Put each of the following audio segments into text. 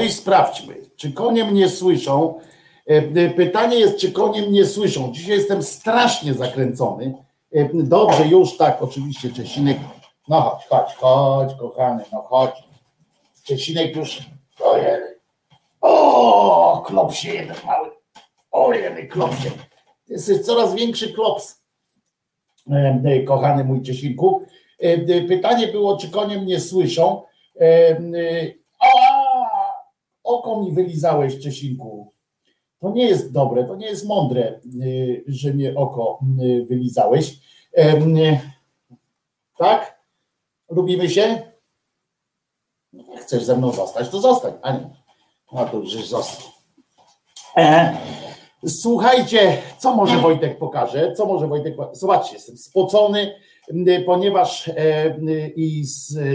i sprawdźmy, czy konie mnie słyszą. E, e, Pytanie jest, czy konie mnie słyszą. Dzisiaj jestem strasznie zakręcony. E, Dobrze, już tak, oczywiście, Czesinek. No chodź, chodź, chodź, kochany, no chodź. Czesinek już. Ojej. O, klopsie jeden mały. Ojej, klopsie. To jest coraz większy klops. Kochany mój Czesinku. Pytanie było, czy konie mnie słyszą. A, oko mi wylizałeś, Czesinku. To nie jest dobre, to nie jest mądre, y, że mnie oko y, wylizałeś. Y, Tak? Lubimy się? No, chcesz ze mną zostać, to zostań. A nie. No to już został. E, Słuchajcie, co może Wojtek pokaże? Co może Wojtek pokaże? Zobaczcie, jestem spocony, ponieważ e, i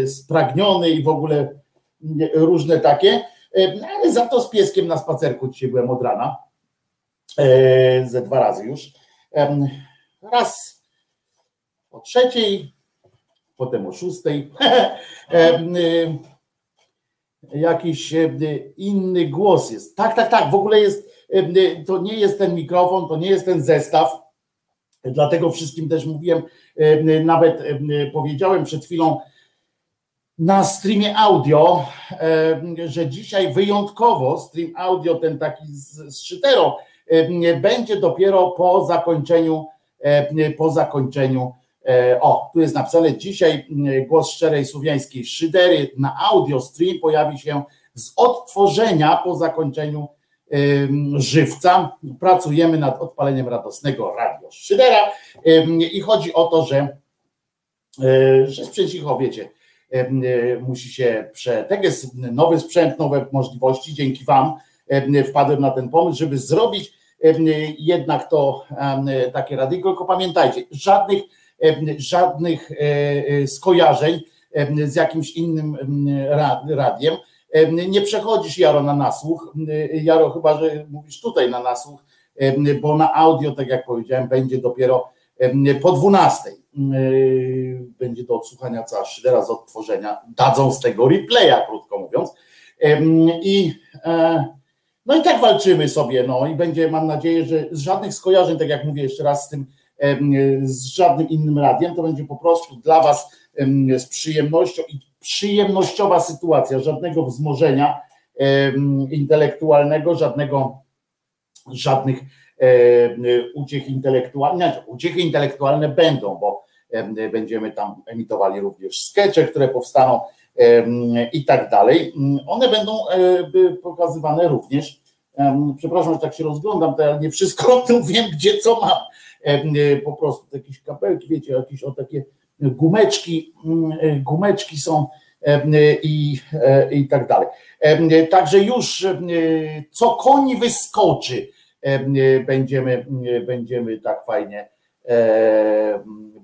spragniony i w ogóle różne takie, ale za to z pieskiem na spacerku dzisiaj byłem od rana. E, Ze dwa razy już. Raz o trzeciej, potem o szóstej. Y, Jakiś e, inny głos jest. Tak, tak, tak. W ogóle jest, e, to nie jest ten mikrofon, to nie jest ten zestaw. Dlatego wszystkim też mówiłem, e, nawet e, powiedziałem przed chwilą, na streamie audio, e, że dzisiaj wyjątkowo stream audio, ten taki z, z szyterą, e, będzie dopiero po zakończeniu, e, po zakończeniu. O, tu jest napisane dzisiaj głos szczerej słowiańskiej szydery na audio stream pojawi się z odtworzenia po zakończeniu żywca. Pracujemy nad odpaleniem radosnego radio Szydera i chodzi o to, że, że sprzęcicho, wiecie, musi się prze... Tak jest nowy sprzęt, nowe możliwości. Dzięki Wam wpadłem na ten pomysł, żeby zrobić jednak to takie radyjko, tylko pamiętajcie, żadnych, żadnych e, e, skojarzeń z jakimś innym radiem. Nie przechodzisz Jaro na nasłuch, Jaro chyba, że mówisz tutaj na nasłuch, bo na audio, tak jak powiedziałem, będzie dopiero po 12 będzie do odsłuchania cała szydera z odtworzenia, dadzą z tego replaya, krótko mówiąc. I e, no i tak walczymy sobie, no i będzie, mam nadzieję, że z żadnych skojarzeń, tak jak mówię jeszcze raz z tym, z żadnym innym radiem, to będzie po prostu dla Was z przyjemnością i przyjemnościowa sytuacja, żadnego wzmożenia intelektualnego, żadnego, żadnych uciech intelektualnych, uciechy intelektualne będą, bo będziemy tam emitowali również skecze, które powstaną i tak dalej. One będą pokazywane również. Przepraszam, że tak się rozglądam, to ja nie wszystko tu wiem, gdzie co mam. Po prostu jakieś kapelki, wiecie, jakieś o takie gumeczki, gumeczki są i, i tak dalej. Także już co koni wyskoczy, będziemy, będziemy tak fajnie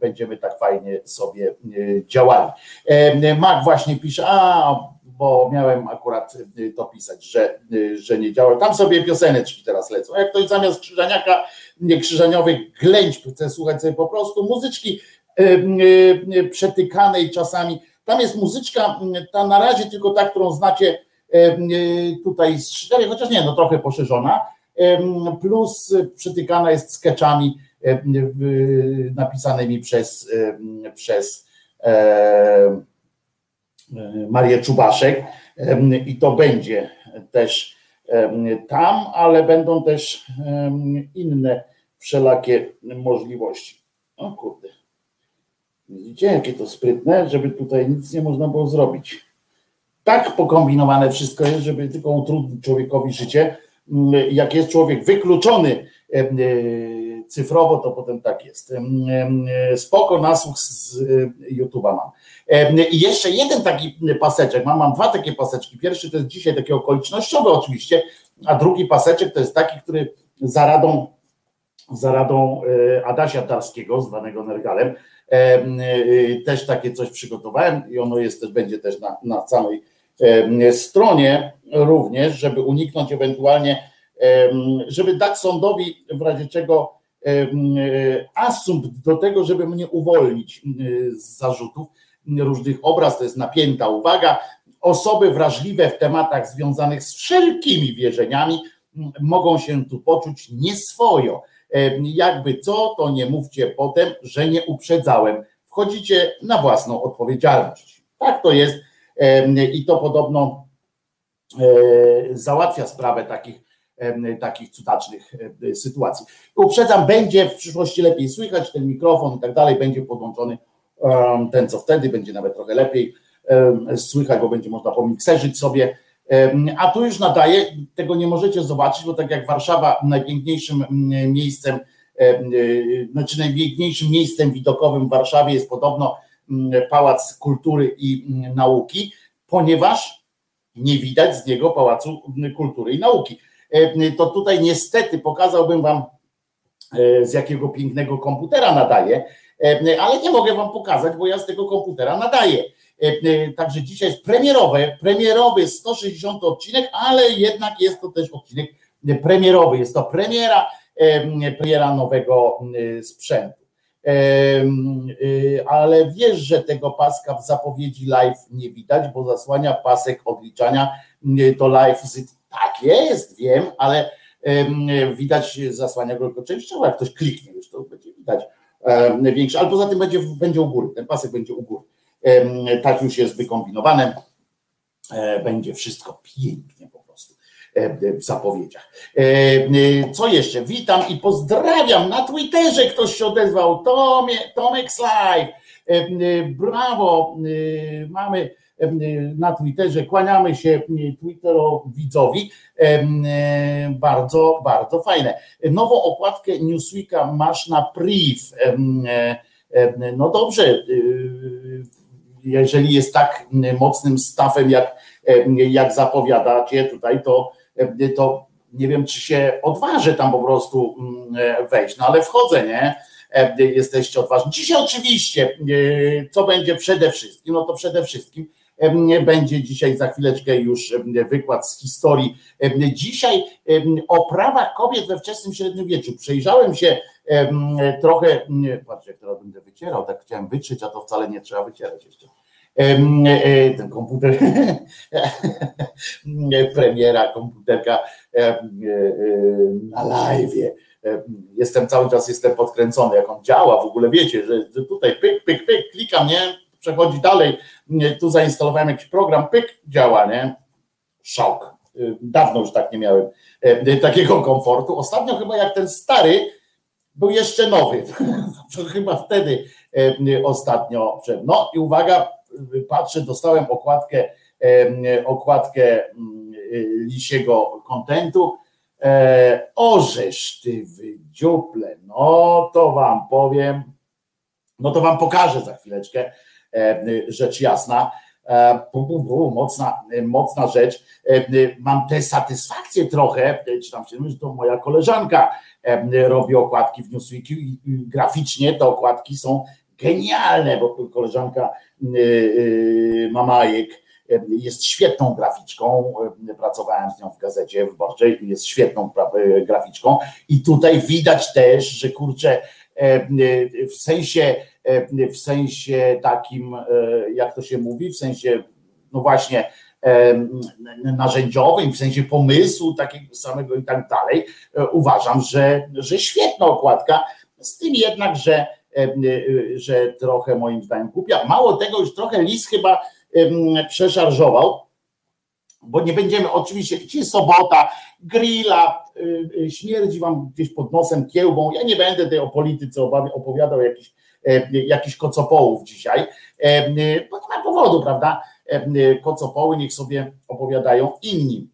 będziemy tak fajnie sobie e, działali. E, Mac właśnie pisze, a bo miałem akurat e, to pisać, że, że nie działa. Tam sobie pioseneczki teraz lecą. Jak ktoś zamiast krzyżaniaka, krzyżaniowych ględź chce słuchać sobie po prostu muzyczki przetykanej czasami. Tam jest muzyczka, ta na razie tylko ta, którą znacie tutaj z cztery, chociaż nie, no trochę poszerzona, plus przetykana jest sketchami napisanymi przez, przez Marię Czubaszek i to będzie też tam, ale będą też inne wszelakie możliwości. O kurde. Widzicie, jakie to sprytne, żeby tutaj nic nie można było zrobić. Tak pokombinowane wszystko jest, żeby tylko utrudnić człowiekowi życie. Jak jest człowiek wykluczony cyfrowo, to potem tak jest. Spoko, nasłuch z y, YouTube'a mam. I jeszcze jeden taki paseczek, mam, mam dwa takie paseczki. Pierwszy to jest dzisiaj taki okolicznościowy oczywiście, a drugi paseczek to jest taki, który za radą, za radą e, Adasia Darskiego, zwanego Nergalem, też takie coś przygotowałem i ono jest też, będzie też na, na całej stronie również, żeby uniknąć ewentualnie, żeby dać sądowi w razie czego asumpt do tego, żeby mnie uwolnić z zarzutów różnych obraz, to jest napięta uwaga. Osoby wrażliwe w tematach związanych z wszelkimi wierzeniami mogą się tu poczuć nieswojo. Jakby co, to nie mówcie potem, że nie uprzedzałem. Wchodzicie na własną odpowiedzialność. Tak to jest i to podobno e, załatwia sprawę takich takich cudacznych sytuacji. Uprzedzam, będzie w przyszłości lepiej słychać, ten mikrofon i tak dalej będzie podłączony ten co wtedy, będzie nawet trochę lepiej słychać, bo będzie można pomikserzyć sobie, a tu już nadaje, tego nie możecie zobaczyć, bo tak jak Warszawa najpiękniejszym miejscem, znaczy najpiękniejszym miejscem widokowym w Warszawie jest podobno Pałac Kultury i Nauki, ponieważ nie widać z niego Pałacu Kultury i Nauki. E, to tutaj niestety pokazałbym Wam, e, z jakiego pięknego komputera nadaję, e, ale nie mogę Wam pokazać, bo ja z tego komputera nadaję. Także dzisiaj jest premierowy, premierowy 160 odcinek, ale jednak jest to też odcinek premierowy. Jest to premiera, premiera nowego sprzętu. Ale wiesz, że tego paska w zapowiedzi live nie widać, bo zasłania pasek odliczania to live tak jest, wiem, ale widać zasłania go tylko częściowo, jak ktoś kliknie już, to będzie widać większe, ale poza tym będzie, będzie u góry, ten pasek będzie u góry. Tak już jest wykombinowane. Będzie wszystko pięknie po w zapowiedziach. Co jeszcze? Witam i pozdrawiam. Na Twitterze ktoś się odezwał. Tomie, Tomek Live. Brawo. Mamy na Twitterze. Kłaniamy się Twitterowidzowi. Bardzo, bardzo fajne. Nową okładkę Newsweeka masz na priv. No dobrze, jeżeli jest tak mocnym stafem, jak, jak zapowiadacie tutaj, to, to nie wiem, czy się odważę tam po prostu wejść, no ale wchodzę, nie? Jesteście odważni. Dzisiaj oczywiście, co będzie przede wszystkim, no to przede wszystkim będzie dzisiaj za chwileczkę już wykład z historii. Dzisiaj o prawach kobiet we wczesnym średniowieczu. Przejrzałem się trochę, patrzcie, jak teraz będę wycierał, tak chciałem wytrzeć, a to wcale nie trzeba wycierać jeszcze. E, ten komputer, premiera komputerka e, na live. Jestem cały czas jestem podkręcony, jak on działa, w ogóle wiecie, że tutaj pyk, pyk, pyk, klikam, nie? Przechodzi dalej, tu zainstalowałem jakiś program, pyk, działa, nie? Szok. Dawno już tak nie miałem takiego komfortu. Ostatnio chyba jak ten stary był jeszcze nowy. To chyba wtedy ostatnio. No i uwaga, patrzę, dostałem okładkę, okładkę lisiego kontentu. Orzesz ty wydziuple, no to wam powiem, no to wam pokażę za chwileczkę, rzecz jasna. Mocna, mocna rzecz. Mam tę satysfakcję trochę, czy tam się że to moja koleżanka robi okładki w Newsweeku i graficznie te okładki są genialne, bo koleżanka y, y, Mamajek jest świetną graficzką, pracowałem z nią w gazecie wyborczej, jest świetną graficzką. I tutaj widać też, że kurczę, w sensie, w sensie takim, jak to się mówi, w sensie, no właśnie, narzędziowym, w sensie pomysłu takiego samego i tak dalej, uważam, że, że świetna okładka, z tym jednak, że E, e, że trochę moim zdaniem głupia. Mało tego, już trochę lis chyba przeszarżował, bo nie będziemy, oczywiście, dzisiaj sobota, grilla, e, śmierdzi wam gdzieś pod nosem kiełbą, ja nie będę tej o polityce opowiadał jakiś, jakiś kocopołów dzisiaj, bo nie ma powodu, prawda, kocopoły niech sobie opowiadają inni.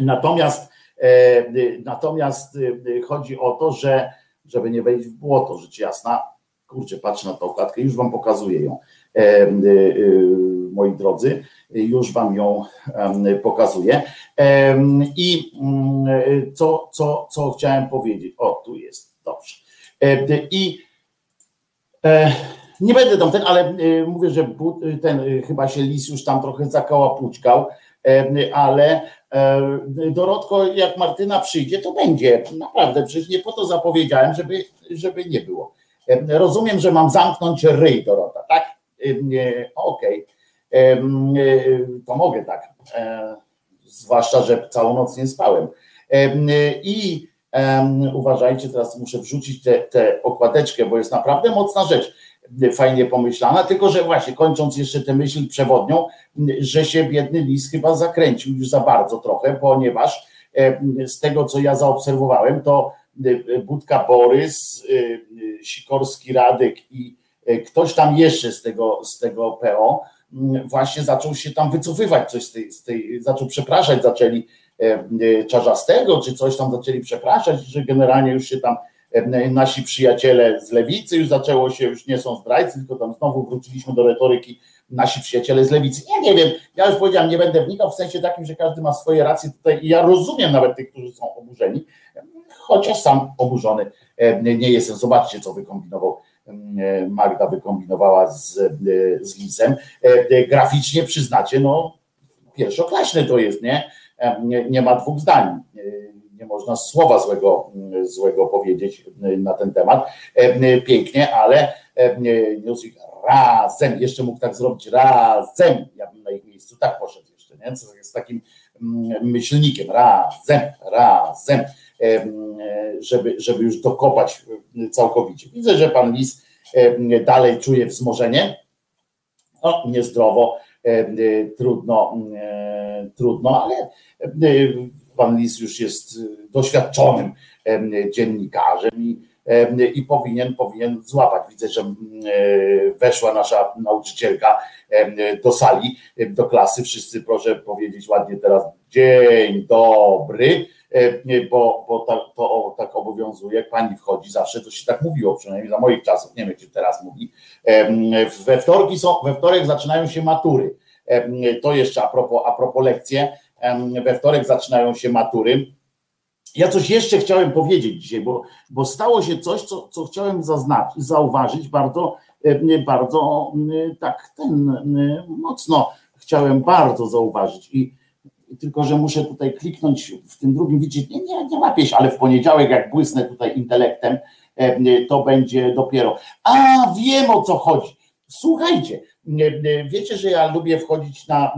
Natomiast, natomiast chodzi o to, że żeby nie wejść w błoto, rzecz jasna. Kurczę, patrzę na tą okładkę, już wam pokazuję ją, e, e, e, moi drodzy, już wam ją pokazuję. I mm, co, co, co chciałem powiedzieć? O, tu jest, dobrze. I nie będę tam ten, ale mówię, że ten chyba się lis już tam trochę zakołapuczkał, ale Dorotko, jak Martyna przyjdzie, to będzie. Naprawdę, przecież nie po to zapowiedziałem, żeby, żeby nie było. Rozumiem, że mam zamknąć ryj, Dorota, tak? Okej. Okay. To mogę tak. Zwłaszcza, że całą noc nie spałem. I uważajcie, teraz muszę wrzucić tę okładeczkę, bo jest naprawdę mocna rzecz fajnie pomyślana, tylko że właśnie kończąc jeszcze tę myśl przewodnią, że się biedny lis chyba zakręcił już za bardzo trochę, ponieważ e, z tego, co ja zaobserwowałem, to e, Budka Borys, e, Sikorski Radek i ktoś tam jeszcze z tego, z tego PO właśnie zaczął się tam wycofywać coś z tej, z tej zaczął przepraszać, zaczęli Czarzastego, czy coś tam zaczęli przepraszać, że generalnie już się tam nasi przyjaciele z lewicy, już zaczęło się, już nie są zdrajcy, tylko tam znowu wróciliśmy do retoryki nasi przyjaciele z lewicy. Ja nie wiem, ja już powiedziałem, nie będę wnikał w sensie takim, że każdy ma swoje racje tutaj i ja rozumiem nawet tych, którzy są oburzeni, chociaż sam oburzony nie jestem. Zobaczcie, co wykombinował Magda wykombinowała z, z Lisem. Graficznie przyznacie, no pierwszoklaśne to jest? Nie, nie ma dwóch zdań nie można słowa złego, złego powiedzieć na ten temat. E, pięknie, ale e, Newsweek razem, jeszcze mógł tak zrobić razem, ja bym na ich miejscu tak poszedł jeszcze, nie? Jest takim mm, myślnikiem, razem, razem, e, żeby, żeby już dokopać całkowicie. Widzę, że pan Lis dalej czuje wzmożenie, no, niezdrowo, trudno, trudno, ale pan Lis już jest doświadczonym dziennikarzem i, i powinien, powinien złapać. Widzę, że weszła nasza nauczycielka do sali, do klasy. Wszyscy proszę powiedzieć ładnie teraz dzień dobry, bo, bo to tak obowiązuje. Jak pani wchodzi zawsze, to się tak mówiło, przynajmniej za moich czasów, nie wiem, czy teraz mówi. We, wtorki są, we wtorek zaczynają się matury. To jeszcze a propos, a propos lekcje. We wtorek zaczynają się matury ja coś jeszcze chciałem powiedzieć dzisiaj, bo, bo stało się coś, co, co chciałem zaznaczyć, zauważyć bardzo, bardzo tak ten mocno chciałem bardzo zauważyć i tylko, że muszę tutaj kliknąć w tym drugim, widzicie, nie, nie, nie łapię ale w poniedziałek jak błysnę tutaj intelektem, to będzie dopiero. A wiem o co chodzi. Słuchajcie, wiecie, że ja lubię wchodzić na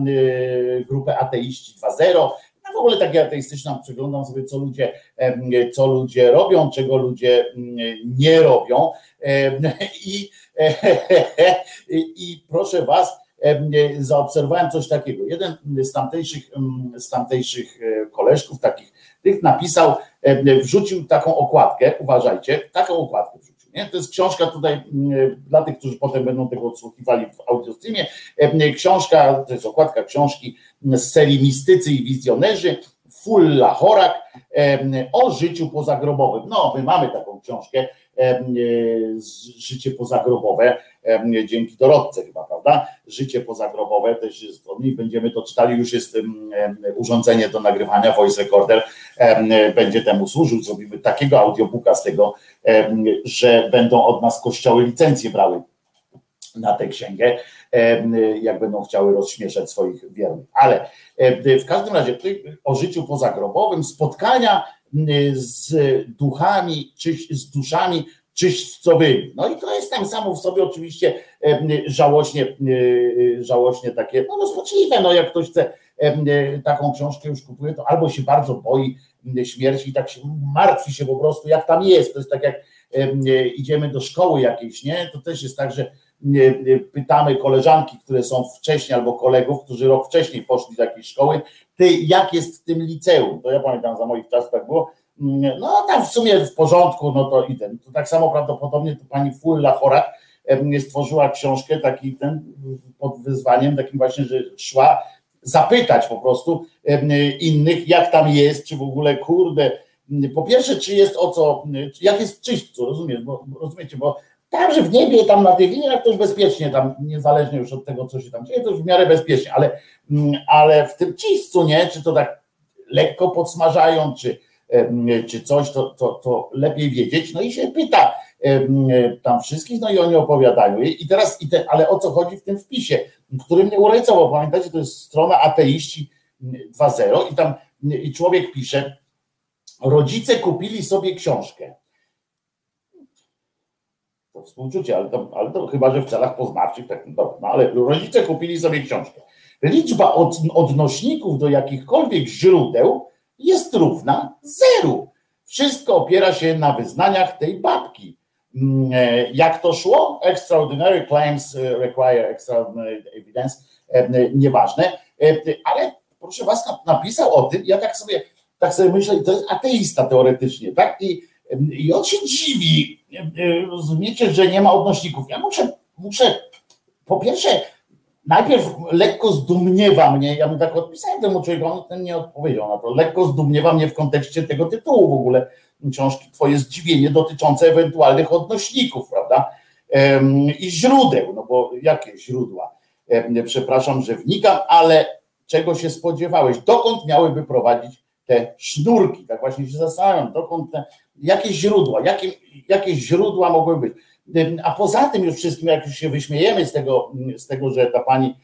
grupę Ateiści 2.0, ja w ogóle takie ateistyczne przeglądam sobie, co ludzie, co ludzie robią, czego ludzie mm, nie robią. I, i proszę Was, zaobserwowałem coś takiego. Jeden z tamtejszych, z tamtejszych e, koleżków, takich tych napisał, wrzucił taką okładkę, uważajcie, taką okładkę wrzucił. Nie? To jest książka tutaj dla tych, którzy potem będą tego odsłuchiwali w audiostreamie. Książka, to jest okładka książki z serii Mistycy i Wizjonerzy, Fulla Chorak o życiu pozagrobowym. No, my mamy taką książkę, życie pozagrobowe, dzięki Dorotce chyba, prawda? Życie pozagrobowe też jest, będziemy to czytali, już jest urządzenie do nagrywania, voice recorder będzie temu służył, zrobimy takiego audiobooka z tego, że będą od nas kościoły licencje brały na tę księgę, jak będą chciały rozśmieszać swoich wiernych. Ale w każdym razie o życiu pozagrobowym, spotkania z duchami, czy z duszami czyśćcowymi. No i to jest tam samo w sobie oczywiście żałośnie, żałośnie takie, no rozpaczliwe, no jak ktoś chce taką książkę już kupuje, to albo się bardzo boi śmierci i tak się martwi się po prostu, jak tam jest. To jest tak jak idziemy do szkoły jakiejś, nie? To też jest tak, że pytamy koleżanki, które są wcześniej, albo kolegów, którzy rok wcześniej poszli do jakiejś szkoły, ty, jak jest w tym liceum? To ja pamiętam, za moich czasów tak było. No tam w sumie w porządku, no to i ten. To tak samo prawdopodobnie to pani Fulla Chorak stworzyła książkę taki ten pod wyzwaniem takim właśnie, że szła zapytać po prostu innych, jak tam jest, czy w ogóle kurde, po pierwsze, czy jest o co, jak jest czyśćcu, rozumiesz, bo, rozumiecie, bo tam, że w niebie, tam na tych liniach to już bezpiecznie, tam niezależnie już od tego, co się tam dzieje, to już w miarę bezpiecznie, ale, mm, ale w tym czyśćcu, nie, czy to tak lekko podsmażają, czy, czy coś, to, to, to lepiej wiedzieć, no i się pyta tam wszystkich, no i oni opowiadają. I teraz, i te, ale o co chodzi w tym wpisie, który mnie urecował, pamiętacie, to jest strona ateiści 2.0 i tam i człowiek pisze, rodzice kupili sobie książkę, współczucie, ale to, ale to chyba, że w celach poznawczych, tak, no, no ale rodzice kupili sobie książkę. Liczba od, odnośników do jakichkolwiek źródeł jest równa zeru. Wszystko opiera się na wyznaniach tej babki. Mm, e, jak to szło? Extraordinary claims e, require extraordinary evidence, e, nieważne, ale proszę was, napisał o tym, ja tak sobie, tak sobie myślę, to jest ateista teoretycznie, tak? I i on się dziwi, rozumiecie, że nie ma odnośników. Ja muszę, muszę po pierwsze, najpierw lekko zdumniewa mnie, ja mu tak odpisałem temu człowiekowi, on ten nie odpowiedział na to, lekko zdumniewa mnie w kontekście tego tytułu w ogóle książki, twoje zdziwienie dotyczące ewentualnych odnośników, prawda, i źródeł, no bo jakie źródła? Przepraszam, że wnikam, ale czego się spodziewałeś? Dokąd miałyby prowadzić te sznurki? Tak właśnie się zastanawiam, dokąd te jakie źródła, jakie, jakie źródła mogły być. A poza tym już wszystkim, jak już się wyśmiejemy z tego, z tego, że ta pani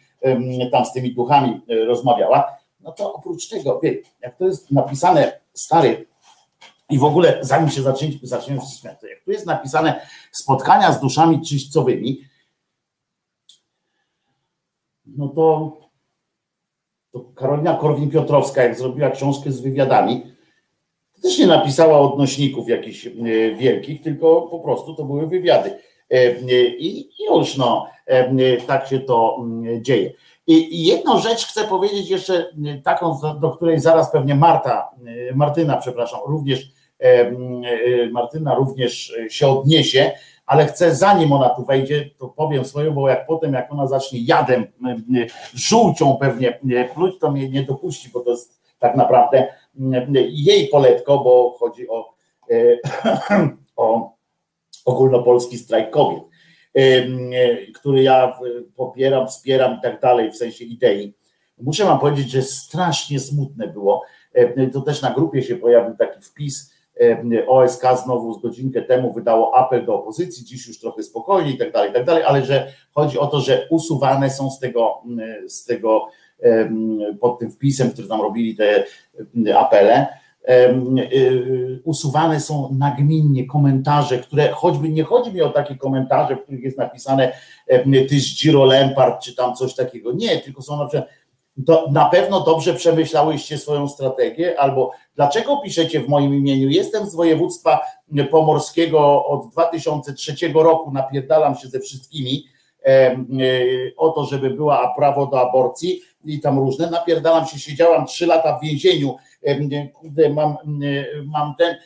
tam z tymi duchami e, rozmawiała, no to oprócz tego, wie, jak to jest napisane stary i w ogóle zanim się zaczniemy, zaczniemy śmiać, to jak tu jest napisane spotkania z duszami czyśćcowymi, no to, to Karolina Korwin-Piotrowska, jak zrobiła książkę z wywiadami, też nie napisała odnośników jakichś e, wielkich, tylko po prostu to były wywiady. i już no, tak się to mm, dzieje. I jedną rzecz chcę powiedzieć jeszcze taką, do której zaraz pewnie Marta, Martyna, przepraszam, również Martyna również się odniesie, ale chcę zanim ona tu wejdzie, to powiem swoją, bo jak potem, jak ona zacznie jadem, żółcią pewnie pluć, to mnie nie dopuści, bo to jest tak naprawdę jej poletko, bo chodzi o, e, o ogólnopolski strajk kobiet, który ja popieram, wspieram i tak dalej, w sensie idei. Muszę wam powiedzieć, że strasznie smutne było. To też na grupie się pojawił taki wpis, OSK znowu z godzinkę temu wydało apel do opozycji, dziś już trochę spokojniej i tak dalej, i tak dalej, ale że chodzi o to, że usuwane są z tego, z tego pod tym wpisem, który tam robili te apele, y, usuwane są nagminnie komentarze, które choćby nie chodzi mi o takie komentarze, w których jest napisane tyś Giro Lempart czy tam coś takiego. Nie, tylko są na przykład na pewno dobrze przemyślałyście swoją strategię, albo dlaczego piszecie w moim imieniu? Jestem z województwa pomorskiego od 2003 roku, napierdalam się ze wszystkimi e, o to, żeby była prawo do aborcji i tam różne, napierdalam się, siedziałam trzy lata w więzieniu, mam, mam ten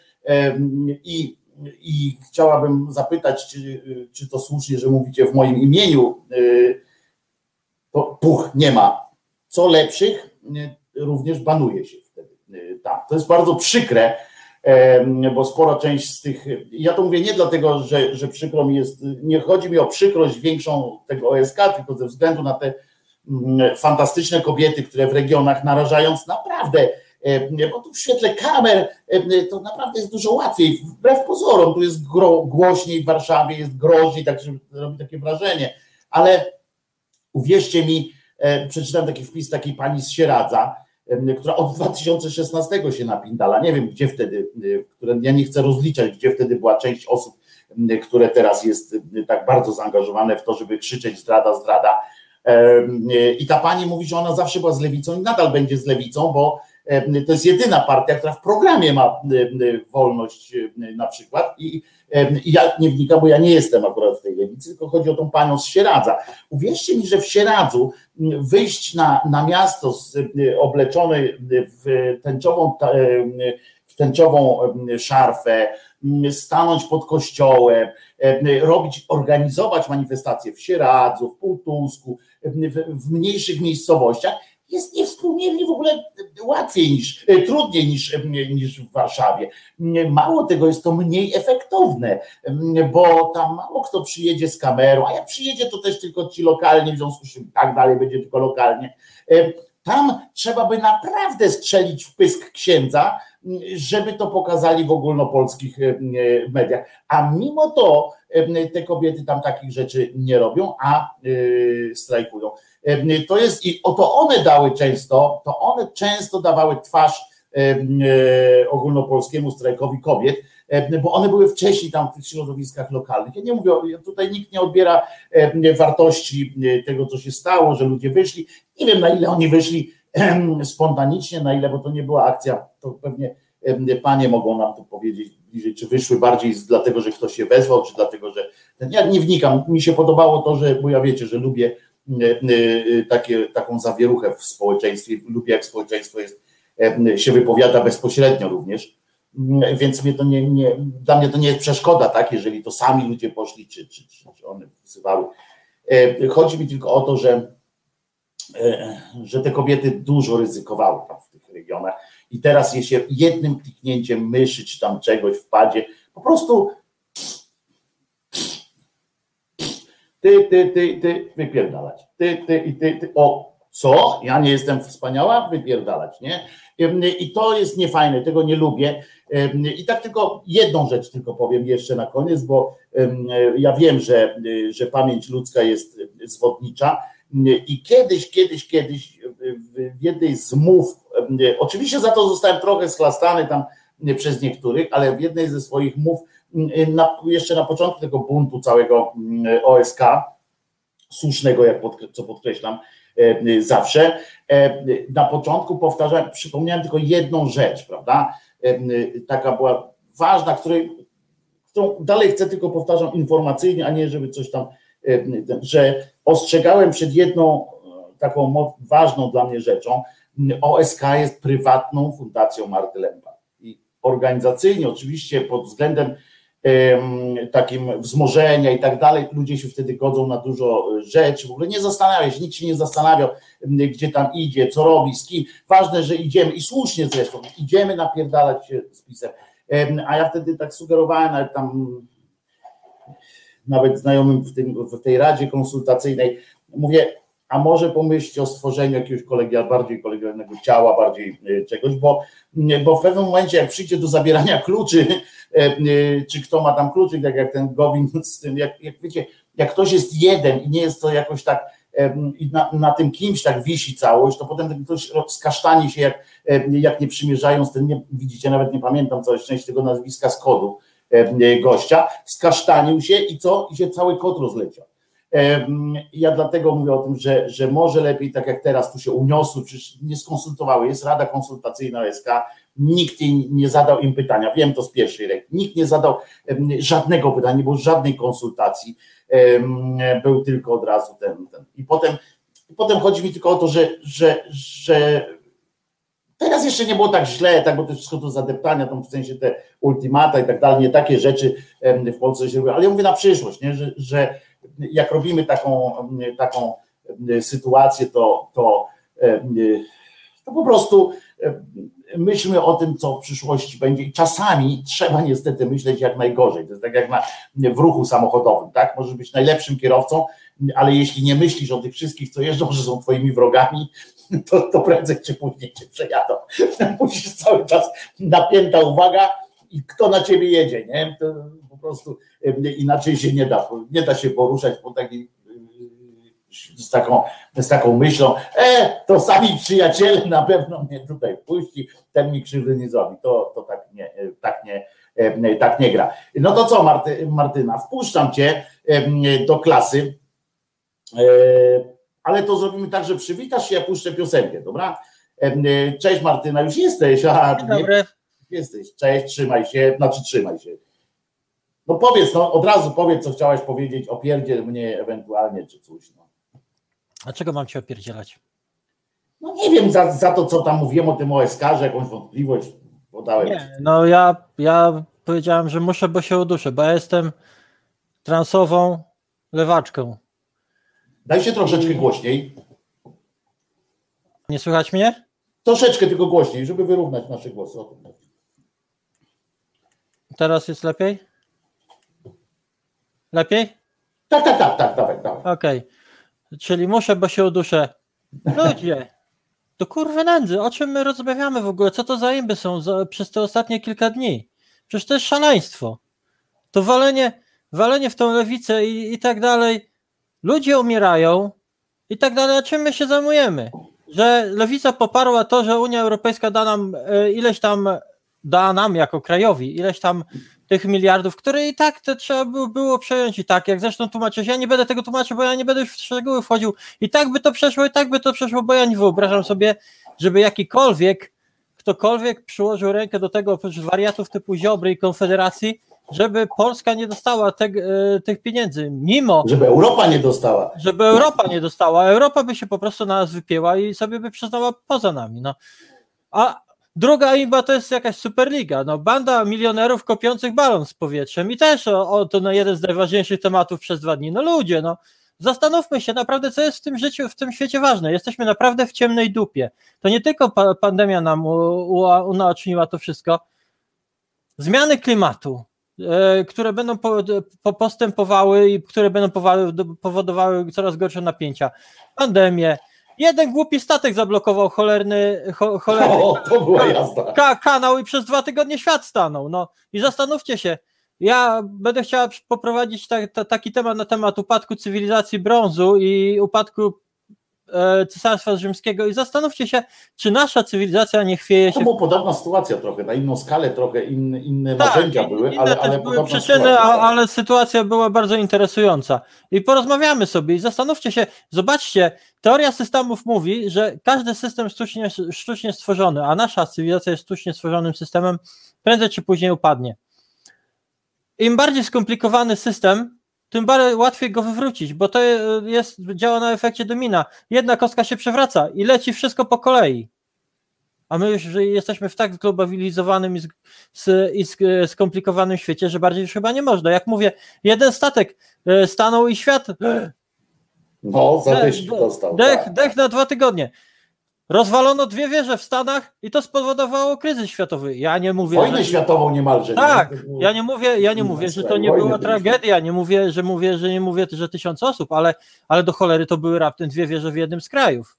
i, i chciałabym zapytać, czy, czy to słusznie, że mówicie w moim imieniu, e, to puch, nie ma. Co lepszych również banuje się wtedy. Tak, to jest bardzo przykre, bo spora część z tych, ja to mówię nie dlatego, że, że przykro mi jest, nie chodzi mi o przykrość większą tego OSK, tylko ze względu na te fantastyczne kobiety, które w regionach narażając naprawdę, bo tu w świetle kamer to naprawdę jest dużo łatwiej, wbrew pozorom, tu jest głośniej w Warszawie, jest groźniej, tak robi takie wrażenie, ale uwierzcie mi, E, przeczytałem taki wpis takiej pani z Sieradza, która od 2016 się napindala. Nie wiem, gdzie wtedy, które ja nie chcę rozliczać, gdzie wtedy była część osób, które teraz jest tak bardzo zaangażowane w to, żeby krzyczeć zdrada, zdrada. I ta pani mówi, że ona zawsze była z lewicą i nadal będzie z lewicą, bo to jest jedyna partia, która w programie ma wolność na przykład i ja nie wnikam, bo ja nie jestem akurat w tej lewicy, tylko chodzi o tą panią z Sieradza. Uwierzcie mi, że w Sieradzu wyjść na, na miasto z, obleczony w tęczową, w tęczową szarfę, stanąć pod kościołem, robić, organizować manifestacje w Sieradzu, w Półtusku, w, mniejszych miejscowościach jest niewspółmiernie w ogóle łatwiej niż, e, trudniej niż, e, niż w Warszawie. Mało tego, jest to mniej efektowne, bo tam mało kto przyjedzie z kamerą, a jak przyjedzie, to też tylko ci lokalni, w związku z czym tak dalej będzie tylko lokalnie. E, tam trzeba by naprawdę strzelić w pysk księdza, żeby to pokazali w ogólnopolskich mediach. A mimo to te kobiety tam takich rzeczy nie robią, a strajkują. To jest i oto one dały często, to one często dawały twarz e, ogólnopolskiemu strajkowi kobiet, bo one były wcześniej tam w tych środowiskach lokalnych. Ja nie mówię, tutaj nikt nie odbiera wartości tego, co się stało, że ludzie wyszli. Nie wiem, na ile oni wyszli spontanicznie, na ile, bo to nie była akcja, to pewnie panie mogą nam to powiedzieć czy wyszły bardziej dlatego, że ktoś się wezwał, czy dlatego, że ja nie wnikam. Mi się podobało to, że, bo ja wiecie, że lubię E, e, takie, taką zawieruchę w społeczeństwie, lubię jak społeczeństwo jest, e, się wypowiada bezpośrednio również, mm, więc mnie to nie, nie, dla mnie to nie jest przeszkoda, tak, jeżeli to sami ludzie poszli, czy, czy, czy, czy one wzywały. Chodzi mi tylko o to, że, że te kobiety dużo ryzykowały tam w tych regionach i teraz je się jednym kliknięciem myszy czy tam czegoś wpadzie, po prostu ty, ty, ty, ty, wypierdalać. Ty, ty i ty, ty. O, co? Ja nie jestem wspaniała? Wypierdalać, nie? I to jest niefajne, tego nie lubię. I tak tylko jedną rzecz tylko powiem jeszcze na koniec, bo ja wiem, że, że pamięć ludzka jest zwodnicza i kiedyś, kiedyś, kiedyś w jednej z mów, oczywiście za to zostałem trochę schlastany tam przez niektórych, ale w jednej ze swoich mów na, jeszcze na początku tego buntu całego OSK, słusznego, jak pod, co podkreślam e, zawsze, e, na początku powtarzałem, przypomniałem tylko jedną rzecz, prawda? E, taka była ważna, której, tą dalej chcę tylko powtarzam informacyjnie, a nie żeby coś tam, że ostrzegałem przed jedną taką ważną dla mnie rzeczą. OSK jest prywatną fundacją Marty Lempa i organizacyjnie oczywiście pod względem takim wzmożenia i tak dalej, ludzie się wtedy godzą na dużo rzeczy, w ogóle nie zastanawiał się, nikt się nie zastanawiał, gdzie tam idzie, co robi, z kim. Ważne, że idziemy i słusznie zresztą, idziemy napierdalać się z pisem. A ja wtedy tak sugerowałem, nawet tam nawet znajomym w, tym, w tej radzie konsultacyjnej, mówię, a może pomyślcie o stworzeniu jakiegoś kolegia, bardziej kolegialnego ciała, bardziej e, czegoś, bo, bo w pewnym momencie, jak przyjdzie do zabierania kluczy, e, e, czy kto ma tam kluczyk, tak jak ten Gowin z tym, jak, jak wiecie, jak ktoś jest jeden i nie jest to jakoś tak i na, na tym kimś tak wisi całość, to potem ktoś skasztani się, jak, jak nie przymierzają z tym, nie, widzicie, nawet nie pamiętam całej części tego nazwiska z kodu gościa, skasztanił się i co? I się cały kod rozleciał. Ja dlatego mówię o tym, że, że może lepiej, tak jak teraz tu się uniosły, przecież nie skonsultowały, jest Rada Konsultacyjna SK, nikt nie zadał im pytania, wiem to z pierwszej ręki, nikt nie zadał żadnego pytania, było żadnej konsultacji, był tylko od razu ten, ten. i potem, potem chodzi mi tylko o to, że, że, że Teraz jeszcze nie było tak źle, tak, bo to wszystko to zadeptania, tam w sensie te ultimata i tak dalej, nie takie rzeczy w Polsce się robią, ale ja mówię na przyszłość, nie? Że, że jak robimy taką, taką sytuację, to, to, to po prostu myślmy o tym, co w przyszłości będzie czasami trzeba niestety myśleć jak najgorzej. To jest tak jak na, w ruchu samochodowym, tak? Możesz być najlepszym kierowcą, ale jeśli nie myślisz o tych wszystkich, co jeżdżą, że są twoimi wrogami, to, to prędzej czy później cię przejadą. Musisz cały czas napięta uwaga i kto na ciebie jedzie, nie? To po prostu inaczej się nie da. Nie da się poruszać po z taką, z taką myślą, e, to sami przyjaciele na pewno mnie tutaj puści, ten mi krzywdy nie zrobi. To, to tak, nie, tak, nie, tak nie gra. No to co, Marty, Martyna, wpuszczam cię do klasy, e, ale to zrobimy tak, że przywitasz się, ja puszczę piosenkę, dobra? Cześć Martyna, już jesteś. Aha, Dobry. Jesteś, cześć, trzymaj się, znaczy trzymaj się. No powiedz, no od razu powiedz, co chciałaś powiedzieć, opierdziel mnie ewentualnie, czy coś. No. A czego mam cię opierdzielać? No nie wiem, za, za to, co tam mówiłem o tym OSK, że jakąś wątpliwość podałem. Nie, no ja, ja powiedziałem, że muszę, bo się uduszę, bo ja jestem transową lewaczką. Daj się troszeczkę głośniej. Nie słychać mnie? Troszeczkę tylko głośniej, żeby wyrównać nasze głosy. Teraz jest lepiej? Lepiej? Tak, tak, tak, tak, dawaj, dawaj. Okej. Okay. Czyli muszę, bo się uduszę. Ludzie, to kurwa nędzy, o czym my rozmawiamy w ogóle? Co to za imby są za, przez te ostatnie kilka dni? Przecież to jest szaleństwo. To walenie, walenie w tą lewicę i, i tak dalej. Ludzie umierają i tak dalej. A czym my się zajmujemy? Że lewica poparła to, że Unia Europejska da nam e, ileś tam, da nam jako krajowi, ileś tam tych miliardów, które i tak to trzeba było, przejąć i tak, jak zresztą tłumaczyć, ja nie będę tego tłumaczył, bo ja nie będę już w szczegóły wchodził i tak by to przeszło, i tak by to przeszło, bo ja nie wyobrażam sobie, żeby jakikolwiek, ktokolwiek przyłożył rękę do tego, oprócz wariatów typu Ziobry i Konfederacji, żeby Polska nie dostała te, e, tych pieniędzy, mimo... Żeby Europa nie dostała. Żeby Europa nie dostała, Europa by się po prostu na nas wypięła i sobie by przyznała poza nami, no. A, Druga imba to jest jakaś superliga. No, banda milionerów kopiących balon z powietrzem i też o, o, to na jeden z najważniejszych tematów przez dwa dni. No ludzie, no zastanówmy się naprawdę, co jest w tym życiu, w tym świecie ważne. Jesteśmy naprawdę w ciemnej dupie. To nie tylko pa pandemia nam unaoczniła to wszystko. Zmiany klimatu, które będą po, po postępowały i które będą powodowały coraz gorsze napięcia. Pandemie, Jeden głupi statek zablokował cholerny, cho, cholerny o, to była jazda. Ka kanał i przez dwa tygodnie świat stanął. No i zastanówcie się, ja będę chciała poprowadzić ta, ta, taki temat na temat upadku cywilizacji brązu i upadku E, Cesarstwa Rzymskiego i zastanówcie się, czy nasza cywilizacja nie chwieje się. To była podobna sytuacja trochę, na inną skalę, trochę inne, inne tak, narzędzia były, inne ale, ale były przyczyny, sytuacja. ale sytuacja była bardzo interesująca. I porozmawiamy sobie i zastanówcie się, zobaczcie, teoria systemów mówi, że każdy system sztucznie, sztucznie stworzony, a nasza cywilizacja jest sztucznie stworzonym systemem, prędzej czy później upadnie. im bardziej skomplikowany system, tym bardziej łatwiej go wywrócić, bo to jest, działa na efekcie domina. Jedna kostka się przewraca i leci wszystko po kolei. A my już jesteśmy w tak zglobalizowanym i, z, i z, skomplikowanym świecie, że bardziej już chyba nie można. Jak mówię, jeden statek e, stanął i świat. No, za deszcz dostał. Dech, tak. dech na dwa tygodnie. Rozwalono dwie wieże w Stanach i to spowodowało kryzys światowy. Ja nie mówię. Wojnę że... światową niemalże. Tak, nie? Było- ja nie mówię, ja nie No, mówię, że to nie była tragedia, nie mówię, że mówię, że nie mówię, że tysiąc osób, ale, ale do cholery to były raptem dwie wieże w jednym z krajów.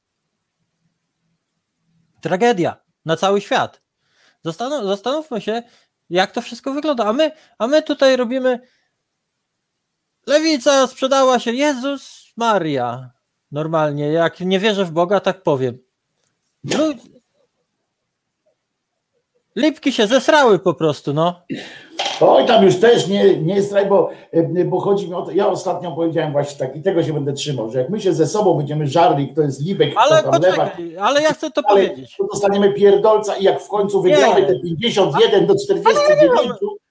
Tragedia na cały świat. Zastanów, zastanówmy się, jak to wszystko wygląda. A my, a my tutaj robimy. Lewica sprzedała się. Jezus Maria. Normalnie, jak nie wierzę w Boga, tak powiem. Lud... Lipki się zesrały po prostu, no. Oj, tam już też nie, nie jest raj, bo, e, bo chodzi mi o to, ja ostatnio powiedziałem właśnie tak i tego się będę trzymał, że jak my się ze sobą będziemy żarli, kto jest Libek, Ale kto tam poczekaj, ale ja chcę to ale powiedzieć. to dostaniemy pierdolca i jak w końcu wygramy Nie. te 51 do 49,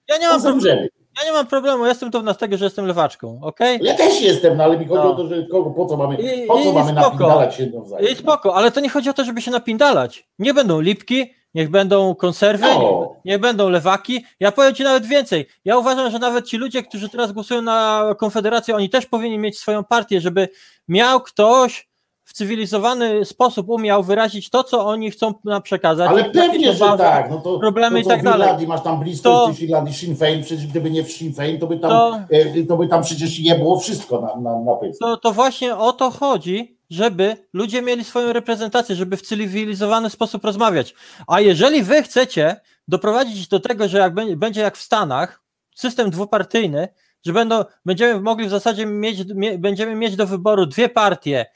Ja nie to mam problemu. Ja nie mam problemu, ja jestem tu z tego, że jestem lewaczką, okej? Ja też jestem, no ale mi chodzi No. o to, że kogo, po co mamy, I- po co i mamy spoko. napindalać się nawzajem. I spoko, ale to nie chodzi o to, żeby się napindalać. Nie będą lipki, niech będą konserwy, No. niech będą lewaki. Ja powiem ci nawet więcej. Ja uważam, że nawet ci ludzie, którzy teraz głosują na Konfederację, oni też powinni mieć swoją partię, żeby miał ktoś w cywilizowany sposób umiał wyrazić to, co oni chcą nam przekazać. Ale pewnie, że tak. No to, problemy to, i tak w dalej. Masz tam blisko To- z Irlandii Sinn Féin, przecież gdyby nie w Sinn Féin, to by tam, To- e, to by tam przecież je było wszystko na, na, na pysk. To, to właśnie o to chodzi, żeby ludzie mieli swoją reprezentację, żeby w cywilizowany sposób rozmawiać. A jeżeli wy chcecie doprowadzić do tego, że jak będzie, będzie jak w Stanach, system dwupartyjny, że będą, będziemy mogli w zasadzie mieć, mie, będziemy mieć do wyboru dwie partie,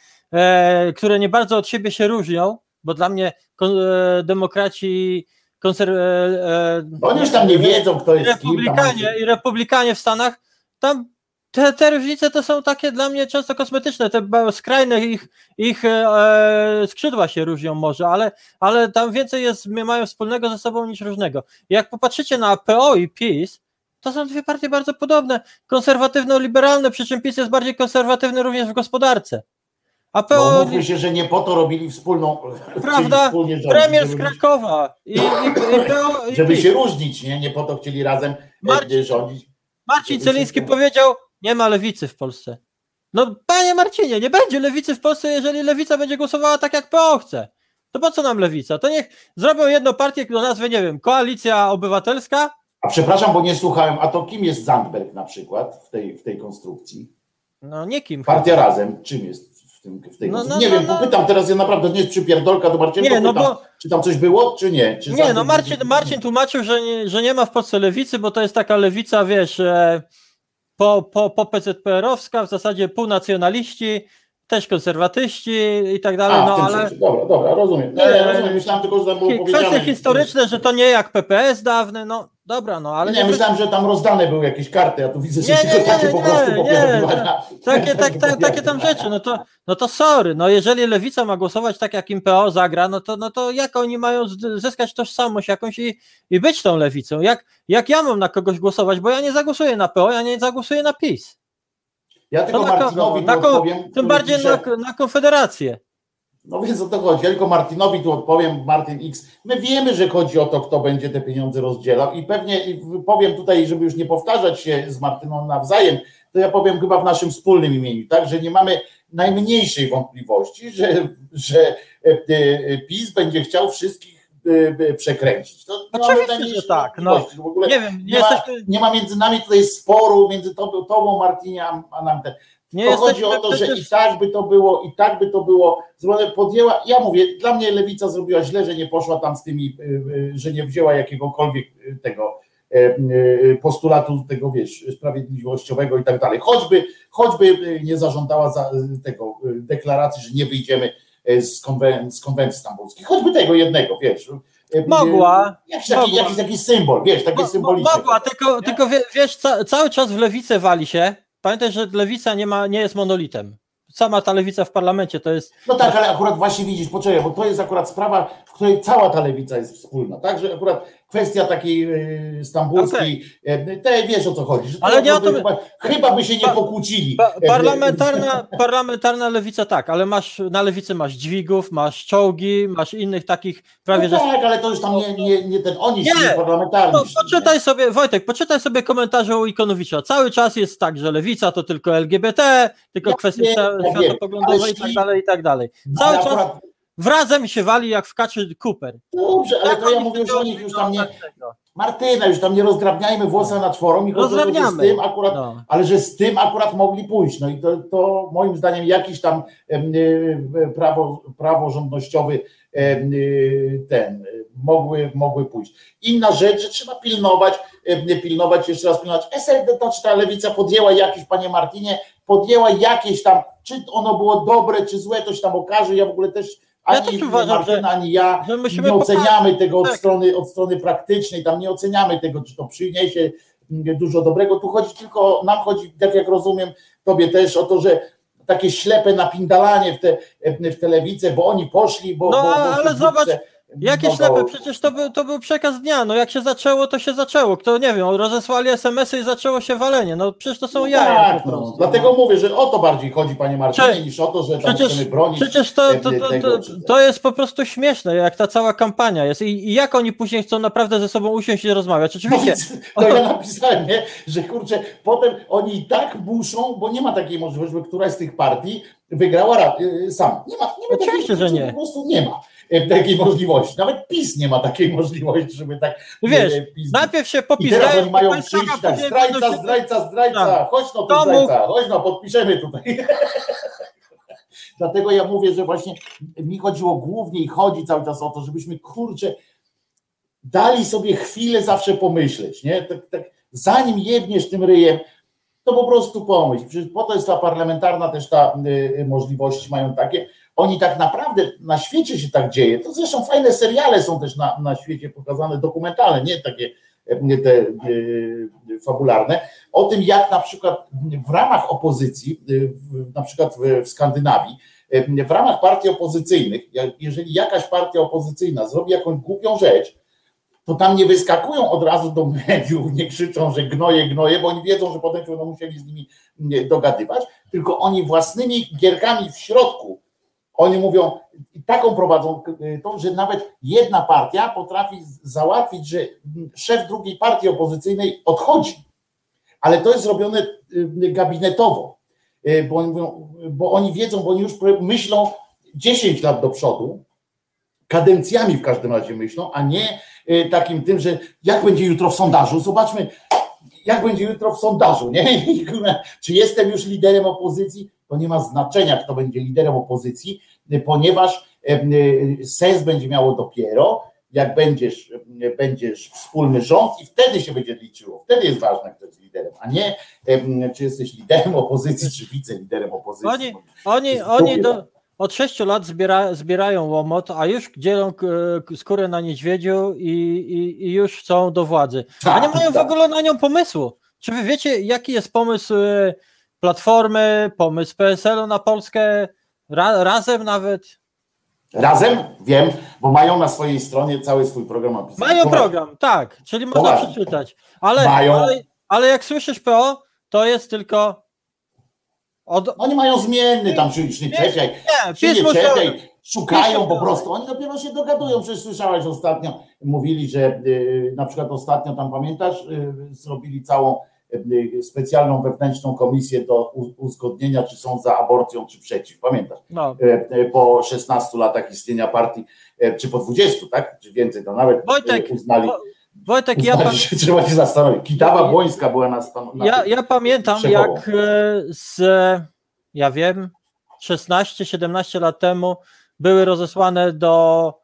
które nie bardzo od siebie się różnią, bo dla mnie e, demokraci konser, e, e, Oni już tam nie wiedzą, kto jest kim. Republikanie i republikanie w Stanach, tam te, te różnice to są takie dla mnie często kosmetyczne, te skrajne ich, ich e, skrzydła się różnią może, ale, ale tam więcej jest, mają wspólnego ze sobą niż różnego. Jak popatrzycie na PO i PiS, to są dwie partie bardzo podobne, konserwatywno-liberalne, przy czym PiS jest bardziej konserwatywny również w gospodarce. A PO, mówmy się, że nie po to robili wspólną. Prawda? rządzić, premier z Krakowa i, i, i żeby się różnić, nie? Nie po to chcieli razem Marcin- e, rządzić. Marcin Celiński powiedział, nie ma lewicy w Polsce. No panie Marcinie, nie będzie lewicy w Polsce, jeżeli lewica będzie głosowała tak, jak PO chce. To po co nam lewica? To niech zrobią jedną partię do nazwy, nie wiem, Koalicja Obywatelska. A przepraszam, bo nie słuchałem, a to kim jest Zandberg na przykład w tej, w tej konstrukcji? No nie kim. Partia Razem, czym jest w, tym, w tej No, no, nie no, wiem, no. pytam teraz, ja naprawdę nie jest przypierdolka do Marcina, Nie, no pytam, bo- czy tam coś było, czy nie? Czy Nie, no Marcin, Marcin tłumaczył, że nie, że nie ma w Polsce lewicy, bo to jest taka lewica, wiesz, e, po, po, po PZPR-owska, w zasadzie półnacjonaliści, też konserwatyści i tak dalej, A, no ale sensie. Dobra, dobra, rozumiem. Nie, Nie, rozumiem. Myślałem tylko, że tam było kwestie historyczne, że to nie jak PPS dawny, no dobra, no ale Nie, myślałem, że tam rozdane były jakieś karty, a tu widzę, że Nie, nie, takie po prostu nie. Takie, tak, tak, takie tam rzeczy, no to, no to sorry, no jeżeli lewica ma głosować tak, jak im PO zagra, no to, no to jak oni mają zyskać tożsamość jakąś i, i być tą lewicą? Jak, jak ja mam na kogoś głosować, bo ja nie zagłosuję na PO, ja nie zagłosuję na PiS. Ja tylko To na? Marcinowi Na odpowiem. Tym bardziej pisze- na, na Konfederację. No więc o to chodzi. Ja tylko Martinowi tu odpowiem, Martin X. My wiemy, że chodzi o to, kto będzie te pieniądze rozdzielał i pewnie powiem tutaj, żeby już nie powtarzać się z Martyną nawzajem, to ja powiem chyba w naszym wspólnym imieniu, tak, że nie mamy najmniejszej wątpliwości, że, że e, e, PiS będzie chciał wszystkich e, przekręcić. To mamy Oczywiście, że tak, no. wątpliwości. W ogóle Nie wiem, nie, nie, ma, jesteśmy, nie ma między nami tutaj sporu, między tobą, tobą Martinie, a, a nam ten. Nie To chodzi o to, że przecież- i tak by to było, i tak by to było zrobione, podjęła, ja mówię, dla mnie lewica zrobiła źle, że nie poszła tam z tymi, y, y, że nie wzięła jakiegokolwiek y, tego postulatu tego, wiesz, sprawiedliwościowego i tak dalej. Choćby, choćby nie zażądała za, tego deklaracji, że nie wyjdziemy z, konwen- z konwencji stambulskiej. Choćby tego jednego, wiesz. Mogła, Jakiś taki, mogła. jakiś taki symbol, wiesz, takie Mo- symboliczne. Mogła, tylko, tylko wie- wiesz, ca, cały czas w lewicę wali się. Pamiętaj, że lewica nie, ma, nie jest monolitem. Sama ta lewica w parlamencie to jest. No tak, ale akurat właśnie widzisz, poczekaj, bo to jest akurat sprawa, w której cała ta lewica jest wspólna, tak, że akurat kwestia takiej y, stambulskiej, e, te wiesz o co chodzi. Że Ale nie o to- chyba, chyba by się nie Pa- pokłócili. Pa, E, parlamentarna, parlamentarna lewica tak, ale masz na lewicy masz dźwigów, masz czołgi, masz innych takich prawie no że. tak, ale to już tam nie, nie, nie ten, oni Nie. parlamentarni. No, poczytaj sobie, Wojtek, poczytaj sobie komentarze u Ikonowicza. Cały czas jest tak, że lewica to tylko LGBT, tylko Ja kwestie światopoglądowe i tak dalej, i tak dalej. nie? Cały czas akurat- wrazem się wali jak w kaczy Cooper. Dobrze, ale Jak to ja mówię już o nich już tam nie. Martyna, już tam nie rozdrabniajmy włosa na o to, że z Rozdrabniamy. tym akurat No. ale że z tym akurat mogli pójść. No i to, to moim zdaniem jakiś tam em, y, prawo, praworządnościowy y, ten y, mogły, mogły pójść. Inna rzecz, że trzeba pilnować, pilnować, jeszcze raz pilnować. SLD, to czy ta lewica podjęła jakieś, panie Martinie, podjęła jakieś tam, czy ono było dobre, czy złe, to się tam okaże. Ja w ogóle też ani też uważam, Martyna, że- ani ja nie oceniamy tego od tak. strony, od strony praktycznej, tam nie oceniamy tego, czy to przyniesie mm, dużo dobrego. Tu chodzi tylko, nam chodzi, tak jak rozumiem, tobie też o to, że takie ślepe napindalanie w te, w te lewicę, bo oni poszli, bo. No, bo, bo ale się zobacz. Jakie No, Przecież to był, to był przekaz dnia. No jak się zaczęło, to się zaczęło. Kto nie wiem, rozesłali SMS-y i zaczęło się walenie. No przecież to są No jaja tak, po no. Dlatego mówię, że o to bardziej chodzi, panie Marcinie, niż o to, że tam Przecież, chcemy bronić. przecież to, to, to, tego, to, to jest po prostu śmieszne, jak ta cała kampania jest. I, I jak oni później chcą naprawdę ze sobą usiąść i rozmawiać. Oczywiście. no ja napisałem, nie, że kurczę, potem oni i tak muszą, bo nie ma takiej możliwości, żeby któraś z tych partii wygrała ra- y, sam. Nie ma, nie ma Oczywiście, takiej, że nie. Po prostu nie ma takiej możliwości. Nawet PiS nie ma takiej możliwości, żeby tak. Wiesz, y, PiS Najpierw się I teraz oni mają przyjść tak, zdrajca, zdrajca, zdrajca, Tak. chodź no zdrajca, chodź no, podpiszemy tutaj. Dlatego ja mówię, że właśnie mi chodziło głównie i chodzi cały czas o to, żebyśmy kurczę dali sobie chwilę zawsze pomyśleć, nie? Tak, tak, zanim jedniesz tym ryjem, to po prostu pomyśl. Przecież po to jest ta parlamentarna też ta y, możliwości mają takie. Oni tak naprawdę na świecie się tak dzieje. To zresztą fajne seriale są też na, na świecie pokazane, dokumentalne, nie takie te y, fabularne, o tym jak na przykład w ramach opozycji, w, na przykład w, Skandynawii, y, w ramach partii opozycyjnych, jeżeli jakaś partia opozycyjna zrobi jakąś głupią rzecz, to tam nie wyskakują od razu do mediów, nie krzyczą, że gnoje, gnoje, bo oni wiedzą, że potem będą musieli z nimi dogadywać, tylko oni własnymi gierkami w środku, oni mówią, i taką prowadzą y, to, że nawet jedna partia potrafi załatwić, że mm, szef drugiej partii opozycyjnej odchodzi, ale to jest zrobione y, gabinetowo, y, bo oni, mówią, bo oni wiedzą, bo oni już myślą 10 lat do przodu, kadencjami w każdym razie myślą, a nie takim tym, że jak będzie jutro w sondażu, zobaczmy, jak będzie jutro w sondażu, nie? Czy jestem już liderem opozycji? To nie ma znaczenia, kto będzie liderem opozycji, ponieważ y, sens będzie miało dopiero, jak będziesz, y, będziesz wspólny rząd i wtedy się będzie liczyło. Wtedy jest ważne, kto jest liderem, a nie czy jesteś liderem opozycji, czy wiceliderem opozycji. Oni, oni, oni do, od 6 lat zbiera, zbierają łomot, a już dzielą skórę na niedźwiedziu i, i, i już chcą do władzy. A nie Tak, mają w tak. ogóle na nią pomysłu. Czy wy wiecie, jaki jest pomysł e, Platformy, pomysł PSL-u na Polskę, ra, razem nawet? Razem wiem, bo mają na swojej stronie cały swój program opisany. Mają program, tak, czyli można przeczytać. Ale, Mają. ale, ale jak słyszysz PO, to jest tylko od, Oni mają zmienny tam, czy już nie czekaj, nie, czy nie czekaj, szukają po prostu. Oni dopiero się dogadują. Przecież słyszałeś ostatnio, mówili, że y, na przykład ostatnio tam pamiętasz, y, zrobili całą specjalną wewnętrzną komisję do uzgodnienia, czy są za aborcją, czy przeciw. Pamiętasz? no, E, e, Po 16 latach istnienia partii, e, czy po 20, tak? Czy więcej, to nawet Wojtek, uznali, Wo- Wojtek, ja, uznali że trzeba się zastanowić. Kitawa Ja- Błońska była na stanowisku. ja, ja pamiętam, Szefową. jak z, ja wiem, 16-17 lat temu były rozesłane do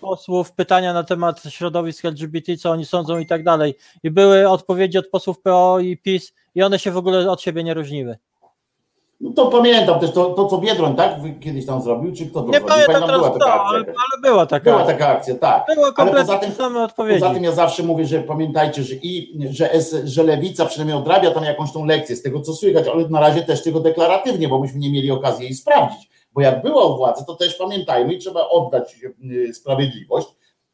posłów pytania na temat środowisk LGBT, co oni sądzą i tak dalej. I były odpowiedzi od posłów PO i PiS i one się w ogóle od siebie nie różniły. No to pamiętam też to, to co Biedroń, tak? Kiedyś tam zrobił, czy kto to Nie pamiętam była taka co, akcja. ale, ale była taka. Była taka akcja, tak. Były Ale kompletnie tym- same odpowiedzi. Poza tym ja zawsze mówię, że pamiętajcie, że i że, że lewica przynajmniej odrabia tam jakąś tą lekcję z tego, co słychać, ale na razie też tego deklaratywnie, bo myśmy nie mieli okazji jej sprawdzić. Bo jak była u władzy, to też pamiętajmy i trzeba oddać y, sprawiedliwość,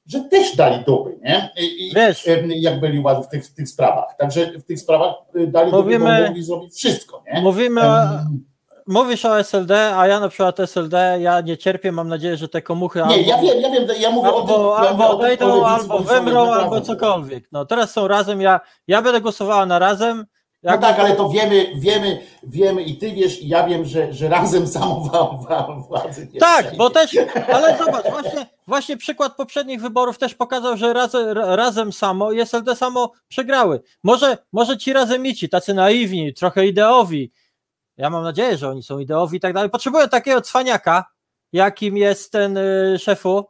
że też dali dupy, nie? I, Wiesz. jak byli w tych, w tych sprawach. Także w tych sprawach y, dali Mówimy- dupy, bo mogli zrobić wszystko, nie? Mówimy, Em, mówisz o SLD, a ja na przykład SLD, ja nie cierpię, mam nadzieję, że te komuchy Nie, albo, ja wiem, ja wiem, ja mówię o tym, albo, ja albo o tym, o odejdą, albo wymrą, albo cokolwiek. No teraz są razem, ja, ja będę głosowała na razem. No tak, ale to wiemy, wiemy, wiemy i ty wiesz, i ja wiem, że, że razem wa- władzy Tak, bo też, ale zobacz, właśnie, właśnie przykład poprzednich wyborów też pokazał, że razem, razem samo i SLD samo przegrały. Może, może ci razemici, tacy naiwni, trochę ideowi, ja mam nadzieję, że oni są ideowi i tak dalej, potrzebują takiego cwaniaka, jakim jest ten y, szefu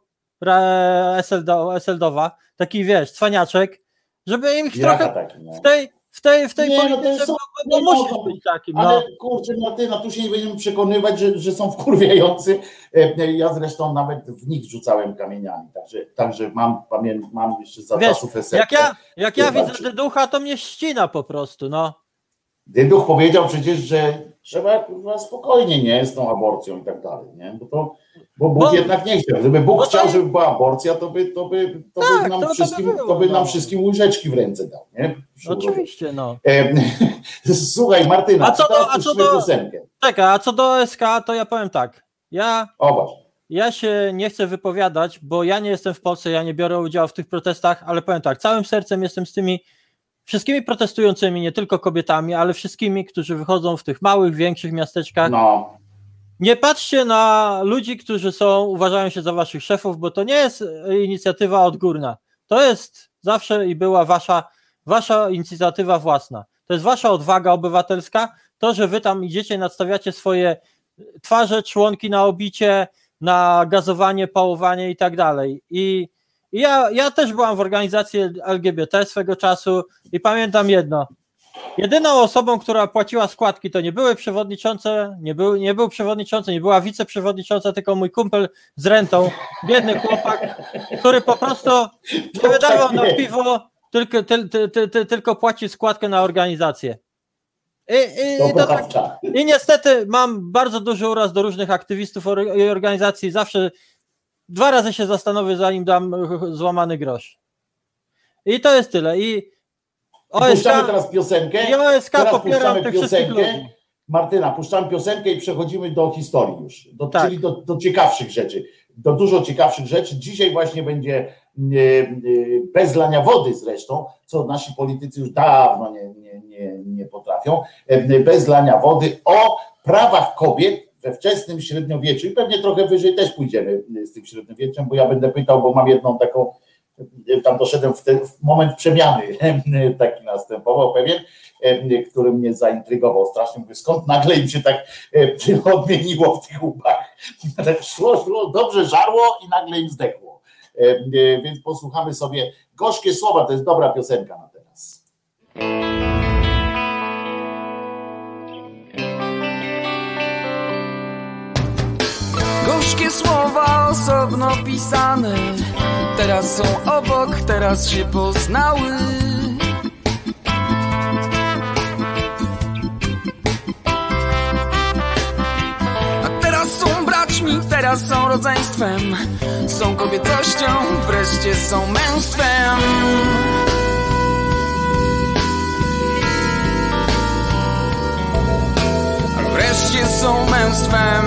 SLD, SLDowa, taki wiesz, cwaniaczek, żeby im ich trochę no. w tej, w tej, w tej Nie, no polityce, są- bo nie musi mogą być takim, no. Ale kurczę, Martyna, tu się nie będziemy przekonywać, że, że są wkurwiający. E, e, Ja zresztą nawet w nich rzucałem kamieniami, także, także mam, pamię, mam jeszcze za Wiesz, czasów SLD. Jak ja, jak ja widzę Dyducha, to mnie ścina po prostu, no. Dyduch powiedział przecież, że trzeba kurwa, spokojnie, nie, z tą aborcją i tak dalej, nie? Bo, to, bo Bóg Bo- jednak nie chciał. Gdyby Bóg bo to- chciał, żeby była aborcja, to by, to by, to Tak, by nam to by wszystkim, było, to by no. nam wszystkim łyżeczki w ręce dał, nie? Oczywiście, no. E, Słuchaj, Martyna, A co do- a co do-. Czekaj, a co do SK, to ja powiem tak. Ja, O ja się nie chcę wypowiadać, bo ja nie jestem w Polsce, ja nie biorę udziału w tych protestach, ale powiem tak, całym sercem jestem z tymi wszystkimi protestującymi, nie tylko kobietami, ale wszystkimi, którzy wychodzą w tych małych, większych miasteczkach. No, Nie patrzcie na ludzi, którzy są, uważają się za waszych szefów, bo to nie jest inicjatywa odgórna. To jest zawsze i była wasza, wasza inicjatywa własna. To jest wasza odwaga obywatelska. To, że wy tam idziecie, nadstawiacie swoje twarze, członki na obicie, na gazowanie, pałowanie i tak dalej. I ja, ja też byłam w organizacji LGBT swego czasu i pamiętam jedno. Jedyną osobą, która płaciła składki, to nie były przewodniczące, nie był, nie był przewodniczący, nie była wiceprzewodnicząca, tylko mój kumpel z rentą, biedny chłopak, który po prostu nie wydawał na piwo, tylko, ty, ty, ty, ty, tylko płaci składkę na organizację. I, i, i, tak. I niestety mam bardzo duży uraz do różnych aktywistów i organizacji. Zawsze dwa razy się zastanowię, zanim dam złamany grosz. I to jest tyle. I OSK, Puszczamy teraz piosenkę. i OSK teraz popieram tych piosenkę. Martyna, puszczamy piosenkę i przechodzimy do historii już, do, Tak. czyli do, do ciekawszych rzeczy, do dużo ciekawszych rzeczy. Dzisiaj właśnie będzie e, e, bez lania wody zresztą, co nasi politycy już dawno nie, nie, nie, nie potrafią, e, bez lania wody o prawach kobiet we wczesnym średniowieczu i pewnie trochę wyżej też pójdziemy z tym średniowieczem, bo ja będę pytał, bo mam jedną taką, tam doszedłem w, ten, w moment przemiany, taki następował pewien, e, który mnie zaintrygował strasznie. Mówię, skąd nagle im się tak e, odmieniło w tych łbach. Tak szło, szło, dobrze żarło i nagle im zdechło. E, e, Więc posłuchamy sobie gorzkie słowa, to jest dobra piosenka na teraz. Słowa osobno pisane. Teraz są obok, teraz się poznały. A teraz są braćmi, teraz są rodzeństwem. Są kobiecością, wreszcie są męstwem. Wreszcie są męstwem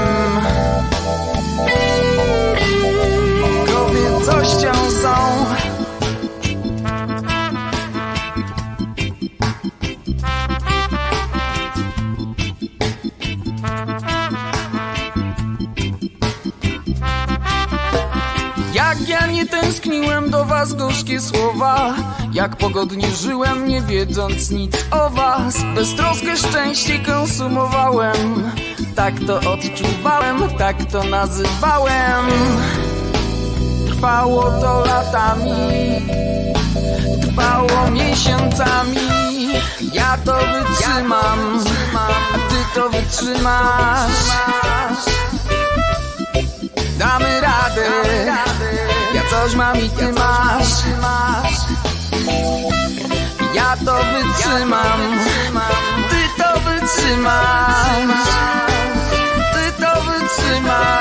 są. Jak ja nie tęskniłem do was gorzkie słowa. Jak pogodnie żyłem nie wiedząc nic o was. Beztroskę szczęście konsumowałem. Tak to odczuwałem, tak to nazywałem Trwało to latami Trwało miesiącami. Ja to wytrzymam A ty to wytrzymasz. Damy radę Ja coś mam i ty masz. Ja to wytrzymam Ty to wytrzymasz. Ty to wytrzymasz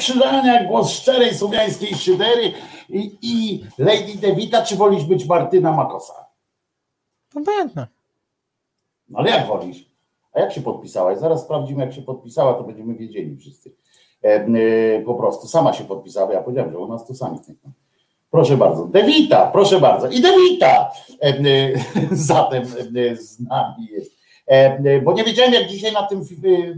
Wojtek Krzyżania, głos szczerej słowiańskiej szydery i, i Lady Devita, czy wolisz być Martyna Makosa? Obojętne. No ale jak wolisz? A jak się podpisałaś? Zaraz sprawdzimy, jak się podpisała, to będziemy wiedzieli wszyscy. E, e, po prostu sama się podpisała. Ja powiedziałem, że u nas to sami. Proszę bardzo. Devita, proszę bardzo. I Devita e, e, zatem e, z nami jest. E, e, bo nie wiedziałem, jak dzisiaj na tym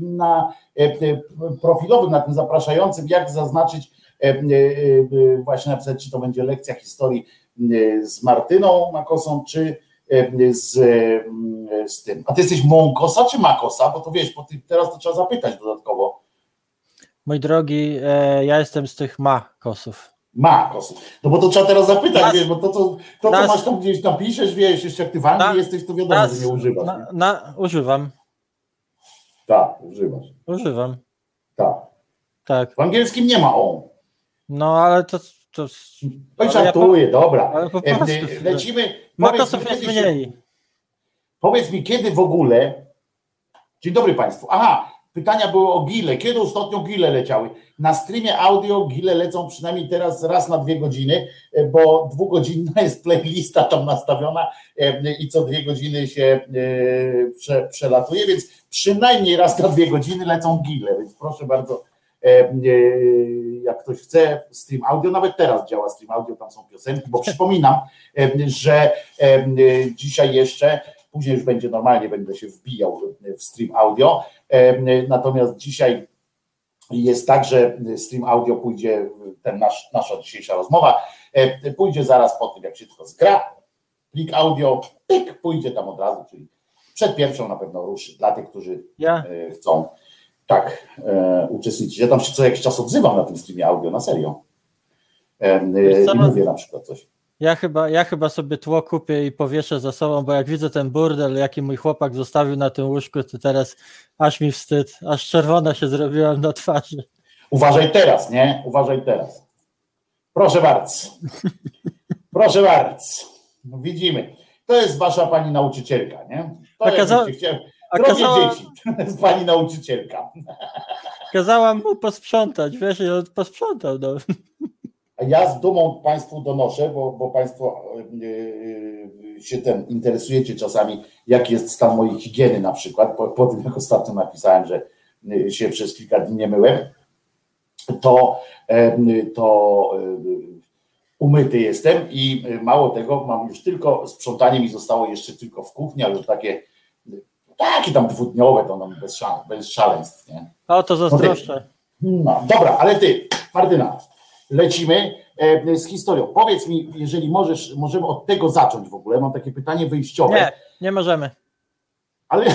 na e, e, profilowym, na tym zapraszającym, jak zaznaczyć, właśnie napisać, czy to będzie lekcja historii z Martyną Makosą, czy z, z tym. A ty jesteś Mąkosa czy Makosa? Bo to wiesz, bo teraz to trzeba zapytać dodatkowo. Mój drogi, ja jestem z tych ma kosów. Makos. No bo to trzeba teraz zapytać, Nas- wiesz, bo to, to, to co nas- masz tam gdzieś napiszesz, wiesz, jeszcze jak ty w Anglii Na- jesteś, to wiadomo, Nas- że nie używasz. Na, na, używam, Tak, używasz. używam. Tak. Tak. W angielskim nie ma on. No ale to. to Oj, Ale ja żartuję, dobra. po E, prostu- Lecimy. Makosów jest mniej. Powiedz mi, kiedy w ogóle. Dzień dobry Państwu. Aha, pytania były o gile. Kiedy ostatnio gile leciały? Na streamie audio gile lecą przynajmniej teraz raz na dwie godziny, e, bo dwugodzinna jest playlista tam nastawiona e, i co dwie godziny się e, prze, przelatuje, więc przynajmniej raz na dwie godziny lecą gile, więc proszę bardzo. Jak ktoś chce stream audio, nawet teraz działa stream audio, tam są piosenki, bo przypominam, że dzisiaj jeszcze Później już będzie normalnie, będę się wbijał w stream audio. Natomiast dzisiaj jest tak, że stream audio pójdzie, ten nasz, nasza dzisiejsza rozmowa, pójdzie zaraz po tym, jak się tylko zgra. Plik audio, pyk, pójdzie tam od razu, czyli przed pierwszą na pewno ruszy dla tych, którzy Ja, e, chcą tak e, uczestniczyć. Ja tam się co jakiś czas odzywam na tym streamie audio, na serio. E, mówię na przykład coś. Ja, chyba, ja chyba sobie tło kupię i powieszę za sobą, bo jak widzę ten burdel, jaki mój chłopak zostawił na tym łóżku, to teraz aż mi wstyd, aż czerwona się zrobiłam na twarzy. Uważaj teraz, nie? Uważaj teraz. Proszę bardzo. Proszę bardzo. No widzimy. To jest wasza pani nauczycielka, nie? To A kaza- jakbyście chcieli- a Drogie kazała- dzieci, to jest pani nauczycielka. Kazałam mu posprzątać, wiesz, i on posprzątał. No. Ja z dumą Państwu donoszę, bo, bo Państwo yy, się ten interesujecie czasami, jaki jest stan mojej higieny na przykład, po, po tym jak ostatnio napisałem, że yy, się przez kilka dni nie myłem, to, to umyty jestem i mało tego, mam już tylko, sprzątanie mi zostało jeszcze tylko w kuchni, ale już takie, takie tam dwudniowe, to nam bez, szale, bez szaleństw, nie? O, to zazdroszczę. No, dobra, ale ty, Martyna, lecimy e, z historią. Powiedz mi, jeżeli możesz, możemy od tego zacząć w ogóle. Mam takie pytanie wyjściowe, Nie, nie możemy. ale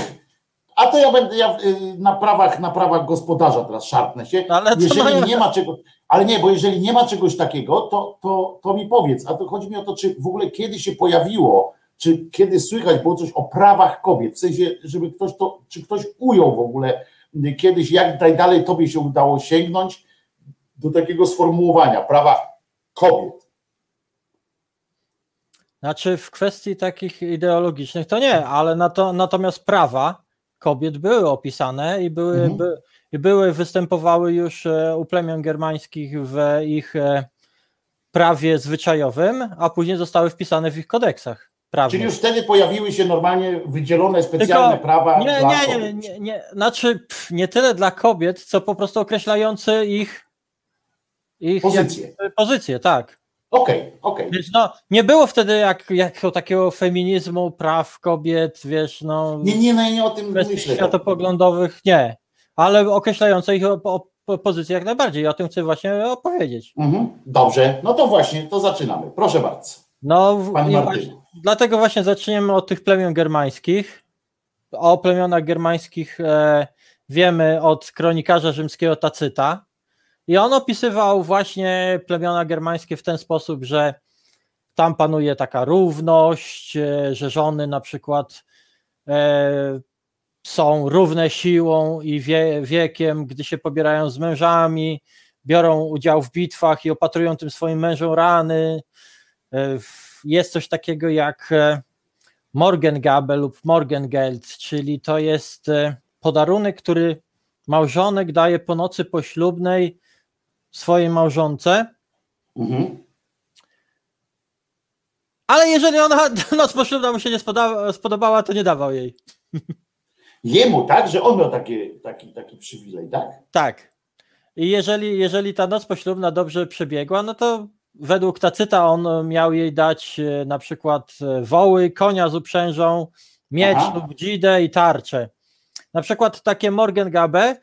a to ja będę ja y, na prawach, na prawach gospodarza teraz szarpnę się. Ale co jeżeli mają- nie ma czego, ale nie, bo jeżeli nie ma czegoś takiego, to, to, to mi powiedz. A to chodzi mi o to, czy w ogóle kiedy się pojawiło, czy kiedy słychać było coś o prawach kobiet, w sensie, żeby ktoś to, czy ktoś ujął w ogóle y, kiedyś, jak najdalej tobie się udało sięgnąć do takiego sformułowania prawa kobiet. Znaczy w kwestii takich ideologicznych to nie, ale na to, natomiast prawa kobiet były opisane i były, Mhm. by, i były występowały już e, u plemion germańskich w ich e, prawie zwyczajowym, a później zostały wpisane w ich kodeksach prawnych. Czyli już wtedy pojawiły się normalnie wydzielone specjalne Tylko- prawa nie, dla nie, nie, nie, nie, znaczy pff, nie tyle dla kobiet, co po prostu określające ich, ich Pozycje. jakby pozycje, tak. Okej, okej. Więc no, nie było wtedy jak, jako takiego feminizmu, praw kobiet, wiesz, no, Nie, nie, no, nie o tym myślę. światopoglądowych, nie, ale określające ich o, o po- pozycji jak najbardziej. I o tym chcę właśnie opowiedzieć. Mhm. Dobrze, no to właśnie, to zaczynamy. Proszę bardzo. No, Pani dlatego właśnie zaczniemy od tych plemion germańskich. O plemionach germańskich e, wiemy od kronikarza rzymskiego Tacyta. I on opisywał właśnie plemiona germańskie w ten sposób, że tam panuje taka równość, e, że żony na przykład e, są równe siłą i wie, wiekiem, gdy się pobierają z mężami, biorą udział w bitwach i opatrują tym swoim mężom rany. E, Jest coś takiego jak Morgengabe lub Morgengeld, czyli to jest podarunek, który małżonek daje po nocy poślubnej swojej małżonce, Mhm. ale jeżeli ona noc poślubna mu się nie spodobała, to nie dawał jej. Jemu, tak, że on miał takie, taki, taki przywilej, tak? Tak. I jeżeli, jeżeli ta noc poślubna dobrze przebiegła, no to według Tacyta on miał jej dać e, na przykład e, woły, konia z uprzężą, miecz Aha. lub dzidę i tarczę. Na przykład takie Morgengabe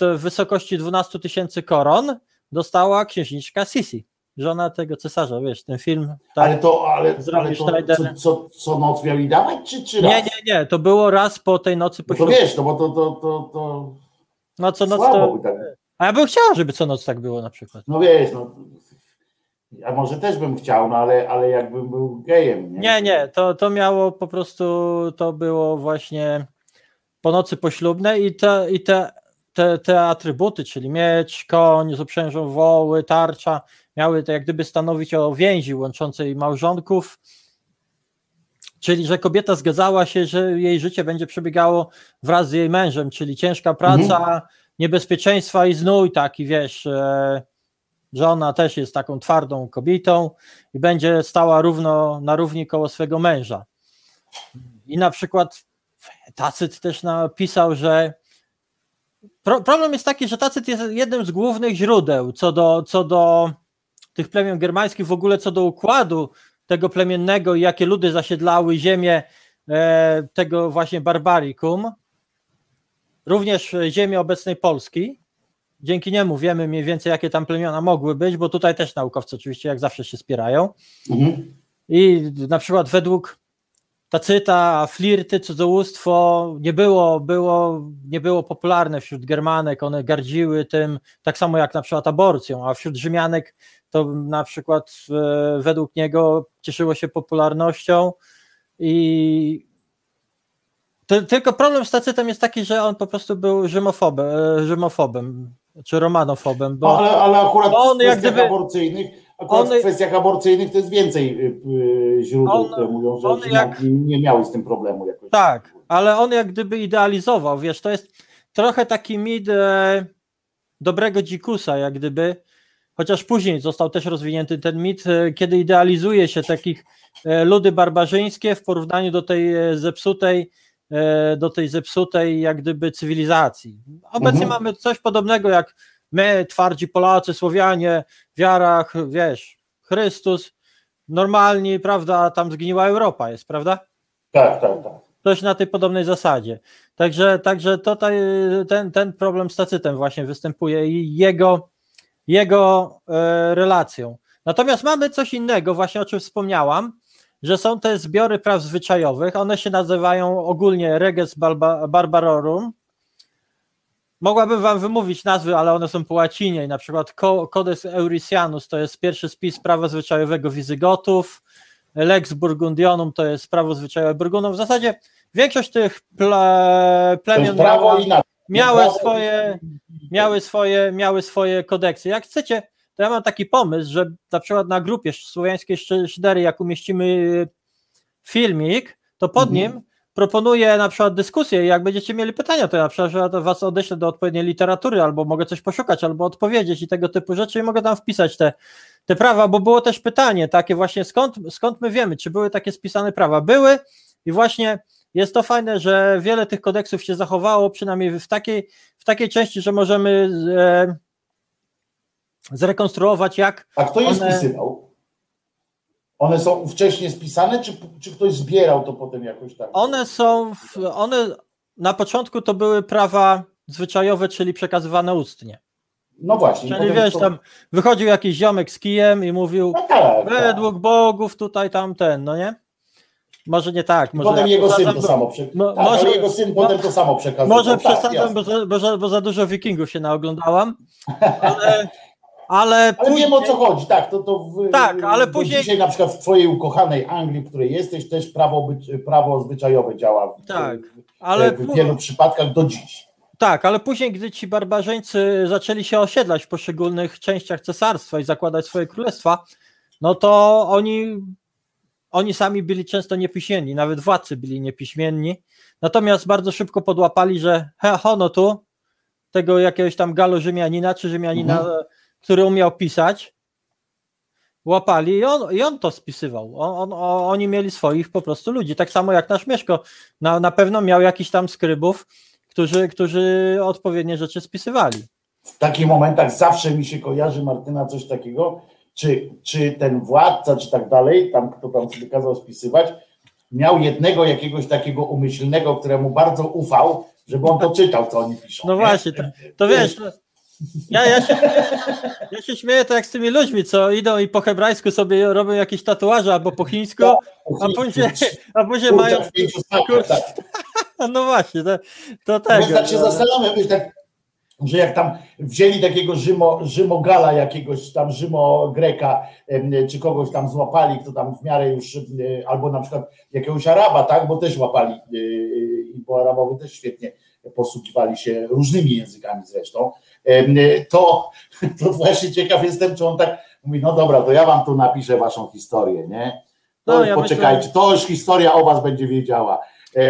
w wysokości 12 tysięcy koron dostała księżniczka Sisi, żona tego cesarza, wiesz, ten film. Tak? Ale to, ale, ale to co, co, co noc miał i dawać, czy, czy raz? Nie, nie, nie, to było raz po tej nocy No to wiesz, no bo to, to, to, to No co noc słabo. to... Tak. A ja bym chciała, żeby co noc tak było na przykład. No wiesz, no. Ja może też bym chciał, no ale, ale jakbym był gejem. Nie, Nie, nie, to, to miało po prostu, to było właśnie po nocy poślubne i te, i te, te, te atrybuty, czyli miecz, koń z uprzężą woły, tarcza, miały to jak gdyby stanowić o więzi łączącej małżonków, czyli że kobieta zgadzała się, że jej życie będzie przebiegało wraz z jej mężem, czyli ciężka praca, niebezpieczeństwa i znój taki, wiesz, że ona też jest taką twardą kobietą i będzie stała równo na równi koło swego męża. I na przykład Tacyt też napisał, że pro, problem jest taki, że Tacyt jest jednym z głównych źródeł co do, co do tych plemion germańskich, w ogóle co do układu tego plemiennego i jakie ludy zasiedlały ziemię e, tego właśnie barbarikum, również ziemię obecnej Polski. Dzięki niemu wiemy mniej więcej, jakie tam plemiona mogły być, bo tutaj też naukowcy oczywiście jak zawsze się spierają. Mhm. I na przykład według Tacyta flirty, cudzołóstwo nie było, było, nie było popularne wśród Germanek, one gardziły tym, tak samo jak na przykład aborcją, a wśród Rzymianek to na przykład e, według niego cieszyło się popularnością. I ty, tylko problem z Tacytem jest taki, że on po prostu był rzymofobem, e, rzymofobem czy romanofobem, bo ale, ale akurat bo on jak gdyby- aborcyjnych, akurat on- w kwestiach aborcyjnych to jest więcej y, y, źródeł, On- które mówią, że on Rzymianki nie miały z tym problemu jakoś. Tak, ale on jak gdyby idealizował, wiesz, to jest trochę taki mit e, dobrego dzikusa, jak gdyby, chociaż później został też rozwinięty ten mit, e, kiedy idealizuje się takich e, ludy barbarzyńskie w porównaniu do tej e, zepsutej, e, do tej zepsutej jak gdyby cywilizacji. Obecnie Mhm. mamy coś podobnego jak my, twardzi Polacy, Słowianie, wiarach, wiesz, Chrystus, normalni, prawda, tam zgniła Europa jest, prawda? Tak, tak, tak. coś na tej podobnej zasadzie. Także, także tutaj ten, ten problem z Tacytem właśnie występuje i jego, jego e, relacją. Natomiast mamy coś innego, właśnie o czym wspomniałam, że są te zbiory praw zwyczajowych, one się nazywają ogólnie Reges Barba- Barbarorum. Mogłabym wam wymówić nazwy, ale one są po łacinie, na przykład Co- Codex Euricianus to jest pierwszy spis prawa zwyczajowego Wizygotów, Lex Burgundionum to jest prawo zwyczajowe Burgundów. W zasadzie większość tych ple, plemion miała, miały, swoje, miały, swoje, miały swoje kodeksy. Jak chcecie, to ja mam taki pomysł, że na przykład na grupie słowiańskiej Szy- szydery, jak umieścimy filmik, to pod Mhm. nim proponuję na przykład dyskusję i jak będziecie mieli pytania, to ja na przykład was odeślę do odpowiedniej literatury, albo mogę coś poszukać, albo odpowiedzieć i tego typu rzeczy i mogę tam wpisać te, te prawa, bo było też pytanie takie właśnie, skąd, skąd my wiemy, czy były takie spisane prawa? Były i właśnie jest to fajne, że wiele tych kodeksów się zachowało, przynajmniej w takiej, w takiej części, że możemy e, zrekonstruować, jak A kto je One- spisywał? One są wcześniej spisane, czy, czy ktoś zbierał to potem jakoś tak? one są, w, one na początku to były prawa zwyczajowe, czyli przekazywane ustnie. No właśnie. Czyli wiesz, to- tam wychodził jakiś ziomek z kijem i mówił No tak, tak. według bogów tutaj tam ten, no nie? Może nie tak, może Potem ja jego syn to samo przekazywał. No, tak, może- jego syn potem to samo przekazywał. Może tak, przesadzam, bo bo za dużo wikingów się naoglądałam, ale, ale Ale później, wiem o co chodzi, tak, to, to w, Tak, ale później- Dzisiaj na przykład w twojej ukochanej Anglii, w której jesteś, też prawo, być, prawo zwyczajowe działa w, Tak, ale, w wielu przypadkach do dziś. tak, ale później, gdy ci barbarzyńcy zaczęli się osiedlać w poszczególnych częściach cesarstwa i zakładać swoje królestwa, no to oni, oni sami byli często niepiśmienni, nawet władcy byli niepiśmienni, natomiast bardzo szybko podłapali, że he, hono tu, tego jakiegoś tam galo Rzymianina, czy Rzymianina, Mhm. Który umiał pisać, łapali i on, i on to spisywał. On, on, oni mieli swoich po prostu ludzi. Tak samo jak nasz Mieszko. Na, na pewno miał jakiś tam skrybów, którzy, którzy odpowiednie rzeczy spisywali. W takich momentach zawsze mi się kojarzy, Martyna, coś takiego, czy, czy ten władca, czy tak dalej, tam kto tam sobie kazał spisywać, miał jednego jakiegoś takiego umyślnego, któremu bardzo ufał, żeby on to czytał, co oni piszą. No nie? właśnie, to, to wiesz, ja, ja, się, ja się śmieję tak jak z tymi ludźmi, co idą i po hebrajsku sobie robią jakieś tatuaże albo po chińsku, a później, a później mają. tak. No właśnie, to, to Bo tego. tak się zastanawiam, wiesz, tak, że jak tam wzięli takiego Rzymo, Rzymogala, jakiegoś tam Rzymogreka, em, czy kogoś tam złapali, kto tam w miarę już, albo na przykład jakiegoś Araba, tak, bo też łapali, y, i bo Arabowie też świetnie posługiwali się różnymi językami zresztą, to, to właśnie ciekaw jestem, czy on tak mówi, no dobra, to ja wam tu napiszę waszą historię, nie? To No, ja poczekajcie, myślę- to już historia o was będzie wiedziała.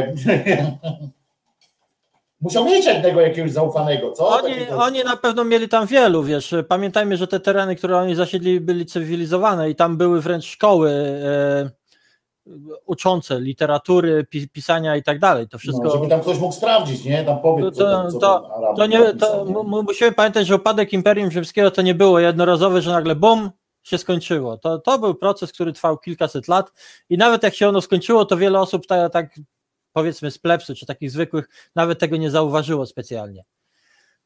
Musiał mieć jednego jakiegoś zaufanego, co? Oni, oni na pewno mieli tam wielu, wiesz. Pamiętajmy, że te tereny, które oni zasiedli, byli cywilizowane i tam były wręcz szkoły e, uczące literatury, pi, pisania i tak dalej. To wszystko. No, żeby tam ktoś mógł sprawdzić, nie? Tam powiedz, To- co, tam- co to- nie, to musimy pamiętać, że upadek Imperium Rzymskiego to nie było jednorazowe, że nagle bum, się skończyło. To, to był proces, który trwał kilkaset lat i nawet jak się ono skończyło, to wiele osób tak, tak powiedzmy z plebsu, czy takich zwykłych, nawet tego nie zauważyło specjalnie.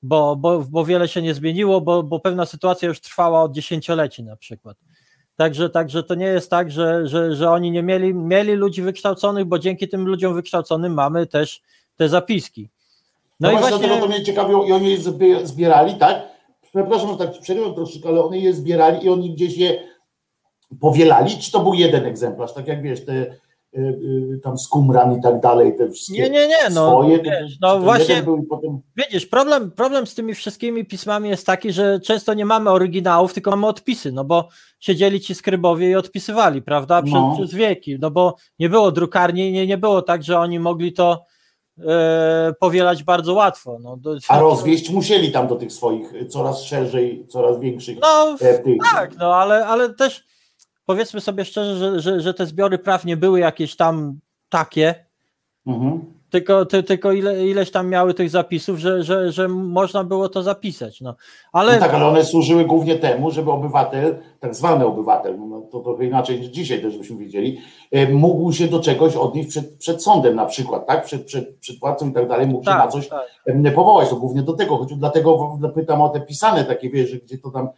Bo, bo, bo wiele się nie zmieniło, bo, bo pewna sytuacja już trwała od dziesięcioleci na przykład. Także, także to nie jest tak, że, że, że oni nie mieli, mieli ludzi wykształconych, bo dzięki tym ludziom wykształconym mamy też te zapiski. No, No, i właśnie, dlatego to mnie ciekawiło i oni je zbie- zbierali, tak? Przepraszam, że tak przerywam troszeczkę, ale oni je zbierali i oni gdzieś je powielali, czy to był jeden egzemplarz, tak jak wiesz, te tam z Qumran i tak dalej, te wszystkie Nie, nie, nie, no, swoje, wiesz, no właśnie- potem... Widzisz, problem, problem z tymi wszystkimi pismami jest taki, że często nie mamy oryginałów, tylko mamy odpisy, no bo siedzieli ci skrybowie i odpisywali, prawda, przez, No. przez wieki, no bo nie było drukarni, nie, nie było tak, że oni mogli to e, powielać bardzo łatwo. No, do, A rozwieść musieli tam do tych swoich y, coraz szerzej, coraz większych No, e, tych. tak, no ale, ale też powiedzmy sobie szczerze, że, że, że te zbiory praw nie były jakieś tam takie, Mhm. tylko, ty, tylko ile, ileś tam miały tych zapisów, że, że, że można było to zapisać. No. Ale No tak, ale one służyły głównie temu, żeby obywatel, tak zwany obywatel, no to trochę inaczej niż dzisiaj też byśmy wiedzieli, e, mógł się do czegoś odnieść przed, przed sądem na przykład, tak? Przed, przed, przed władcą i tak dalej, mógł się na tak, coś tak. powołać. To głównie do tego chodziło. Dlatego pytam o te pisane takie, wiesz, że gdzie to tam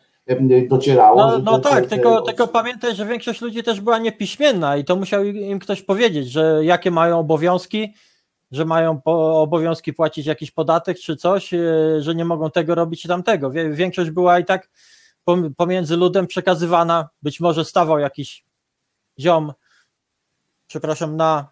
docierało. No, no te- tak, te- tylko, te- tylko pamiętaj, że większość ludzi też była niepiśmienna i to musiał im ktoś powiedzieć, że jakie mają obowiązki, że mają obowiązki płacić jakiś podatek czy coś, e, że nie mogą tego robić i tamtego. Większość była i tak pom- pomiędzy ludem przekazywana, być może stawał jakiś ziom, przepraszam, na,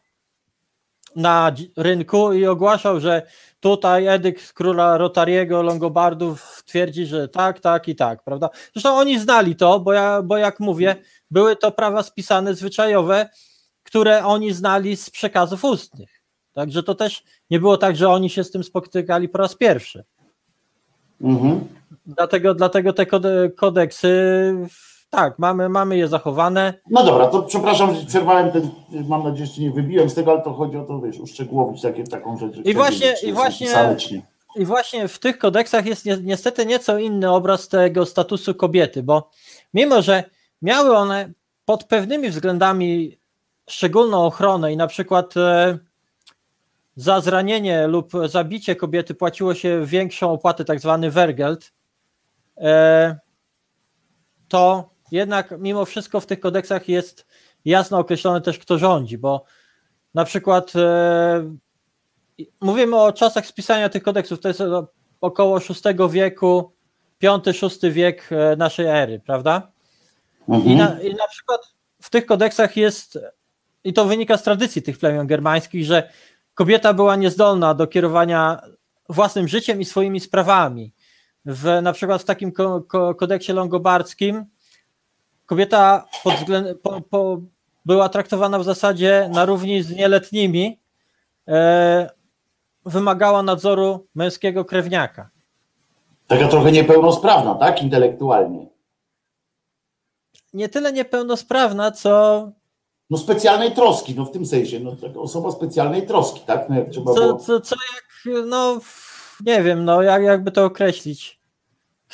na rynku i ogłaszał, że tutaj edykt króla Rotariego Longobardów twierdzi, że tak, tak i tak, prawda? Zresztą oni znali to, bo, ja, bo jak mówię, były to prawa spisane zwyczajowe, które oni znali z przekazów ustnych. Także to też nie było tak, że oni się z tym spotykali po raz pierwszy. Mhm. Dlatego, dlatego te kode, kodeksy, tak, mamy, mamy je zachowane. No dobra, to przepraszam, że przerwałem ten, mam nadzieję, że nie wybiłem z tego, ale to chodzi o to, wiesz, uszczegółowić takie, taką rzecz. ktoś właśnie- i właśnie-. I właśnie w tych kodeksach jest ni- niestety nieco inny obraz tego statusu kobiety, bo mimo, że miały one pod pewnymi względami szczególną ochronę i na przykład e, za zranienie lub zabicie kobiety płaciło się większą opłatę, tak zwany wergelt, e, to jednak mimo wszystko w tych kodeksach jest jasno określone też, kto rządzi, bo na przykład e, mówimy o czasach spisania tych kodeksów, to jest około VI wieku, V-VI wiek e, naszej ery, prawda? Mhm. I na, I na przykład w tych kodeksach jest, i to wynika z tradycji tych plemion germańskich, że kobieta była niezdolna do kierowania własnym życiem i swoimi sprawami. W, na przykład w takim ko, ko, kodeksie longobardzkim kobieta pod po, po, była traktowana w zasadzie na równi z nieletnimi, e, wymagała nadzoru męskiego krewniaka. Taka trochę niepełnosprawna, tak? Intelektualnie. Nie tyle niepełnosprawna, co No specjalnej troski, no w tym sensie, no taka osoba specjalnej troski, tak? No jak trzeba co, było... co, co jak, no nie wiem, no jak, jakby to określić.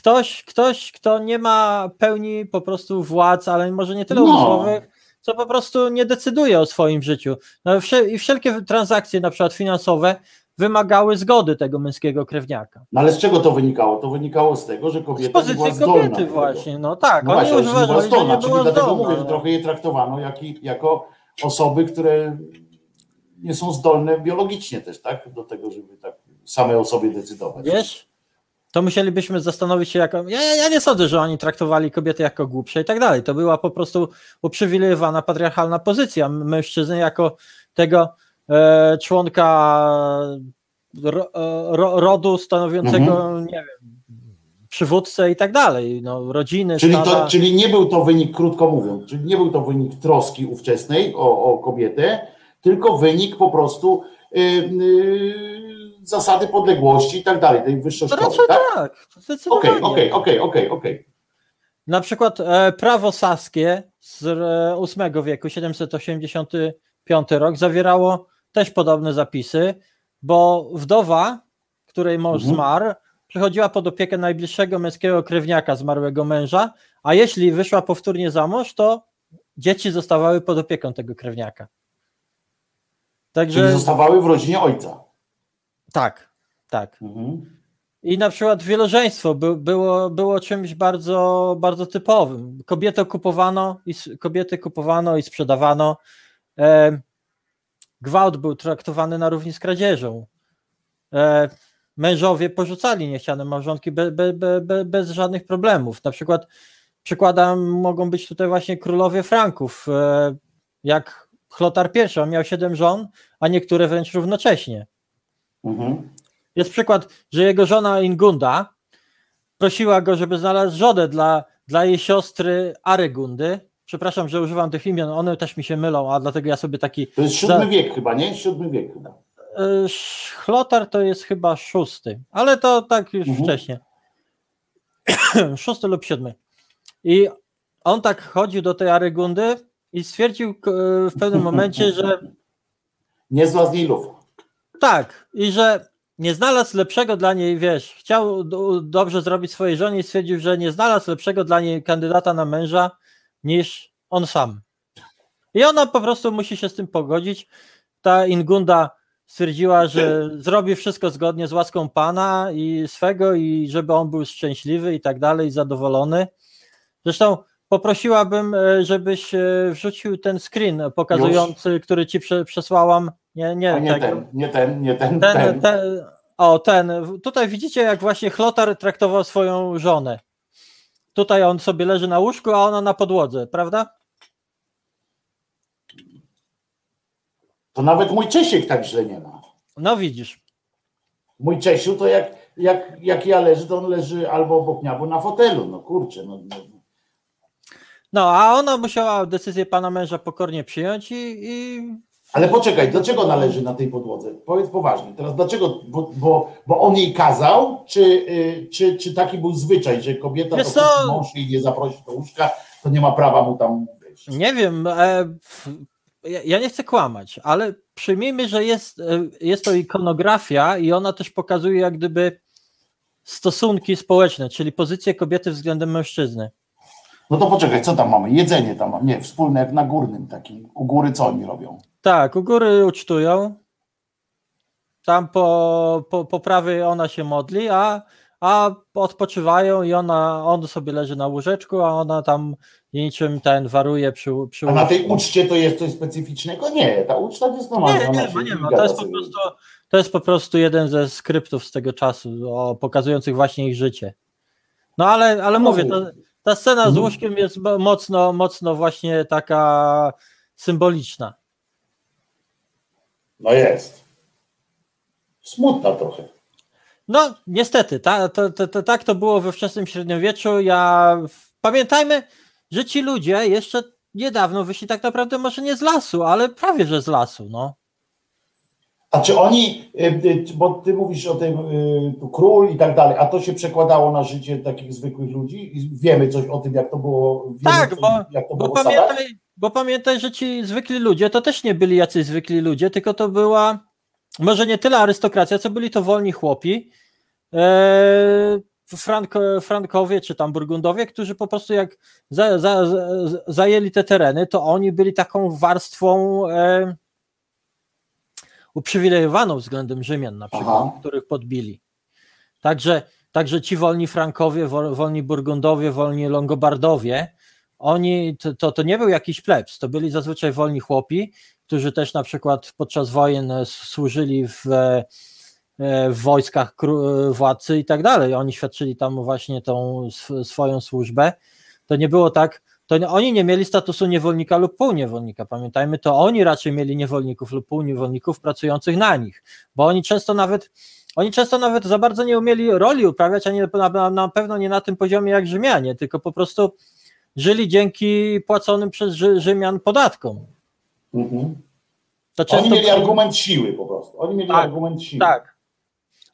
Ktoś, ktoś, kto nie ma pełni po prostu władz, ale może nie tyle No. umysłowych, co po prostu nie decyduje o swoim życiu. No, wszel- I wszelkie transakcje, na przykład finansowe, wymagały zgody tego męskiego krewniaka. No ale z czego to wynikało? To wynikało z tego, że Z kobieta nie była pozycji zdolna. do kobiety tego. właśnie, no tak, No właśnie, że była uważali, że zdolna, czyli była dlatego zdolna. mówię, że no. trochę je traktowano jak, jako osoby, które nie są zdolne biologicznie też, tak? Do tego, żeby tak same o sobie decydować. Wiesz? To musielibyśmy zastanowić się, jako. Ja, ja nie sądzę, że oni traktowali kobiety jako głupsze i tak dalej. To była po prostu uprzywilejowana patriarchalna pozycja mężczyzny jako tego e, członka ro, e, ro, rodu stanowiącego, nie wiem, przywódcę i tak dalej. No, rodziny, Czyli, to, czyli nie był to wynik, krótko mówiąc, czyli nie był to wynik troski ówczesnej o, o kobietę, tylko wynik po prostu y, y, zasady podległości i tak dalej, tej raczej tak? tak, zdecydowanie. okej, okej, okej, okej. Na przykład e, prawo saskie z e, VIII wieku, 785 rok, zawierało też podobne zapisy, bo wdowa, której mąż Mhm. zmarł, przechodziła pod opiekę najbliższego męskiego krewniaka zmarłego męża, a jeśli wyszła powtórnie za mąż, to dzieci zostawały pod opieką tego krewniaka. Czyli Także zostawały w rodzinie ojca. Tak, tak. Mhm. I na przykład wielożeństwo by, było, było czymś bardzo, bardzo typowym. Kobiety kupowano i, kobiety kupowano i sprzedawano. E, gwałt był traktowany na równi z kradzieżą. E, mężowie porzucali niechciane małżonki be, be, be, be, bez żadnych problemów. Na przykład przykładem mogą być tutaj właśnie królowie Franków. E, jak Chlotar I on miał siedem żon, a niektóre wręcz równocześnie. Mhm. Jest przykład, że jego żona Ingunda prosiła go, żeby znalazł żonę dla, dla jej siostry Aregundy. Przepraszam, że używam tych imion, one też mi się mylą, a dlatego ja sobie taki. To jest siódmy wiek chyba, nie? Siódmy wiek chyba. Y, Chlotar to jest chyba szósty, ale to tak już Mhm. wcześniej. szósty lub siódmy. I on tak chodził do tej Aregundy i stwierdził k- w pewnym momencie, że Niezła z niej lufa. Tak, i że nie znalazł lepszego dla niej, wiesz, chciał do, dobrze zrobić swojej żonie i stwierdził, że nie znalazł lepszego dla niej kandydata na męża niż on sam. I ona po prostu musi się z tym pogodzić. Ta Ingunda stwierdziła, że zrobi wszystko zgodnie z łaską Pana i swego i żeby on był szczęśliwy i tak dalej, zadowolony. Zresztą poprosiłabym, e, żebyś e, wrzucił ten screen pokazujący, który ci prze, przesłałam. Nie, nie, A nie ten, nie ten, nie ten, Ten, ten. ten, o, ten. Tutaj widzicie, jak właśnie Chlotar traktował swoją żonę. Tutaj on sobie leży na łóżku, a ona na podłodze, prawda? To nawet mój Czesiek tak źle nie ma. No widzisz. Mój Czesiu to jak, jak, jak ja leżę, to on leży albo obok mnie, albo na fotelu. No kurczę, no, no. No, a ona musiała decyzję pana męża pokornie przyjąć i, i Ale poczekaj, dlaczego należy na tej podłodze? Powiedz poważnie. Teraz dlaczego? Bo, bo, bo on jej kazał, czy, y, czy, czy taki był zwyczaj, że kobieta Wiesz to co? mąż jej nie zaprosi do łóżka, to nie ma prawa mu tam wejść. nie wiem, e, ja nie chcę kłamać, ale przyjmijmy, że jest, e, jest to ikonografia i ona też pokazuje jak gdyby stosunki społeczne, czyli pozycję kobiety względem mężczyzny. No to poczekaj, co tam mamy? Jedzenie tam mamy. Nie, wspólne jak na górnym takim. U góry co oni robią? Tak, u góry ucztują. Tam po, po, po prawej ona się modli, a, a odpoczywają i ona, on sobie leży na łóżeczku, a ona tam niczym ten waruje przy, przy A na tej uczcie to jest coś specyficznego? Nie, ta uczta to jest normalna. Nie, nie, ma, nie ma. To jest, po prostu, to jest po prostu jeden ze skryptów z tego czasu, o, pokazujących właśnie ich życie. No ale, ale No, mówię, ta, ta scena z Mhm. łóżkiem jest mo- mocno, mocno właśnie taka symboliczna. No jest. Smutna trochę. No, niestety, ta, tak to było we wczesnym średniowieczu. Ja pamiętajmy, że ci ludzie jeszcze niedawno wyszli tak naprawdę może nie z lasu, ale prawie że z lasu, no. A czy oni, y, y, bo ty mówisz o tym y, tu król i tak dalej, a to się przekładało na życie takich zwykłych ludzi? I wiemy coś o tym, jak to było, wiemy Tak, coś, bo, jak to bo, było osadach? pamiętaj, bo pamiętaj, że ci zwykli ludzie to też nie byli jacyś zwykli ludzie, tylko to była może nie tyle arystokracja, co byli to wolni chłopi, e, Franko, Frankowie czy tam Burgundowie, którzy po prostu jak za, za, za, zajęli te tereny, to oni byli taką warstwą e, uprzywilejowaną względem Rzymian na przykład, Aha. których podbili. Także, także ci wolni Frankowie, wol- wolni Burgundowie, wolni Longobardowie, oni, to, to, to nie był jakiś plebs, to byli zazwyczaj wolni chłopi, którzy też na przykład podczas wojen e, służyli w, e, w wojskach władcy i tak dalej. Oni świadczyli tam właśnie tą sw- swoją służbę. To nie było tak, to oni nie mieli statusu niewolnika lub półniewolnika. Pamiętajmy, to oni raczej mieli niewolników lub półniewolników pracujących na nich, bo oni często nawet oni często nawet za bardzo nie umieli roli uprawiać, a nie, na, na pewno nie na tym poziomie jak Rzymianie, tylko po prostu żyli dzięki płaconym przez Rzy, Rzymian podatkom. Mhm. To Oni mieli argument siły po prostu. Oni mieli Tak, argument siły. Tak.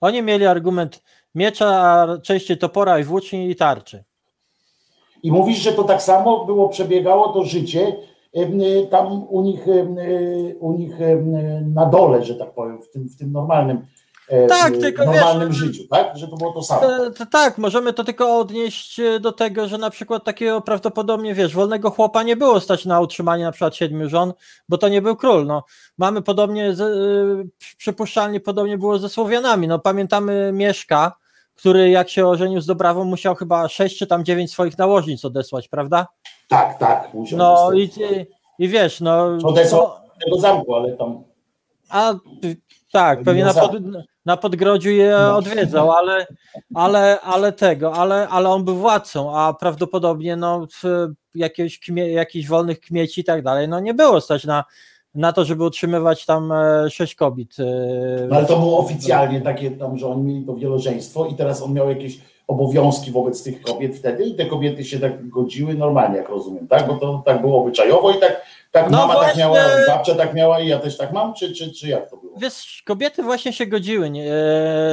Oni mieli argument miecza, a częściej topora i włóczni i tarczy. I mówisz, że to tak samo było, przebiegało to życie y, tam u nich, y, u nich y, na dole, że tak powiem, w tym, w tym normalnym, Tak, y, tylko normalnym wiesz, życiu, tak? Że to było to samo. E, to tak, możemy to tylko odnieść e, do tego, że na przykład takiego prawdopodobnie, wiesz, wolnego chłopa nie było stać na utrzymanie na przykład siedmiu żon, bo to nie był król. No, mamy podobnie, z, e, przypuszczalnie podobnie było ze Słowianami. No, pamiętamy Mieszka, który jak się ożenił z Dobrawą musiał chyba sześć czy tam dziewięć swoich nałożnic odesłać, prawda? Tak, tak. musiał No i, i, i wiesz, no... Odesłał no tego zamku, ale tam a tak, pewnie na, pod, na podgrodziu je No. odwiedzał, ale, ale, ale tego, ale, ale on był władcą, a prawdopodobnie no, kmie, jakichś wolnych kmieci i tak dalej, no nie było stać na, na to, żeby utrzymywać tam e, sześć kobiet. e, No ale to było oficjalnie takie tam, że oni mieli to wielożeństwo i teraz on miał jakieś obowiązki wobec tych kobiet wtedy i te kobiety się tak godziły normalnie, jak rozumiem, tak? Bo to tak było obyczajowo i tak, tak No mama tak właśnie. miała, babcia tak miała i ja też tak mam, czy, czy, czy jak to było? Wiesz, kobiety właśnie się godziły.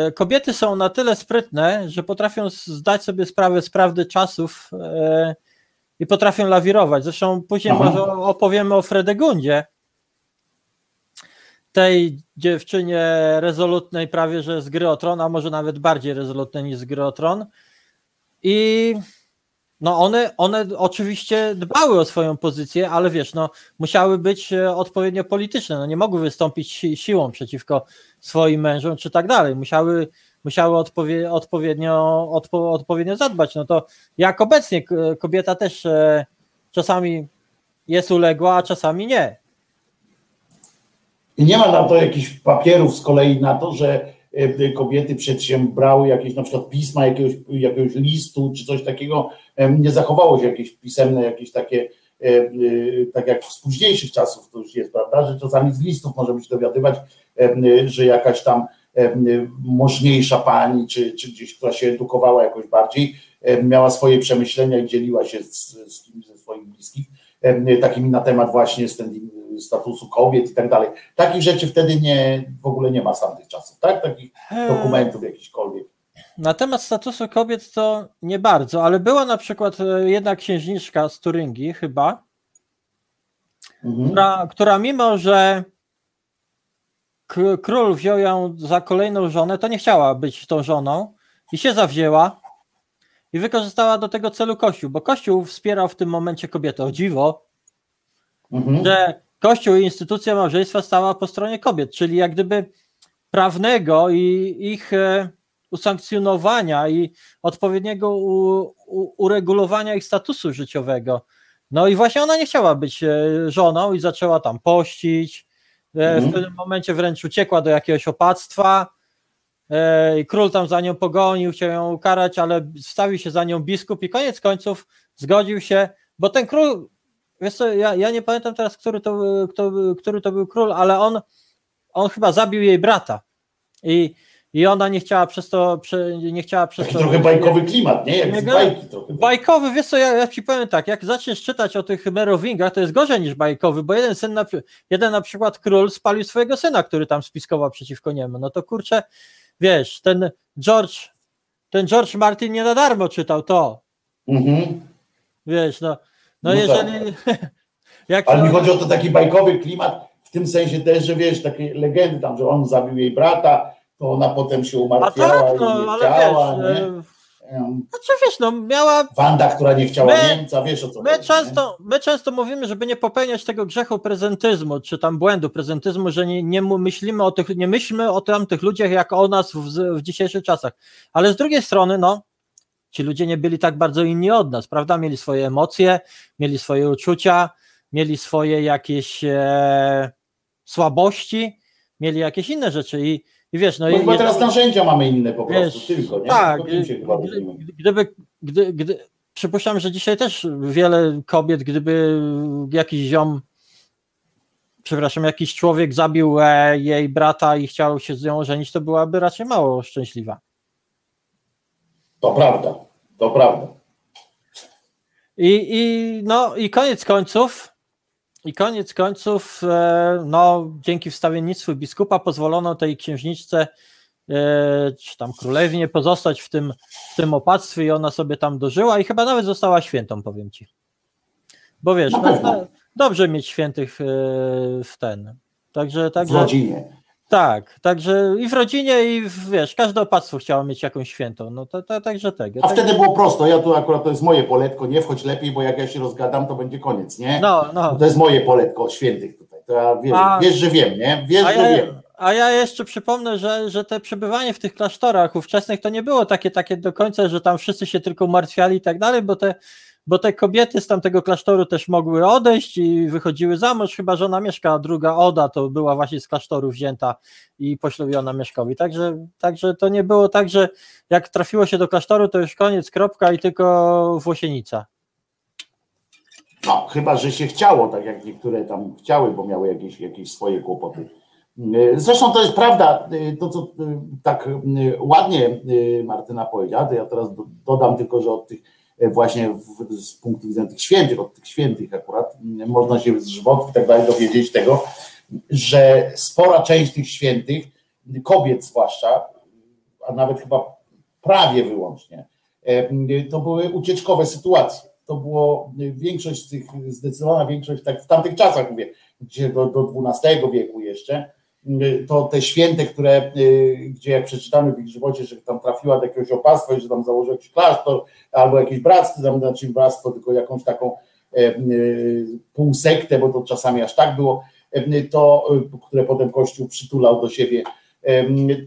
E, Kobiety są na tyle sprytne, że potrafią zdać sobie sprawę z prawdy czasów e, i potrafią lawirować. Zresztą później Aha. może opowiemy o Fredegundzie, tej dziewczynie rezolutnej prawie, że z gry o tron, a może nawet bardziej rezolutnej niż z gry o tron. I no one, one oczywiście dbały o swoją pozycję, ale wiesz, no musiały być e, odpowiednio polityczne, no nie mogły wystąpić si siłą przeciwko swoim mężom czy tak dalej, musiały, musiały odpowie odpowiednio, odpo odpowiednio zadbać, no to jak obecnie kobieta też e, czasami jest uległa, a czasami nie. I nie ma na to jakichś papierów z kolei na to, że kobiety przedsiębrały jakieś na przykład pisma, jakiegoś, jakiegoś listu czy coś takiego, nie zachowało się jakieś pisemne, jakieś takie, e, e, tak jak z późniejszych czasów to już jest, prawda, że czasami z listów możemy się dowiadywać, że jakaś tam możniejsza pani, czy, czy gdzieś, która się edukowała jakoś bardziej, miała swoje przemyślenia i dzieliła się z, z kimś ze swoich bliskich, takimi na temat właśnie standing, statusu kobiet i tak dalej. Takich rzeczy wtedy nie, w ogóle nie ma z tamtych czasów, tak? Takich dokumentów jakichkolwiek. Na temat statusu kobiet to nie bardzo, ale była na przykład e, jedna księżniczka z Turyngii chyba, Mhm. która, która mimo, że król wziął ją za kolejną żonę, to nie chciała być tą żoną i się zawzięła i wykorzystała do tego celu Kościół, bo Kościół wspierał w tym momencie kobietę. O dziwo, Mhm. że Kościół i instytucja małżeństwa stała po stronie kobiet, czyli jak gdyby prawnego i ich e, usankcjonowania i odpowiedniego u, u, uregulowania ich statusu życiowego. No i właśnie ona nie chciała być e, żoną i zaczęła tam pościć. E, w Mhm. pewnym momencie wręcz uciekła do jakiegoś opactwa. I Król tam za nią pogonił, chciał ją ukarać, ale wstawił się za nią biskup i koniec końców zgodził się, bo ten król, wiesz co, ja, ja nie pamiętam teraz, który to, był- kto, który to był król, ale on, on chyba zabił jej brata i, i ona nie chciała przez to, prze, nie chciała przez Taki to... trochę bajkowy klimat, nie? Jak Mega- bajki trochę. Bajkowy, wiesz co, ja, ja ci powiem tak, jak zaczniesz czytać o tych Merowingach, to jest gorzej niż bajkowy, bo jeden syn, na, jeden na przykład król spalił swojego syna, który tam spiskował przeciwko niemu, no to kurczę, wiesz, ten George, ten George Martin nie na darmo czytał to, Mhm. wiesz, no, no, No jeżeli, jak Ale mi chodzi o to taki bajkowy klimat, w tym sensie też, że wiesz, takie legendy tam, że on zabił jej brata, to ona potem się a umartwiała tak, i no, nie ale chciała, wiesz, nie? e, Em, znaczy wiesz, no, miała Wanda, która nie chciała My- Niemca, wiesz o co My chodzi, nie? często, my często mówimy, żeby nie popełniać tego grzechu prezentyzmu, czy tam błędu prezentyzmu, że nie, nie myślimy o tych, nie myślimy o tamtych ludziach jak o nas w, w dzisiejszych czasach. Ale z drugiej strony, no, ci ludzie nie byli tak bardzo inni od nas, prawda? Mieli swoje emocje, mieli swoje uczucia, mieli swoje jakieś e, słabości, mieli jakieś inne rzeczy i, i wiesz, no Bo i chyba jeżeli- teraz narzędzia mamy inne po prostu, Wiesz, tylko, nie? Tak, Tylko gdyby, gdy, gdy, przypuszczam, że dzisiaj też wiele kobiet, gdyby jakiś ziom, przepraszam, jakiś człowiek zabił e, jej brata i chciał się z nią ożenić, to byłaby raczej mało szczęśliwa. To prawda, to prawda. I, i, no, i koniec końców, i koniec końców, e, no, dzięki wstawiennictwu biskupa pozwolono tej księżniczce, e, czy tam królewnie pozostać w tym, w tym opactwie i ona sobie tam dożyła i chyba nawet została świętą, powiem ci. Bo wiesz, no, no, dobrze mieć świętych e, w ten. Także, W także rodzinie. Tak, także i w rodzinie, i w, wiesz, każde opactwo chciało mieć jakąś świętą. No to, to także tego. A tak- wtedy było prosto, ja tu akurat to jest moje poletko, nie wchodź lepiej, bo jak ja się rozgadam, to będzie koniec, nie? No, no. To jest moje poletko świętych tutaj, to ja wiesz, A- wiesz że wiem, nie? Wiesz, A że ja, wiem. a ja jeszcze przypomnę, że, że te przebywanie w tych klasztorach ówczesnych to nie było takie, takie do końca, że tam wszyscy się tylko umartwiali i tak dalej, bo te, bo te kobiety z tamtego klasztoru też mogły odejść i wychodziły za mąż, chyba żona Mieszka, druga Oda to była właśnie z klasztoru wzięta i poślubiona Mieszkowi. Także, także to nie było tak, że jak trafiło się do klasztoru, to już koniec, kropka i tylko Włosienica. No, chyba, że się chciało, tak jak niektóre tam chciały, bo miały jakieś, jakieś swoje kłopoty. Zresztą to jest prawda, to co tak ładnie e, Martyna powiedziała, to ja teraz do- dodam tylko, że od tych właśnie w, z punktu widzenia tych świętych, od tych świętych akurat można się z żywotów i tak dalej dowiedzieć tego, że spora część tych świętych, kobiet zwłaszcza, a nawet chyba prawie wyłącznie, e, to były ucieczkowe sytuacje. To było e, większość z tych, zdecydowana większość, tak w tamtych czasach mówię, gdzie do, do XII wieku jeszcze, to te święte, które, y, gdzie jak przeczytamy w ich żywocie, że tam trafiła do jakiegoś opactwa i że tam założył jakiś klasztor albo jakieś bractwo, tam znaczy bractwo, tylko jakąś taką e, y, półsektę, bo to czasami aż tak było, e, to, y, które potem Kościół przytulał do siebie,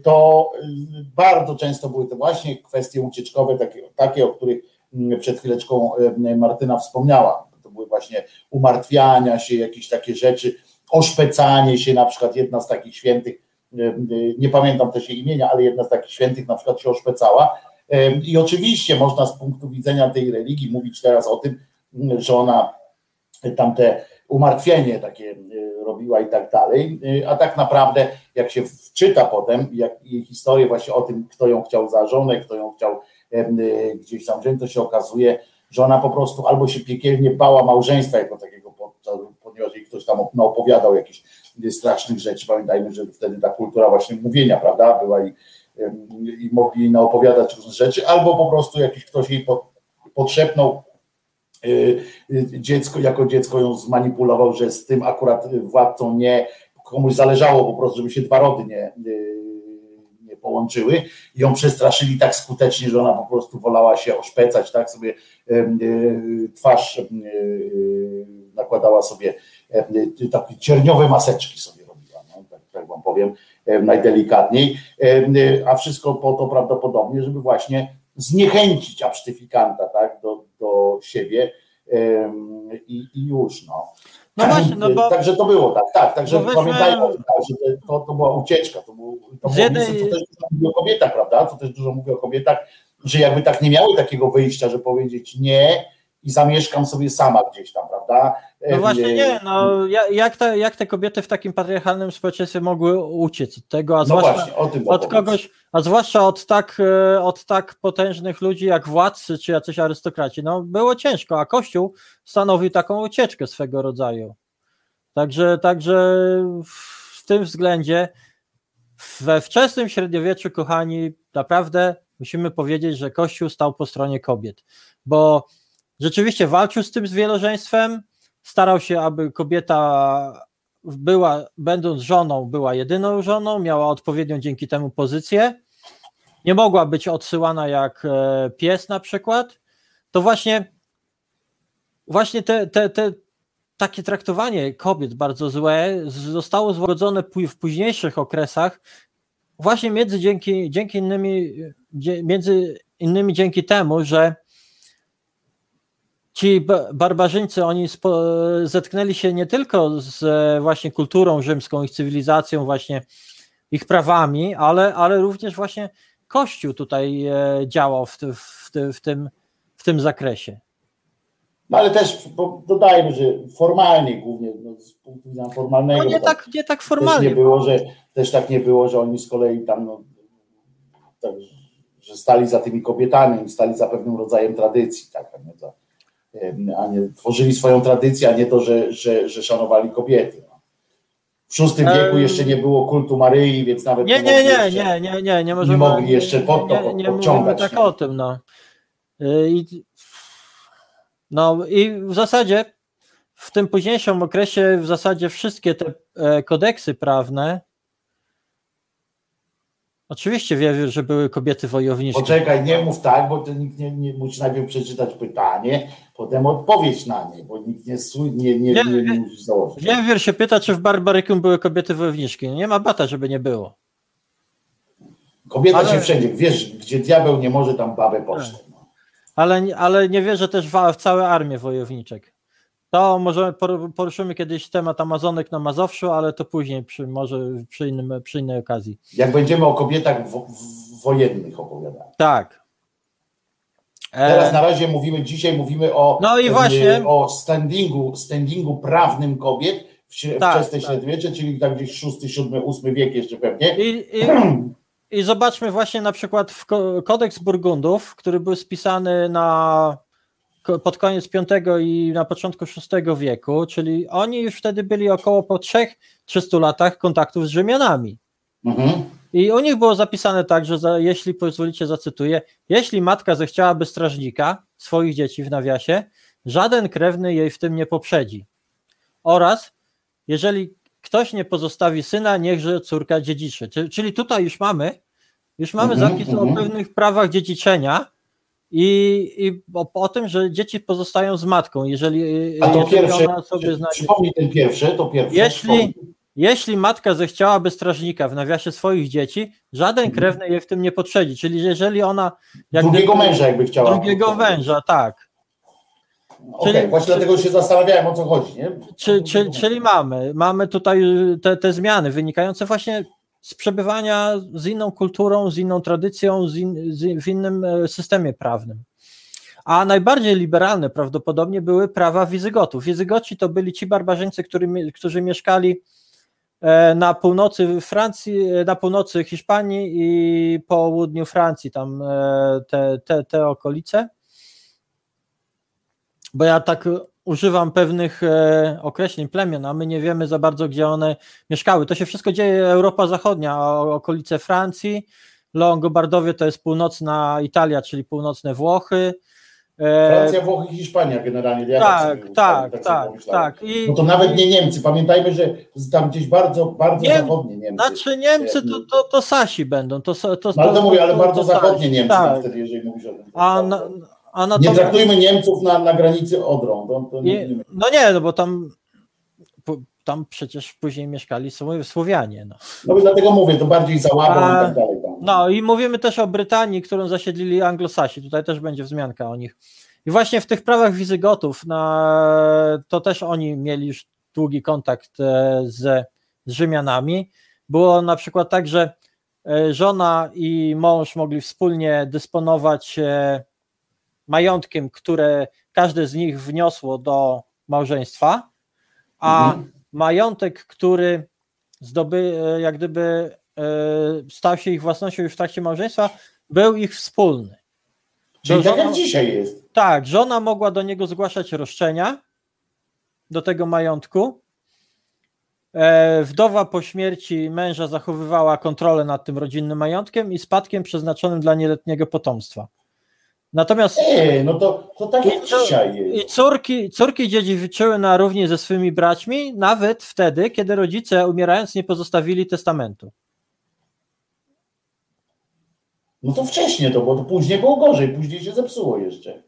to y, bardzo często były to właśnie kwestie ucieczkowe, takie, takie o których mm, przed chwileczką Martyna wspomniała. To były właśnie umartwiania się, jakieś takie rzeczy, oszpecanie się, na przykład jedna z takich świętych, em, y, nie pamiętam też jej imienia, ale jedna z takich świętych na przykład się oszpecała. Em, I oczywiście można z punktu widzenia tej religii mówić teraz o tym, mm, że ona tamte umartwienie takie robiła i tak dalej, a tak naprawdę jak się wczyta potem jak jej historię właśnie o tym, kto ją chciał za żonę, kto ją chciał gdzieś tam wziąć, to się okazuje, że ona po prostu albo się piekielnie bała małżeństwa jako takiego, ponieważ jej ktoś tam opowiadał jakichś strasznych rzeczy, pamiętajmy, że wtedy ta kultura właśnie mówienia, prawda, była i, i mogli jej naopowiadać różne rzeczy, albo po prostu jakiś ktoś jej pod, podszepnął y, y, dziecko, jako dziecko ją zmanipulował, że z tym akurat władcą nie, komuś zależało po prostu, żeby się dwa rody nie, y, nie połączyły. I ją przestraszyli tak skutecznie, że ona po prostu wolała się oszpecać, tak sobie twarz nakładała sobie y, takie cierniowe maseczki sobie robiła, no, tak, tak wam powiem, e, najdelikatniej, e, e, a wszystko po to prawdopodobnie, żeby właśnie zniechęcić absztyfikanta tak, do, do siebie i, i już. No. No właśnie, no bo- Także to było tak, tak, także Bo weźmy- pamiętajmy o tym, tak, że to, to była ucieczka, to, był, to było jednej- miejsce, co też dużo mówi o kobietach, prawda, co też dużo mówi o kobietach, że jakby tak nie miały takiego wyjścia, że powiedzieć nie i zamieszkam sobie sama gdzieś tam, prawda? No właśnie e, nie, no ja- jak te, jak te kobiety w takim patriarchalnym społeczeństwie mogły uciec od tego, a No zwłaszcza właśnie, o tym od kogoś, a zwłaszcza od tak, e, od tak potężnych ludzi jak władcy czy jacyś arystokraci. No było ciężko, a Kościół stanowił taką ucieczkę swego rodzaju. Także, także w tym względzie we wczesnym średniowieczu, kochani, naprawdę musimy powiedzieć, że Kościół stał po stronie kobiet, bo rzeczywiście walczył z tym z wielożeństwem, starał się, aby kobieta była, będąc żoną, była jedyną żoną, miała odpowiednią dzięki temu pozycję, nie mogła być odsyłana jak e, pies na przykład, to właśnie właśnie te, te, te takie traktowanie kobiet bardzo złe zostało złagodzone w późniejszych okresach właśnie między dzięki, dzięki innymi, między innymi dzięki temu, że ci ba- barbarzyńcy, oni spo, zetknęli się nie tylko z właśnie kulturą rzymską, ich cywilizacją, właśnie ich prawami, ale, ale również właśnie Kościół tutaj e, działał w, w, w, tym, w tym zakresie. No ale też dodajmy, że formalnie głównie, no, z punktu widzenia formalnego, No nie tak, nie tak też formalnie. nie było, że też tak nie było, że oni z kolei tam no, tak, że stali za tymi kobietami, stali za pewnym rodzajem tradycji, tak, nie za, a nie tworzyli swoją tradycję, a nie to, że, że, że szanowali kobiety. No. W VI wieku jeszcze nie było kultu Maryi, więc nawet Nie, nie, nie, nie, nie, nie, nie możemy. mogli jeszcze pod to nie, nie mówimy podciągać, tak nie? o tym, no. Y, I, no i w zasadzie w tym późniejszym okresie w zasadzie wszystkie te e, kodeksy prawne oczywiście wiewiór, że były kobiety wojowniczki. Poczekaj, nie mów tak, bo to nikt nie, nie musisz najpierw przeczytać pytanie, potem odpowiedź na nie, bo nikt nie, nie, nie, Nie, nie, musisz założyć. Wiewiór się pyta, czy w Barbarykum były kobiety wojowniczki. Nie ma bata, żeby nie było. Kobieta Ale- się wszędzie, wiesz, gdzie diabeł nie może, tam babę pocztę. No. Ale, ale nie wierzę też w, w całe armię wojowniczek. To może por- poruszymy kiedyś temat Amazonek na Mazowszu, ale to później, przy, może przy, innym, przy innej okazji. Jak będziemy o kobietach wo, wojennych opowiadać. Tak. E, Teraz na razie mówimy, dzisiaj mówimy o, No i e, właśnie- o standingu, standingu prawnym kobiet w Tak, wczesne tak. średniowiecze, czyli tak gdzieś VI, VII, VIII wiek jeszcze pewnie. I, i, I zobaczmy właśnie na przykład w ko- kodeks Burgundów, który był spisany na, pod koniec V i na początku VI wieku, czyli oni już wtedy byli około po 300 latach kontaktów z Rzymianami. Mhm. I u nich było zapisane tak, że za, jeśli pozwolicie, zacytuję, jeśli matka zechciałaby strażnika swoich dzieci w nawiasie, żaden krewny jej w tym nie poprzedzi. Oraz jeżeli ktoś nie pozostawi syna, niechże córka dziedziczy. Czy- Czyli tutaj już mamy, już mamy Mhm, zapis mhm. o pewnych prawach dziedziczenia i, i o, o tym, że dzieci pozostają z matką, jeżeli, A to jeżeli pierwsze, ona sobie znajdzie. przypomnij ten pierwszy, to pierwszy. Jeśli, jeśli matka zechciałaby strażnika w nawiasie swoich dzieci, żaden Mhm. krewny jej w tym nie podszedzi. Czyli jeżeli ona. jak Drugiego gdyby- męża jakby chciała. Drugiego węża, tak. Czyli- właśnie dlatego się zastanawiałem o co chodzi, nie? Czy, czy, czyli mamy, mamy tutaj te, te zmiany wynikające właśnie z przebywania z inną kulturą, z inną tradycją, z in, z, w innym e, systemie prawnym. A najbardziej liberalne prawdopodobnie były prawa Wizygotów. Wizygoci to byli ci barbarzyńcy, którzy, którzy mieszkali e, na północy Francji, e, na północy Hiszpanii i południu Francji, tam te, te, te okolice. Bo ja tak używam pewnych e, określeń plemion, a my nie wiemy za bardzo, gdzie one mieszkały. To się wszystko dzieje Europa Zachodnia, okolice Francji, Longobardowie to jest północna Italia, czyli północne Włochy. E, Francja, Włochy, Hiszpania generalnie. Ja tak, ustawiam, tak, sobie tak, pomyślałem. tak. I, No to nawet nie Niemcy. Pamiętajmy, że tam gdzieś bardzo, bardzo Nie, zachodnie Niemcy. Znaczy Niemcy to, to, to Sasi będą. To, to, to, No ale to mówię, ale bardzo zachodnie Niemcy Tak. wtedy, jeżeli mówisz o tym. A, na, a Nie traktujmy Niemców na, na granicy Odrą. To, to nie, nie, no nie, no bo tam tam przecież później mieszkali Sło- Słowianie. No. No i dlatego mówię, to bardziej za A, i tak dalej. Tam. no i mówimy też o Brytanii, którą zasiedlili Anglosasi. Tutaj też będzie wzmianka o nich. I właśnie w tych prawach Wizygotów, na, to też oni mieli już długi kontakt e, z, z Rzymianami. Było na przykład tak, że e, żona i mąż mogli wspólnie dysponować e, majątkiem, które każde z nich wniosło do małżeństwa, a Mhm. majątek, który zdoby, e, jak gdyby e, stał się ich własnością już w trakcie małżeństwa, był ich wspólny. Czyli tak jak dzisiaj jest. Tak, żona mogła do niego zgłaszać roszczenia do tego majątku. E, Wdowa po śmierci męża zachowywała kontrolę nad tym rodzinnym majątkiem i spadkiem przeznaczonym dla nieletniego potomstwa. Natomiast no to, to tak jak dzisiaj i córki, córki dziedziczyły na równi ze swymi braćmi, nawet wtedy, kiedy rodzice umierając nie pozostawili testamentu. No to wcześniej to było, to później było gorzej, później się zepsuło jeszcze.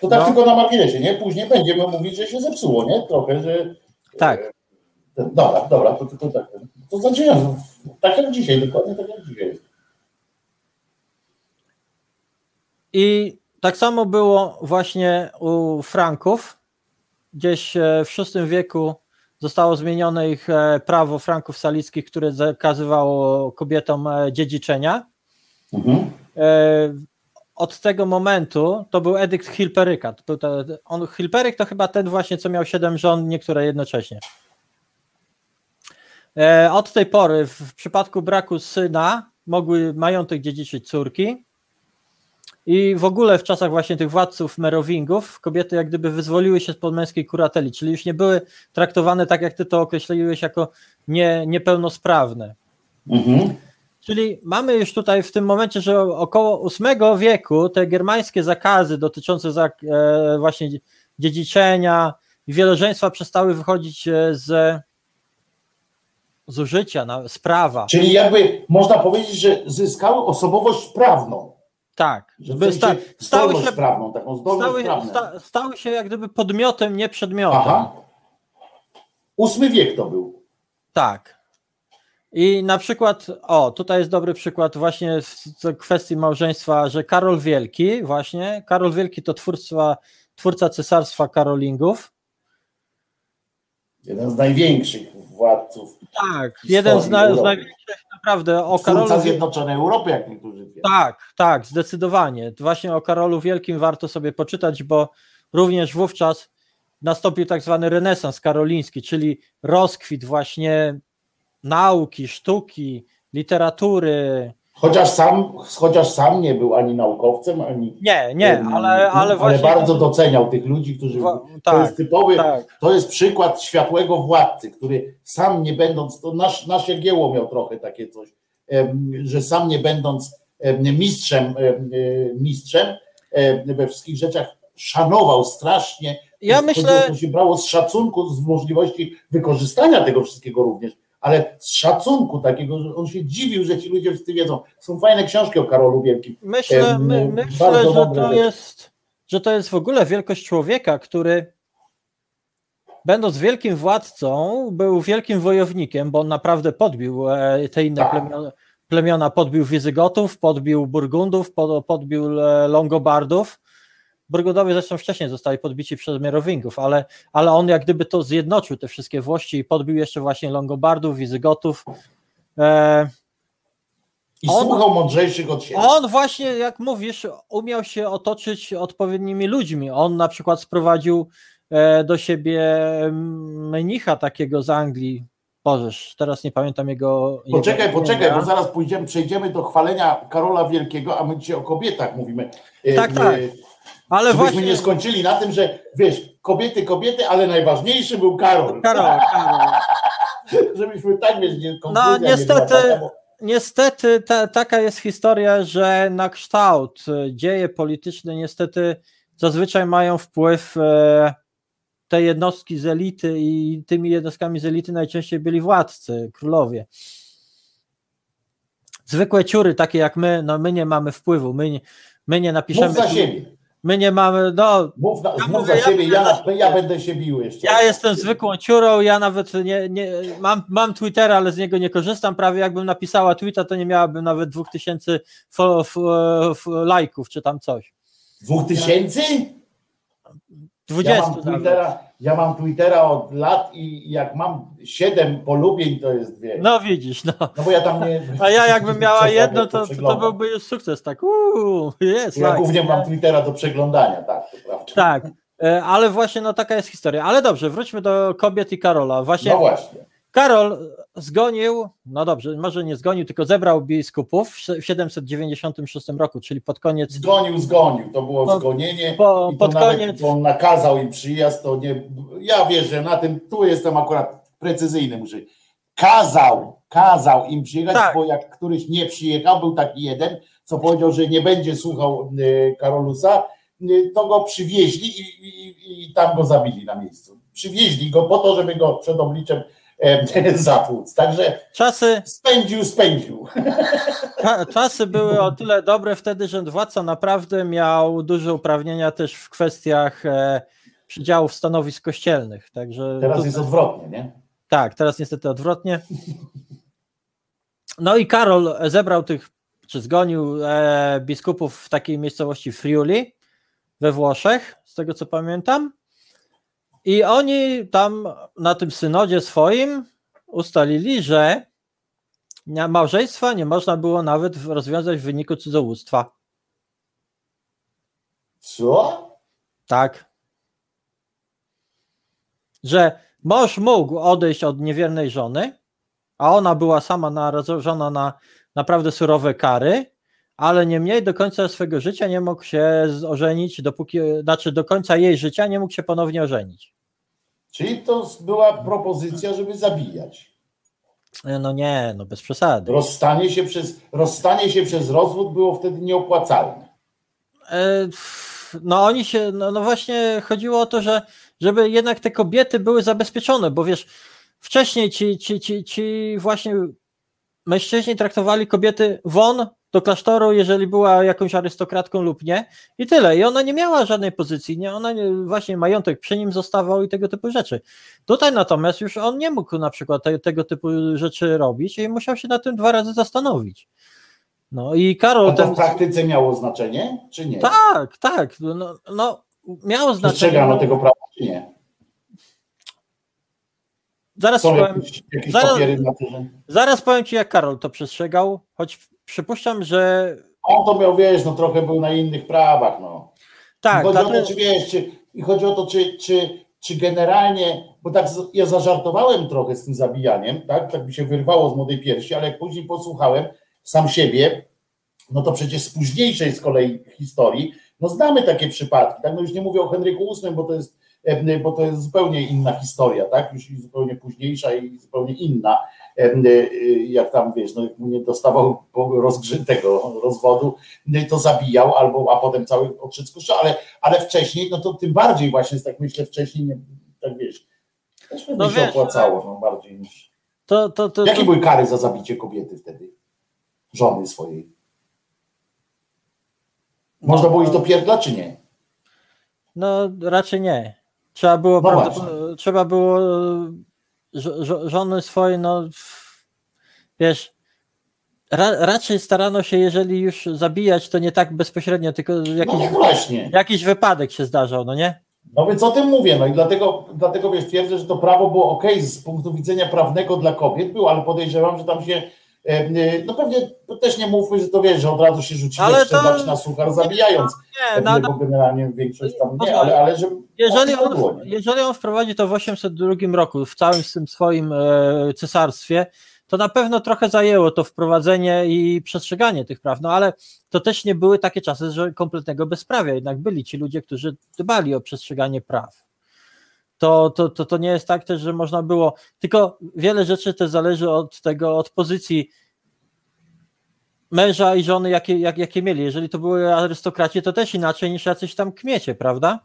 To tak No. tylko na marginesie, nie? Później będziemy mówić, że się zepsuło, nie? Trochę, że... Tak. Dobra, dobra, to, to, to tak. To zaczynam. Tak jak dzisiaj, dokładnie tak jak dzisiaj jest. I tak samo było właśnie u Franków. Gdzieś e, w VI wieku zostało zmienione ich e, prawo Franków salickich, które zakazywało kobietom e, dziedziczenia. Mhm. Od tego momentu to był edykt Hilperyka. On, Hilperyk to chyba ten właśnie, co miał siedem żon, niektóre jednocześnie. Od tej pory w w przypadku braku syna mogły majątek dziedziczyć córki. I w ogóle w czasach właśnie tych władców merowingów kobiety jak gdyby wyzwoliły się spod męskiej kurateli, czyli już nie były traktowane tak, jak ty to określiłeś, jako nie, niepełnosprawne. Mhm. Czyli mamy już tutaj w tym momencie, że około VIII wieku te germańskie zakazy dotyczące za, e, właśnie dziedziczenia i wielożeństwa przestały wychodzić e, z, z użycia, na, z prawa. Czyli jakby można powiedzieć, że zyskały osobowość prawną. Tak, Że w by sta, stały, się, prawną, taką stały, sta, stały się jak gdyby podmiotem, nie przedmiotem. Aha. Ósmy wiek to był. Tak. I na przykład, o, tutaj jest dobry przykład właśnie w kwestii małżeństwa, że Karol Wielki, właśnie, Karol Wielki to twórca, twórca cesarstwa Karolingów. Jeden z największych władców. Tak, jeden z, na, z największych naprawdę o Twórca Karolu. Zjednoczonej Europy, jak niektórzy twierdzą. Tak, tak, zdecydowanie. Właśnie o Karolu Wielkim warto sobie poczytać, bo również wówczas nastąpił tak zwany renesans karoliński, czyli rozkwit właśnie nauki, sztuki, literatury. Chociaż sam, chociaż sam nie był ani naukowcem, ani. Nie, nie, ale, ale właśnie. bardzo doceniał tych ludzi, którzy. Wa- to tak, jest typowy, tak. to jest przykład światłego władcy, który sam nie będąc, to nasz, nasz Jagiełło miał trochę takie coś, że sam nie będąc em, mistrzem, em, mistrzem em, we wszystkich rzeczach szanował strasznie. Ja myślę, To się brało z szacunku, z możliwości wykorzystania tego wszystkiego również, ale z szacunku takiego, że on się dziwił, że ci ludzie wszyscy wiedzą. Są fajne książki o Karolu Wielkim. myślę, my, em, myślę że to jest, że to jest w ogóle wielkość człowieka, który będąc wielkim władcą, był wielkim wojownikiem, bo on naprawdę podbił e, te inne Tak. plemiona, plemiona podbił Wizygotów, podbił Burgundów, pod- podbił e, Longobardów. Burgundowie zresztą wcześniej zostali podbici przez Merowingów, ale, ale on jak gdyby to zjednoczył te wszystkie włości i podbił jeszcze właśnie Longobardów, Wizygotów. E, I On- słuchał mądrzejszych od siebie. on właśnie, jak mówisz, umiał się otoczyć odpowiednimi ludźmi. On na przykład sprowadził e, do siebie mnicha takiego z Anglii. Bożeż, teraz nie pamiętam jego. Poczekaj, jego poczekaj, imienia. bo zaraz pójdziemy, przejdziemy do chwalenia Karola Wielkiego, a my dzisiaj o kobietach mówimy. E, Tak, e, tak. Ale Żebyśmy właśnie. nie skończyli na tym, że wiesz, kobiety, kobiety, ale najważniejszy był Karol. Karol, Karol. Żebyśmy tak wiesz, nie No konkluzja nie niestety, niestety ta, taka jest historia, że na kształt e, dzieje polityczne niestety zazwyczaj mają wpływ e, te jednostki z elity i tymi jednostkami z elity najczęściej byli władcy, królowie. Zwykłe ciury, takie jak my, no my nie mamy wpływu, my, nie- my nie napiszemy. Mów za siebie. My nie mamy, no Mów, na, Ja mów za siebie, ja, na, ja będę się bił jeszcze. Ja jestem zwykłą ciurą, ja nawet nie, nie mam, mam Twittera, ale z niego nie korzystam. Prawie jakbym napisała tweeta, to nie miałabym nawet 2000 fo, f, f, lajków czy tam coś. Dwóch tysięcy? 20 Ja mam. Twittera, ja mam Twittera od lat i jak mam siedem polubień, to jest dwie. No, No widzisz, no. bo ja tam nie. A ja jakbym miała jedno, to, to, to byłby już sukces, tak. Uuu, jest. Ja głównie mam Twittera do przeglądania, tak, to prawda. Tak, e, ale właśnie no taka jest historia. Ale dobrze, wróćmy do kobiet i Karola. Właśnie No właśnie. Karol zgonił, no dobrze, może nie zgonił, tylko zebrał biskupów w 796 roku, czyli pod koniec Zgonił, zgonił. To było Po- zgonienie. po- pod koniec- On nakazał im przyjazd, to nie. Ja wierzę na tym, tu jestem akurat precyzyjny, muszę. Kazał, kazał im przyjechać, Tak. bo jak któryś nie przyjechał, był taki jeden, co powiedział, że nie będzie słuchał y, Karolusa, y, to go przywieźli i, i, i tam go zabili na miejscu. Przywieźli go po to, żeby go przed obliczem zatłuc. Także czasy, spędził, spędził. cza- czasy były o tyle dobre wtedy, że władca naprawdę miał duże uprawnienia też w kwestiach e, przydziałów stanowisk kościelnych. Także Teraz tutaj- jest odwrotnie, nie? Tak, teraz niestety odwrotnie. No i Karol zebrał tych, czy zgonił e, biskupów w takiej miejscowości Friuli we Włoszech, z tego co pamiętam. I oni tam na tym synodzie swoim ustalili, że małżeństwa nie można było nawet rozwiązać w wyniku cudzołóstwa. Co? Tak. Że mąż mógł odejść od niewiernej żony, a ona była sama narażona na naprawdę surowe kary, ale niemniej do końca swojego życia nie mógł się ożenić, dopóki, znaczy do końca jej życia nie mógł się ponownie ożenić. Czyli to była propozycja, żeby zabijać. E, No nie, no bez przesady. Rozstanie się przez, rozstanie się przez rozwód było wtedy nieopłacalne. E, No oni się, no, no właśnie chodziło o to, że żeby jednak te kobiety były zabezpieczone, bo wiesz, wcześniej ci, ci, ci, ci właśnie mężczyźni traktowali kobiety won do klasztoru, jeżeli była jakąś arystokratką lub nie i tyle. I ona nie miała żadnej pozycji, nie? ona nie, właśnie majątek przy nim zostawał i tego typu rzeczy. Tutaj natomiast już on nie mógł na przykład te, tego typu rzeczy robić i musiał się na tym dwa razy zastanowić. No i Karol A to ten... w praktyce miało znaczenie, czy nie? Tak, tak. No, no miało znaczenie. Przestrzegano no, tego prawa, czy nie? zaraz, powiem, jakieś, jakieś zaraz- zaraz powiem Ci, jak Karol to przestrzegał, choć przypuszczam, że On to miał, wiesz, no trochę był na innych prawach, no. tak. I chodzi o dlatego- to, czy wiesz, czy, i chodzi o to, czy, czy, czy generalnie, bo tak ja zażartowałem trochę z tym zabijaniem, tak, tak mi się wyrwało z młodej piersi, ale jak później posłuchałem sam siebie, no to przecież z późniejszej z kolei historii, no znamy takie przypadki, tak, no już nie mówię o Henryku VIII, bo to jest, e, bo to jest zupełnie inna historia, tak, już zupełnie późniejsza i zupełnie inna, jak tam, wiesz, no jak mu nie dostawał rozgrzytego rozwodu, e, to zabijał, albo, a potem cały kościoła, ale, ale wcześniej, no to tym bardziej właśnie, tak myślę, wcześniej, nie, tak wiesz, też No się wiesz, opłacało, no bardziej niż... to, to, to, Jakie były kary za zabicie kobiety wtedy? Żony swojej? Można było iść do pierdla, czy nie? no raczej nie. Trzeba było, No trzeba było żony swoje, no wiesz, ra, raczej starano się, jeżeli już zabijać, to nie tak bezpośrednio, tylko No jakiś, nie właśnie. jakiś wypadek się zdarzał, no nie? No więc o tym mówię, no i dlatego, dlatego wiesz, twierdzę, że to prawo było ok z punktu widzenia prawnego dla kobiet, było, ale podejrzewam, że tam się, no pewnie też nie mówmy, że to wiesz, że od razu się Ale jeszcze to- dać na suchar, zabijając, Nie, e, no, bo generalnie większość tam nie, ale, ale że Jeżeli było, on, nie? jeżeli on wprowadzi to w 802 roku, w całym tym swoim e, cesarstwie, to na pewno trochę zajęło to wprowadzenie i przestrzeganie tych praw, no ale to też nie były takie czasy, że kompletnego bezprawia, jednak byli ci ludzie, którzy dbali o przestrzeganie praw. To, to, to, to nie jest tak też, że można było, tylko wiele rzeczy też zależy od tego, od pozycji męża i żony, jakie, jak, jakie mieli. Jeżeli to były arystokraci, to też inaczej niż jacyś tam kmiecie, prawda?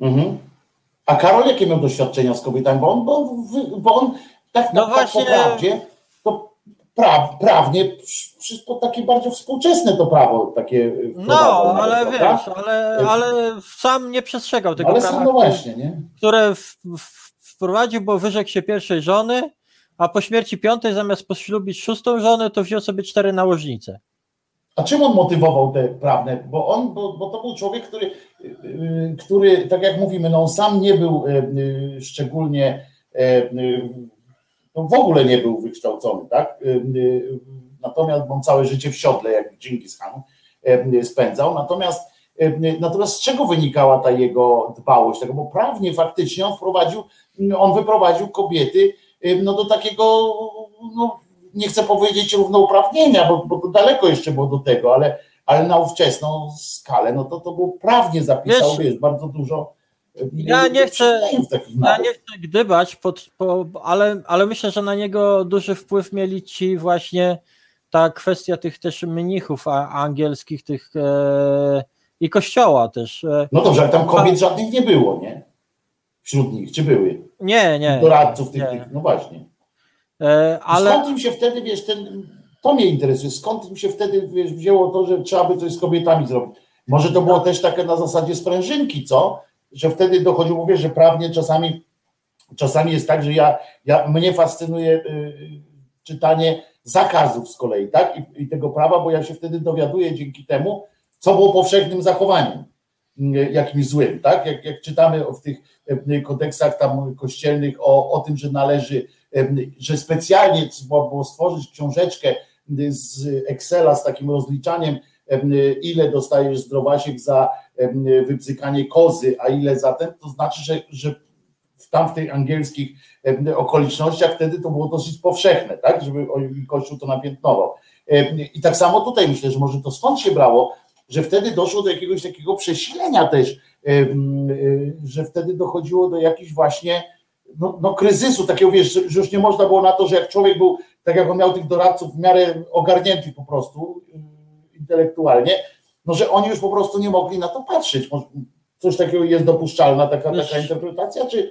Mhm. A Karol jakie miał doświadczenia z kobietami? Bo on, bo bo on tak, No tak, tak po właśnie- prawdzie, to praw, prawnie to takie bardzo współczesne to prawo takie No, wprowadzą nawet, ale wiesz, ale, ale sam nie przestrzegał tego ale prawa, sam no właśnie, nie? które w, w, wprowadził, bo wyrzekł się pierwszej żony, a po śmierci piątej zamiast poślubić szóstą żonę, to wziął sobie cztery nałożnice. A czym on motywował te prawne? Bo on, bo, bo to był człowiek, który, yy, który, tak jak mówimy, no on sam nie był szczególnie, no w ogóle nie był wykształcony, tak? Yy, Natomiast on całe życie w siodle, jak Dżingis Khan yy, spędzał. Natomiast, natomiast z czego wynikała ta jego dbałość? Tego, bo prawnie faktycznie on wprowadził, on wyprowadził kobiety no, do takiego, no, nie chcę powiedzieć równouprawnienia, bo, bo to daleko jeszcze było do tego, ale, ale na ówczesną skalę, no to to było prawnie zapisał, Wiesz, wiesz, bardzo dużo. E, Ja nie chcę- przyczynów takich Ja nie chcę gdybać, pod, po, ale, ale myślę, że na niego duży wpływ mieli ci właśnie ta kwestia tych też mnichów angielskich, tych e, i kościoła też. E, No dobrze, ale tam kobiet żadnych nie było, nie? Wśród nich, czy były? nie, nie. Doradców tych, nie. tych no właśnie. E, ale Skąd im się wtedy, wiesz, ten, to mnie interesuje, skąd im się wtedy, wiesz, wzięło to, że trzeba by coś z kobietami zrobić? Może to było też takie na zasadzie sprężynki, co? Że wtedy dochodziło, mówię, że prawnie czasami, czasami jest tak, że ja, ja mnie fascynuje y, czytanie zakazów z kolei, tak? I, I tego prawa, bo ja się wtedy dowiaduję dzięki temu, co było powszechnym zachowaniem y, jakimś złym, tak? Jak, jak czytamy w tych y, kodeksach tam kościelnych o, o tym, że należy że specjalnie trzeba było stworzyć książeczkę z Excela z takim rozliczaniem, em, ile dostajesz zdrowasiek za wypzykanie kozy, a ile za ten, to znaczy, że, że w tamtych angielskich okolicznościach wtedy to było dosyć powszechne, tak, żeby Kościół to napiętnował. I tak samo tutaj myślę, że może to stąd się brało, że wtedy doszło do jakiegoś takiego przesilenia też, y, że wtedy dochodziło do jakichś właśnie no, no kryzysu, takiego wiesz, że już nie można było na to, że jak człowiek był, tak jak on miał tych doradców w miarę ogarniętych po prostu intelektualnie, no że oni już po prostu nie mogli na to patrzeć. Coś takiego jest dopuszczalna taka, taka interpretacja, czy,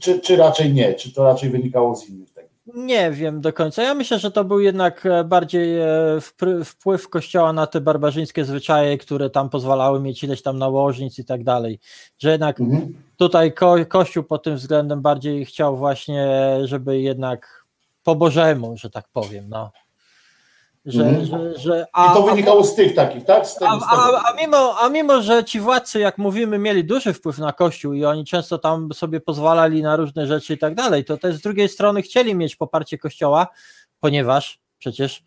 czy, czy raczej nie? Czy to raczej wynikało z innych takich? Nie wiem do końca. Ja myślę, że to był jednak e, bardziej e, wpływ kościoła na te barbarzyńskie zwyczaje, które tam pozwalały mieć ileś tam nałożnic i tak dalej. Że jednak Mhm. tutaj ko- kościół pod tym względem bardziej chciał właśnie, żeby jednak po Bożemu, że tak powiem, no. Że, Mhm. że, że, I a, to wynikało z tych takich, tak? Z tego, a, a, a, mimo, a mimo, że ci władcy, jak mówimy, mieli duży wpływ na Kościół i oni często tam sobie pozwalali na różne rzeczy i tak dalej, to też z drugiej strony chcieli mieć poparcie Kościoła, ponieważ przecież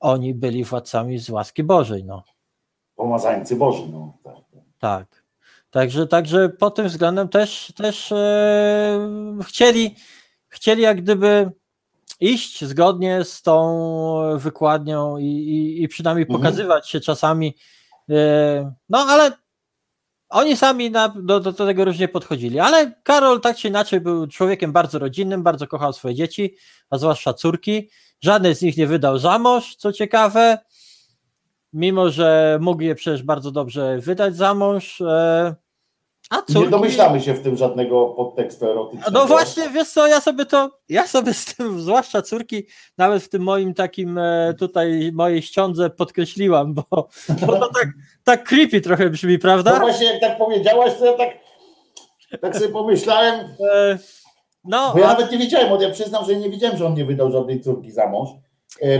oni byli władcami z łaski Bożej. No. Pomazańcy Boży, no. Tak. Tak. Także, także pod tym względem też, też e, chcieli, chcieli jak gdyby iść zgodnie z tą wykładnią i, i, i przynajmniej Mhm. pokazywać się czasami. e, no ale oni sami na, do, do tego różnie podchodzili. Ale Karol tak czy inaczej był człowiekiem bardzo rodzinnym, bardzo kochał swoje dzieci, a zwłaszcza córki. Żadnej z nich nie wydał za mąż, co ciekawe mimo że mógł je przecież bardzo dobrze wydać za mąż. E, a. Nie domyślamy się w tym żadnego podtekstu erotycznego. No właśnie, wiesz co, ja sobie to, ja sobie z tym, zwłaszcza córki, nawet w tym moim takim e, tutaj mojej ściądze podkreśliłam, bo, bo to tak, tak creepy trochę brzmi, No prawda? właśnie, jak tak powiedziałaś, to ja tak, tak sobie pomyślałem, E, no, Bo ja a, nawet nie wiedziałem, bo ja przyznam, że nie wiedziałem, że on nie wydał żadnej córki za mąż. E,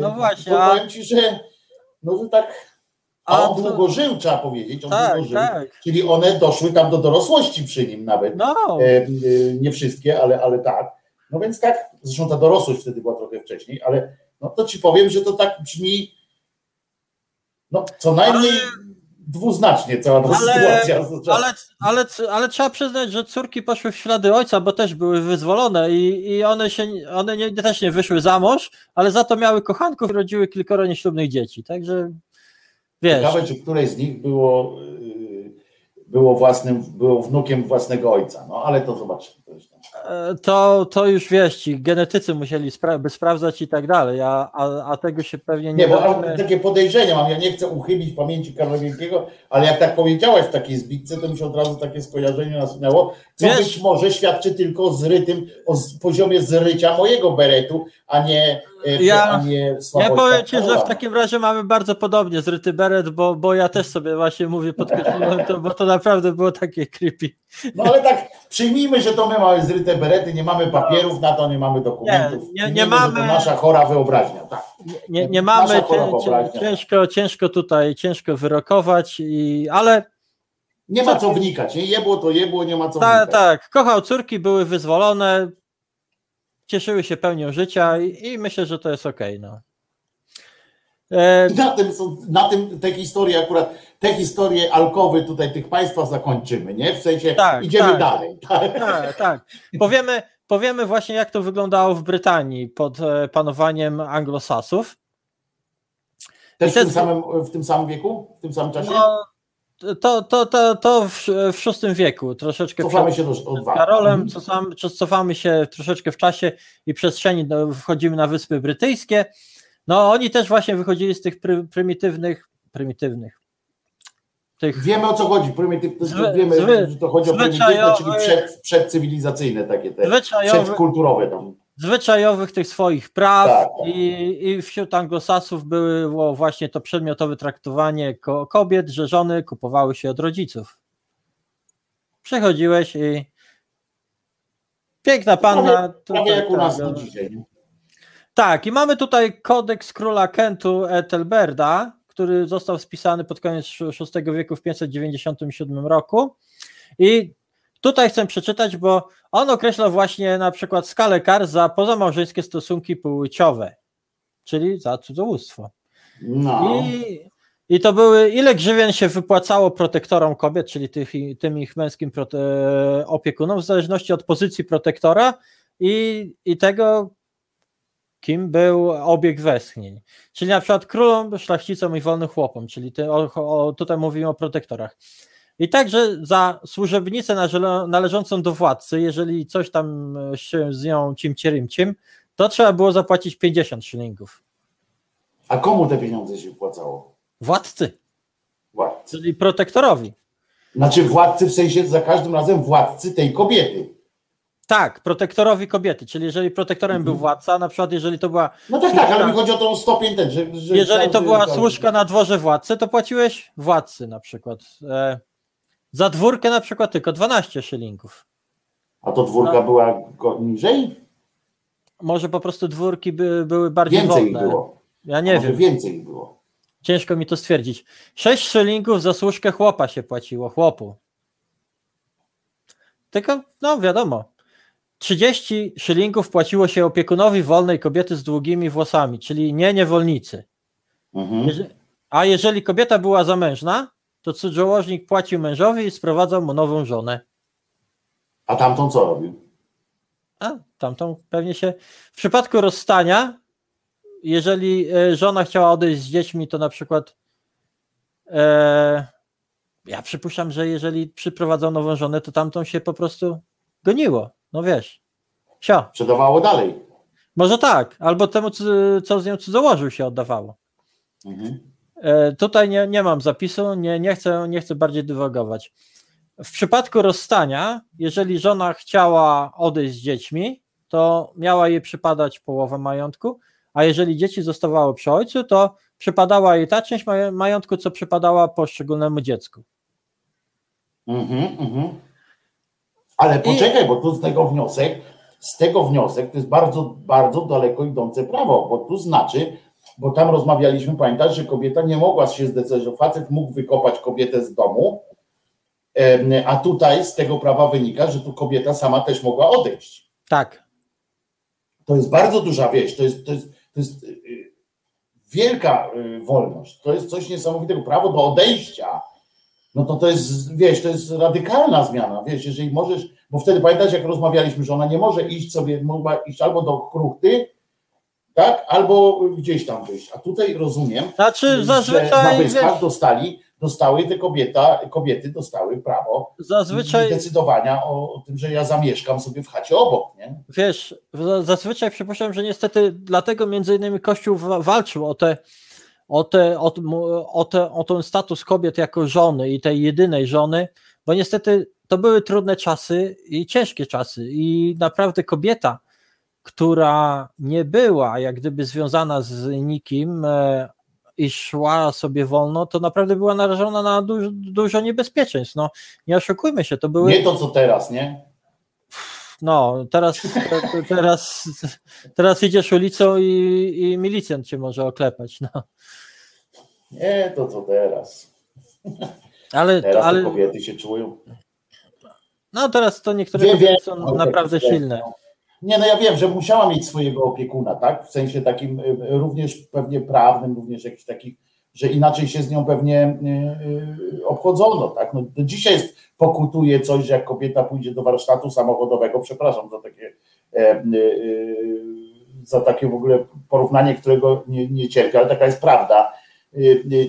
no właśnie, powiem ci, że no, że tak. A on długo żył, trzeba powiedzieć. On Tak, długo żył. tak. Czyli one doszły tam do dorosłości przy nim nawet. no, Em, e, nie wszystkie, ale, ale tak. No więc tak, zresztą ta dorosłość wtedy była trochę wcześniej, ale no to ci powiem, że to tak brzmi no co najmniej dwuznacznie cała ta Ale- sytuacja. ale, ale, ale trzeba przyznać, że córki poszły w ślady ojca, bo też były wyzwolone i, i one, się, one nie, też nie wyszły za mąż, ale za to miały kochanków i rodziły kilkoro nieślubnych dzieci. Także wiesz, Ciekawe, czy któreś z nich było, yy, było własnym, było wnukiem własnego ojca, no ale to zobaczymy. To, to już wiesz, ci genetycy musieli spra- by sprawdzać i tak dalej, a, a, a tego się pewnie nie Nie, bo takie podejrzenia mam, ja nie chcę uchybić pamięci Karla Wielkiego, ale jak tak powiedziałaś w takiej zbitce, to mi się od razu takie skojarzenie nasunęło, co Wiesz- być może świadczy tylko o zrytym, o poziomie zrycia mojego beretu, a nie, e, Ja- a nie Ja powiem ci, że w takim razie mamy bardzo podobnie zryty beret, bo, bo ja też sobie właśnie mówię, podkreśliłem to, bo to naprawdę było takie creepy. No ale tak przyjmijmy, że to my mamy zryte berety, nie mamy papierów na to, nie mamy dokumentów. Nie, nie- nie mamy- To nasza chora wyobraźnia, tak. Nie, nie mamy, ciężko, ciężko tutaj, ciężko wyrokować, i, ale Nie ma co wnikać, nie jebło to jebło, nie ma co wnikać. tak, kochał córki, były wyzwolone, cieszyły się pełnią życia i, i myślę, że to jest okej. no. E, Na tym, na tym te historie akurat, te historie alkowy tutaj tych państwa zakończymy, nie? W sensie Tak, idziemy tak. dalej. Tak? tak, tak. Powiemy, powiemy właśnie, jak to wyglądało w Brytanii pod e, panowaniem anglosasów. Też I w te- tym, samym, w tym samym wieku? W tym samym czasie? No, to, to, to, to w, w VI wieku, troszeczkę Cofamy przed się do. Karolem, Mhm. cofamy, cofamy się troszeczkę w czasie i przestrzeni, no, wchodzimy na Wyspy Brytyjskie. No oni też właśnie wychodzili z tych pry, prymitywnych, prymitywnych, tych Wiemy o co chodzi. Prymityw, Zwy- wiemy, zwy- że to chodzi o prymitywne, czyli przed, przedcywilizacyjne takie te, zwyczajowych, przedkulturowe tam. zwyczajowych tych swoich praw Tak. i, i wśród anglosasów było właśnie to przedmiotowe traktowanie ko kobiet, że żony kupowały się od rodziców. Przychodziłeś i piękna panna. Prawie, prawie tutaj, jak u nas tak, dzisiaj. Tak, i mamy tutaj kodeks króla Kentu Ethelberda, który został spisany pod koniec VI wieku w 597 roku. I tutaj chcę przeczytać, bo on określa właśnie na przykład skalę kar za pozamałżeńskie stosunki płciowe, czyli za cudzołóstwo. No. I, I to były, ile grzywien się wypłacało protektorom kobiet, czyli tych, tym ich męskim prote, opiekunom, w zależności od pozycji protektora i, i tego, kim był obieg westchnień. Czyli na przykład królom, szlachcicom i wolnym chłopom, czyli ty, o, o, tutaj mówimy o protektorach. I także za służebnicę nale- należącą do władcy, jeżeli coś tam się z nią cimcierymciem, to trzeba było zapłacić 50 szylingów. A komu te pieniądze się płacało? Władcy, Władcy. czyli protektorowi. Znaczy władcy w sensie za każdym razem władcy tej kobiety. Tak, protektorowi kobiety, czyli jeżeli protektorem Mhm. był władca, na przykład jeżeli to była No tak, tak, ale mi chodzi o tą stopień ten, że, że jeżeli to była każdy- służka na dworze władcy, to płaciłeś władcy na przykład. E, za dwórkę na przykład tylko 12 szylingów. A to dwórka No. była niżej? Może po prostu dwórki by, były bardziej Więcej wolne. było. Ja nie wiem, więcej było. ciężko mi to stwierdzić. 6 szylingów za służkę chłopa się płaciło, chłopu. Tylko, no wiadomo, 30 szylingów płaciło się opiekunowi wolnej kobiety z długimi włosami, czyli nie niewolnicy. Mhm. Jeże- A jeżeli kobieta była zamężna, to cudzołożnik płacił mężowi i sprowadzał mu nową żonę. A tamtą co robił? A tamtą pewnie się. W przypadku rozstania, jeżeli e, żona chciała odejść z dziećmi, to na przykład. E, ja przypuszczam, że jeżeli przyprowadzał nową żonę, to tamtą się po prostu goniło. No wiesz. Sio. Sprzedawało dalej. Może tak, albo temu, co- z nią cudzołożył, się oddawało. Mhm. E, Tutaj nie, nie mam zapisu, nie, nie, chcę, nie chcę bardziej dywagować. W przypadku rozstania, jeżeli żona chciała odejść z dziećmi, to miała jej przypadać połowa majątku, a jeżeli dzieci zostawały przy ojcu, to przypadała jej ta część majątku, co przypadała poszczególnemu dziecku. Mhm, mhm. Ale poczekaj, bo tu z tego wniosek, z tego wniosek to jest bardzo, bardzo daleko idące prawo, bo tu znaczy, bo tam rozmawialiśmy, pamiętasz, że kobieta nie mogła się zdecydować, że facet mógł wykopać kobietę z domu, a tutaj z tego prawa wynika, że tu kobieta sama też mogła odejść. Tak, To jest bardzo duża wieś, to jest, to jest, to jest y, wielka y, wolność, to jest coś niesamowitego, prawo do odejścia, no to to jest, wiesz, to jest radykalna zmiana, wiesz, jeżeli możesz, bo wtedy pamiętasz, jak rozmawialiśmy, że ona nie może iść sobie, mogła iść albo do kruchty, tak, albo gdzieś tam wyjść, a tutaj rozumiem, znaczy że na zazwyczaj wyspach wiesz, dostali, dostały te kobieta, kobiety dostały prawo Zazwyczaj, decydowania o, o tym, że ja zamieszkam sobie w chacie obok, nie? wiesz, za- zazwyczaj przypuszczam, że niestety dlatego między innymi Kościół wa- walczył o te, o, te, o, o, te, o ten status kobiet jako żony i tej jedynej żony, bo niestety to były trudne czasy i ciężkie czasy i naprawdę kobieta, która nie była jak gdyby związana z nikim e, i szła sobie wolno, to naprawdę była narażona na dużo, dużo niebezpieczeństw. No, nie oszukujmy się, to były... Nie to co teraz, nie? No, teraz, te- teraz, teraz idziesz ulicą i, i milicjant cię może oklepać. No. Nie to co teraz. Ale, Teraz ale kobiety się czują. no teraz to niektóre Wiem, kobiety wiem, są ale naprawdę tak, silne. no. Nie, no ja wiem, że musiała mieć swojego opiekuna, tak? W sensie takim y, y, również pewnie prawnym, również jakiś taki, że inaczej się z nią pewnie y, y, obchodzono, tak? No, do dzisiaj jest, pokutuje coś, że jak kobieta pójdzie do warsztatu samochodowego, przepraszam za takie e, za takie w ogóle porównanie, którego nie, nie cierpię, ale taka jest prawda.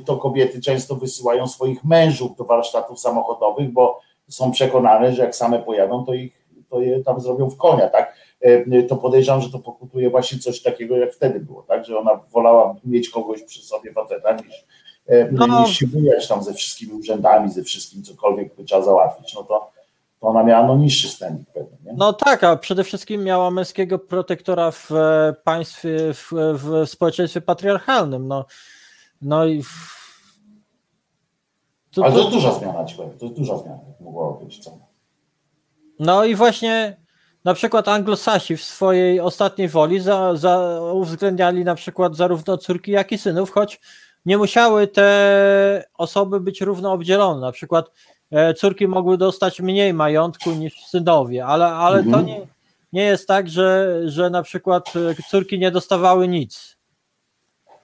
To kobiety często wysyłają swoich mężów do warsztatów samochodowych, bo są przekonane, że jak same pojadą, to ich to je tam zrobią w konia, tak? E, To podejrzewam, że to pokutuje właśnie coś takiego, jak wtedy było, tak? Że ona wolała mieć kogoś przy sobie faceta niż, e, No. niż się bujać tam ze wszystkimi urzędami, ze wszystkim, cokolwiek by trzeba załatwić. No to, to ona miała no niższy standing pewnie, nie? No tak, a przede wszystkim miała męskiego protektora w e, państwie, w, w społeczeństwie patriarchalnym. No, no i. w- To, Ale to to, jest duża zmiana, ci powiem, to jest duża zmiana, jak mogła być. Co? no i właśnie na przykład anglosasi w swojej ostatniej woli za, za uwzględniali na przykład zarówno córki, jak i synów, choć nie musiały te osoby być równo obdzielone. Na przykład e, córki mogły dostać mniej majątku niż synowie, ale, ale to Mhm. nie, nie jest tak, że, że na przykład e, córki nie dostawały nic.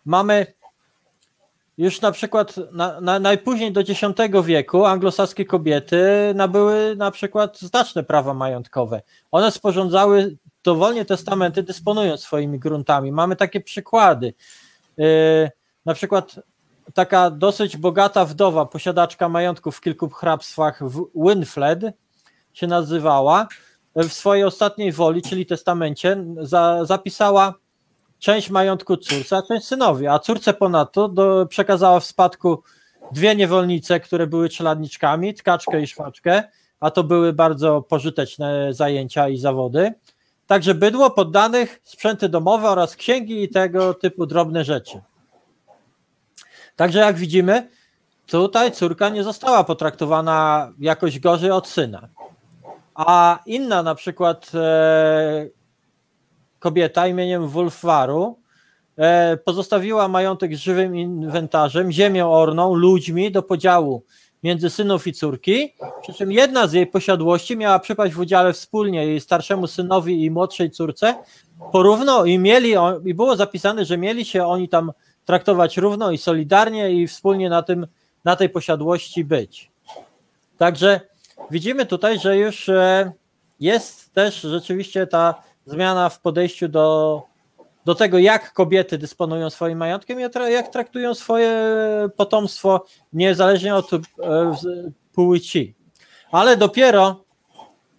Mamy już na przykład na, na, najpóźniej do X wieku anglosaskie kobiety nabyły na przykład znaczne prawa majątkowe. One sporządzały dowolnie testamenty, dysponując swoimi gruntami. Mamy takie przykłady. Yy, na przykład taka dosyć bogata wdowa, posiadaczka majątków w kilku hrabstwach, w Winfled się nazywała, w swojej ostatniej woli, czyli testamencie, za, zapisała część majątku córce, a część synowi, a córce ponadto do, przekazała w spadku dwie niewolnice, które były czeladniczkami, tkaczkę i szwaczkę, a to były bardzo pożyteczne zajęcia i zawody. Także bydło, poddanych, sprzęty domowe oraz księgi i tego typu drobne rzeczy. Także jak widzimy, tutaj córka nie została potraktowana jakoś gorzej od syna. A inna na przykład e, kobieta imieniem Wulfwaru e, pozostawiła majątek żywym inwentarzem, ziemią orną, ludźmi do podziału między synów i córki, przy czym jedna z jej posiadłości miała przypaść w udziale wspólnie jej starszemu synowi i młodszej córce porówno i mieli, i było zapisane, że mieli się oni tam traktować równo i solidarnie i wspólnie na, tym, na tej posiadłości być. Także widzimy tutaj, że już e, jest też rzeczywiście ta zmiana w podejściu do, do tego, jak kobiety dysponują swoim majątkiem jak traktują swoje potomstwo, niezależnie od e, płci. Ale dopiero,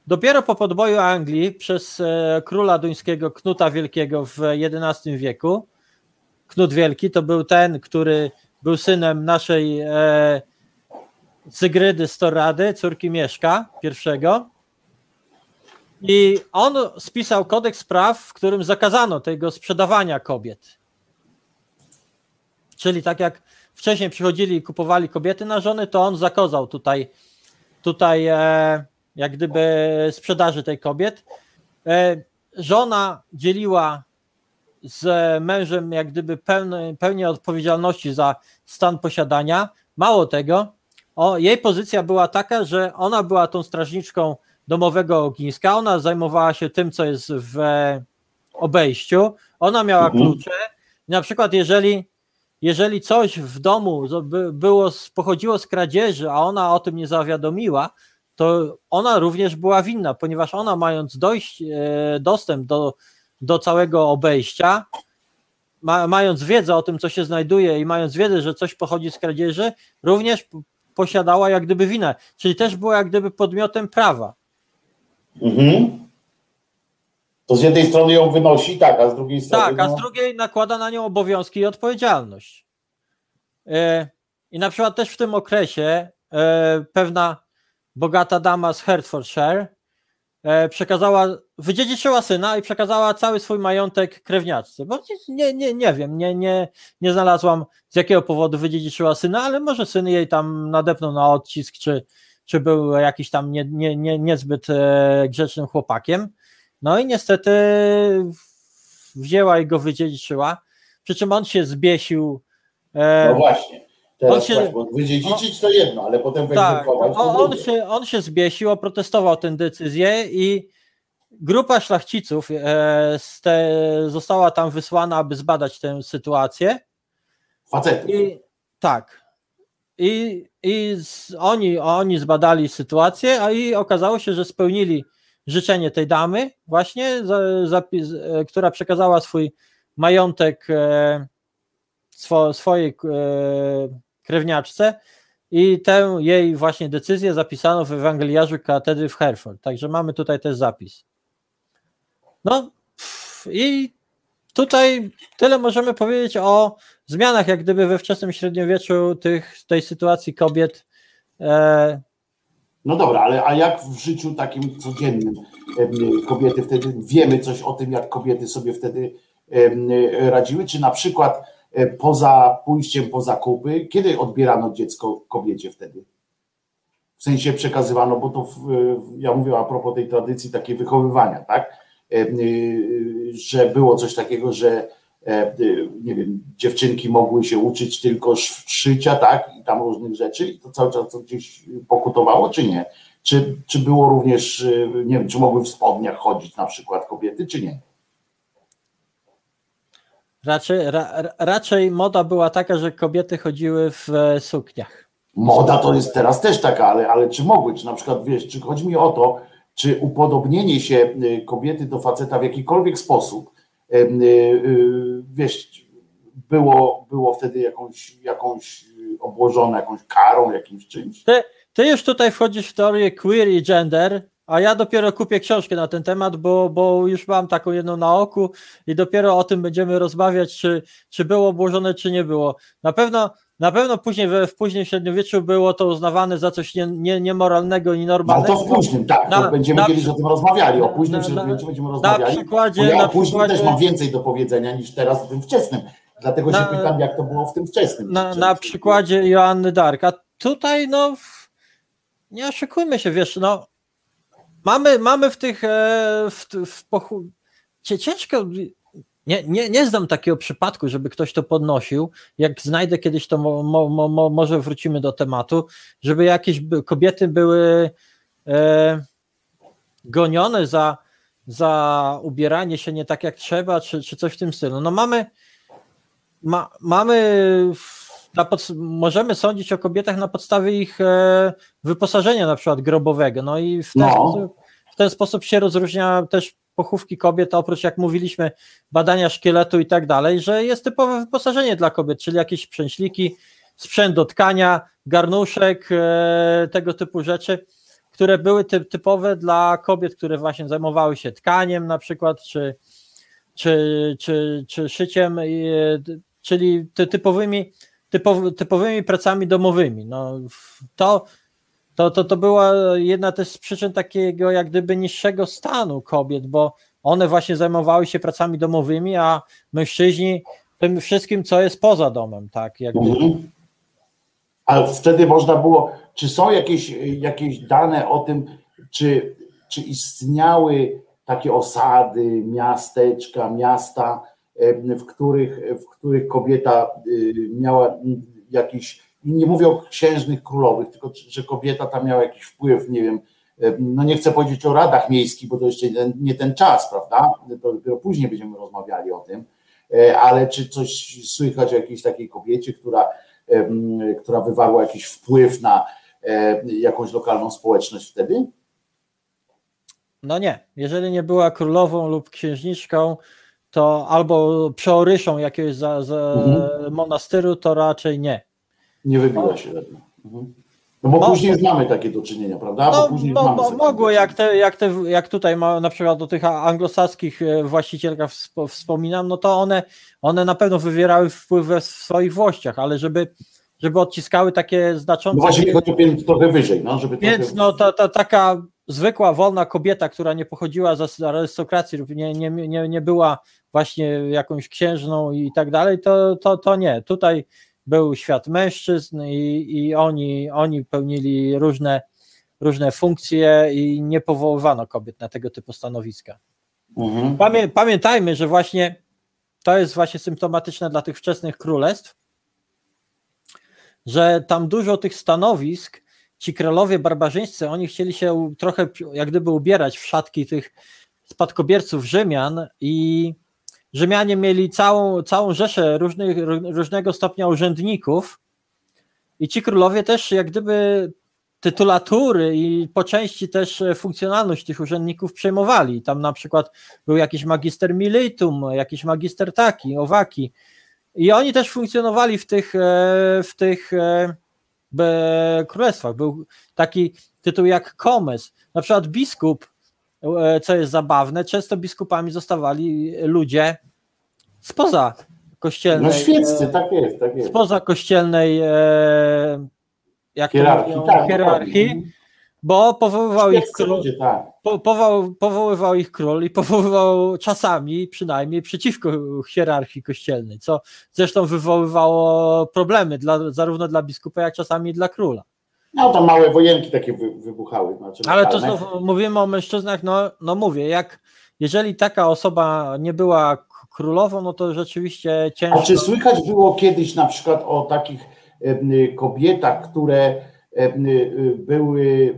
dopiero po podboju Anglii przez e, króla duńskiego Knuta Wielkiego w XI wieku, Knut Wielki to był ten, który był synem naszej e, Zygrydy Storady, córki Mieszka I. I on spisał kodeks praw, w którym zakazano tego sprzedawania kobiet. Czyli tak jak wcześniej przychodzili i kupowali kobiety na żony, to on zakazał tutaj, tutaj e, jak gdyby sprzedaży tej kobiet. E, żona dzieliła z mężem jak gdyby pełny, pełnię odpowiedzialności za stan posiadania. Mało tego, o, jej pozycja była taka, że ona była tą strażniczką domowego ogniska, ona zajmowała się tym, co jest w obejściu, ona miała Mhm. klucze. Na przykład, jeżeli, jeżeli coś w domu było, pochodziło z kradzieży, a ona o tym nie zawiadomiła, to ona również była winna, ponieważ ona mając dojść, e, dostęp do, do całego obejścia, ma, mając wiedzę o tym, co się znajduje i mając wiedzę, że coś pochodzi z kradzieży, również posiadała jak gdyby winę, czyli też była jak gdyby podmiotem prawa. Mhm. To z jednej strony ją wynosi, tak, a z drugiej strony. Tak, a no, z drugiej nakłada na nią obowiązki i odpowiedzialność. E, I na przykład też w tym okresie e, pewna bogata dama z Hertfordshire e, przekazała, wydziedziczyła syna i przekazała cały swój majątek krewniaczce. Bo nie, nie, nie wiem, nie, nie, nie znalazłam z jakiego powodu wydziedziczyła syna, ale może syn jej tam nadepnął na odcisk, czy, czy był jakiś tam nie, nie, nie, niezbyt e, grzecznym chłopakiem. No i niestety wzięła i go wydziedziczyła, przy czym on się zbiesił. e, no właśnie. Teraz on się- właśnie, bo wydziedziczyć to jedno, ale potem tak, on, on, się, on się zbiesił, oprotestował tę decyzję i grupa szlachciców e, te, została tam wysłana, aby zbadać tę sytuację. Facety. I tak. I, i z, oni, oni zbadali sytuację, a i okazało się, że spełnili życzenie tej damy, właśnie, za, zapis, e, która przekazała swój majątek e, swo, swojej e, krewniaczce i tę jej właśnie decyzję zapisano w Ewangeliarzu katedry w Hereford. Także mamy tutaj też zapis. No i tutaj tyle możemy powiedzieć o zmianach, jak gdyby we wczesnym średniowieczu tych, tej sytuacji kobiet. E, No dobra, ale a jak w życiu takim codziennym kobiety wtedy wiemy coś o tym, jak kobiety sobie wtedy radziły? Czy na przykład e, poza pójściem po zakupy, kiedy odbierano dziecko kobiecie wtedy? W sensie przekazywano, bo to w, ja mówię a propos tej tradycji takiej wychowywania, tak? Y, Że było coś takiego, że nie wiem, dziewczynki mogły się uczyć tylko sz- szycia, tak, i tam różnych rzeczy, i to cały czas to gdzieś pokutowało, czy nie? Czy, czy było również, y, nie wiem, czy mogły w spodniach chodzić na przykład kobiety, czy nie? raczej, ra, ra- raczej moda była taka, że kobiety chodziły w e, sukniach. Moda to jest teraz też taka, ale, ale czy mogły, czy na przykład, wiesz, czy chodzi mi o to, czy upodobnienie się kobiety do faceta w jakikolwiek sposób, wiesz, było, było wtedy jakąś, jakąś y, obłożone jakąś karą, jakimś czymś? Ty, ty już tutaj wchodzisz w teorię queer i gender, a ja dopiero kupię książkę na ten temat, bo, bo już mam taką jedną na oku i dopiero o tym będziemy rozmawiać, czy, czy było obłożone, czy nie było. Na pewno, na pewno później w późnym średniowieczu było to uznawane za coś nie, nie, niemoralnego i No to w późnym, tak, Na- będziemy na kiedyś o tym rozmawiali, o późnym na- średniowieczu będziemy na rozmawiali, przykładzie- bo ja na o późnym też przykładzie- mam więcej do powiedzenia niż teraz o tym wczesnym, dlatego się Na- pytam, jak to było w tym wczesnym. na, na przykładzie Joanny Dark. A tutaj, no, nie oszukujmy się, wiesz, no, mamy, mamy w tych, e, w, w pochu... Ciężko, nie, nie, nie znam takiego przypadku, żeby ktoś to podnosił. Jak znajdę kiedyś, to mo, mo, mo, może wrócimy do tematu, żeby jakieś kobiety były e, gonione za, za ubieranie się nie tak jak trzeba, czy, czy coś w tym stylu. No mamy, ma, mamy pod, możemy sądzić o kobietach na podstawie ich e, wyposażenia na przykład grobowego. No i w ten, No. sposób, w ten sposób się rozróżnia też pochówki kobiet, oprócz jak mówiliśmy, badania szkieletu i tak dalej, że jest typowe wyposażenie dla kobiet, czyli jakieś przęśliki, sprzęt do tkania, garnuszek, e, tego typu rzeczy, które były ty, typowe dla kobiet, które właśnie zajmowały się tkaniem na przykład, czy, czy, czy, czy szyciem, e, czyli ty, typowymi, typowy, typowymi pracami domowymi. No, to, to, to, to była jedna też z przyczyn takiego jak gdyby niższego stanu kobiet, bo one właśnie zajmowały się pracami domowymi, a mężczyźni tym wszystkim, co jest poza domem, tak? Jak. Mhm. Ale wtedy można było, czy są jakieś, jakieś dane o tym, czy, czy istniały takie osady, miasteczka, miasta, em, w których, w których kobieta y, miała jakiś, nie mówię o księżnych królowych, tylko że kobieta tam miała jakiś wpływ, nie wiem, em, no nie chcę powiedzieć o radach miejskich, bo to jeszcze nie ten, czas, prawda? To dopiero później będziemy rozmawiali o tym, E, ale czy coś słychać o jakiejś takiej kobiecie, która która wywarła jakiś wpływ na e, jakąś lokalną społeczność wtedy? No nie, jeżeli nie była królową lub księżniczką, to albo przeoryszą jakiegoś za, za Mhm. monastyru, to raczej nie. Nie wybiła się żadna. Mhm. No bo No. później już mamy takie do czynienia, prawda? No, bo później mamy takie mogło, do jak, te, jak, te, jak tutaj ma, na przykład do tych anglosaskich e, właścicielkach wspo- wspominam, no to one, one na pewno wywierały wpływ we- w swoich włościach, ale żeby, żeby odciskały takie znaczące... No właśnie chodzi trochę wyżej, no, żeby Więc trochę... no ta, ta taka zwykła, wolna kobieta, która nie pochodziła z arystokracji lub nie, nie, nie, nie była właśnie jakąś księżną i tak dalej, to, to, to nie. Tutaj był świat mężczyzn i, i oni, oni pełnili różne, różne funkcje i nie powoływano kobiet na tego typu stanowiska. Mhm. Pamię, pamiętajmy, że właśnie to jest właśnie symptomatyczne dla tych wczesnych królestw, że tam dużo tych stanowisk, ci królowie barbarzyńscy, oni chcieli się trochę jak gdyby ubierać w szatki tych spadkobierców Rzymian i Rzymianie mieli całą, całą rzeszę różnych, ró- różnego stopnia urzędników i ci królowie też jak gdyby tytulatury i po części też e, funkcjonalność tych urzędników przejmowali. Tam na przykład był jakiś magister militum, jakiś magister taki, owaki. I oni też funkcjonowali w tych, e, w tych e, królestwach. Był taki tytuł jak komes. Na przykład biskup, co jest zabawne, często biskupami zostawali ludzie spoza kościelnej. No świeccy, e, tak jest, tak jest. spoza kościelnej e, jak to Hierarchii, mówią, tak. hierarchii dokładnie. bo powoływał ich król, ludzie, tak. po, powoł, powoływał ich król i powoływał czasami przynajmniej przeciwko hierarchii kościelnej, co zresztą wywoływało problemy dla, zarówno dla biskupa, jak czasami dla króla. No tam małe wojenki takie wy, wybuchały. Znaczy Ale to znowu mówimy o mężczyznach, no, no mówię, jak jeżeli taka osoba nie była królową, no to rzeczywiście A ciężko. czy słychać było kiedyś na przykład o takich kobietach, które y, y, były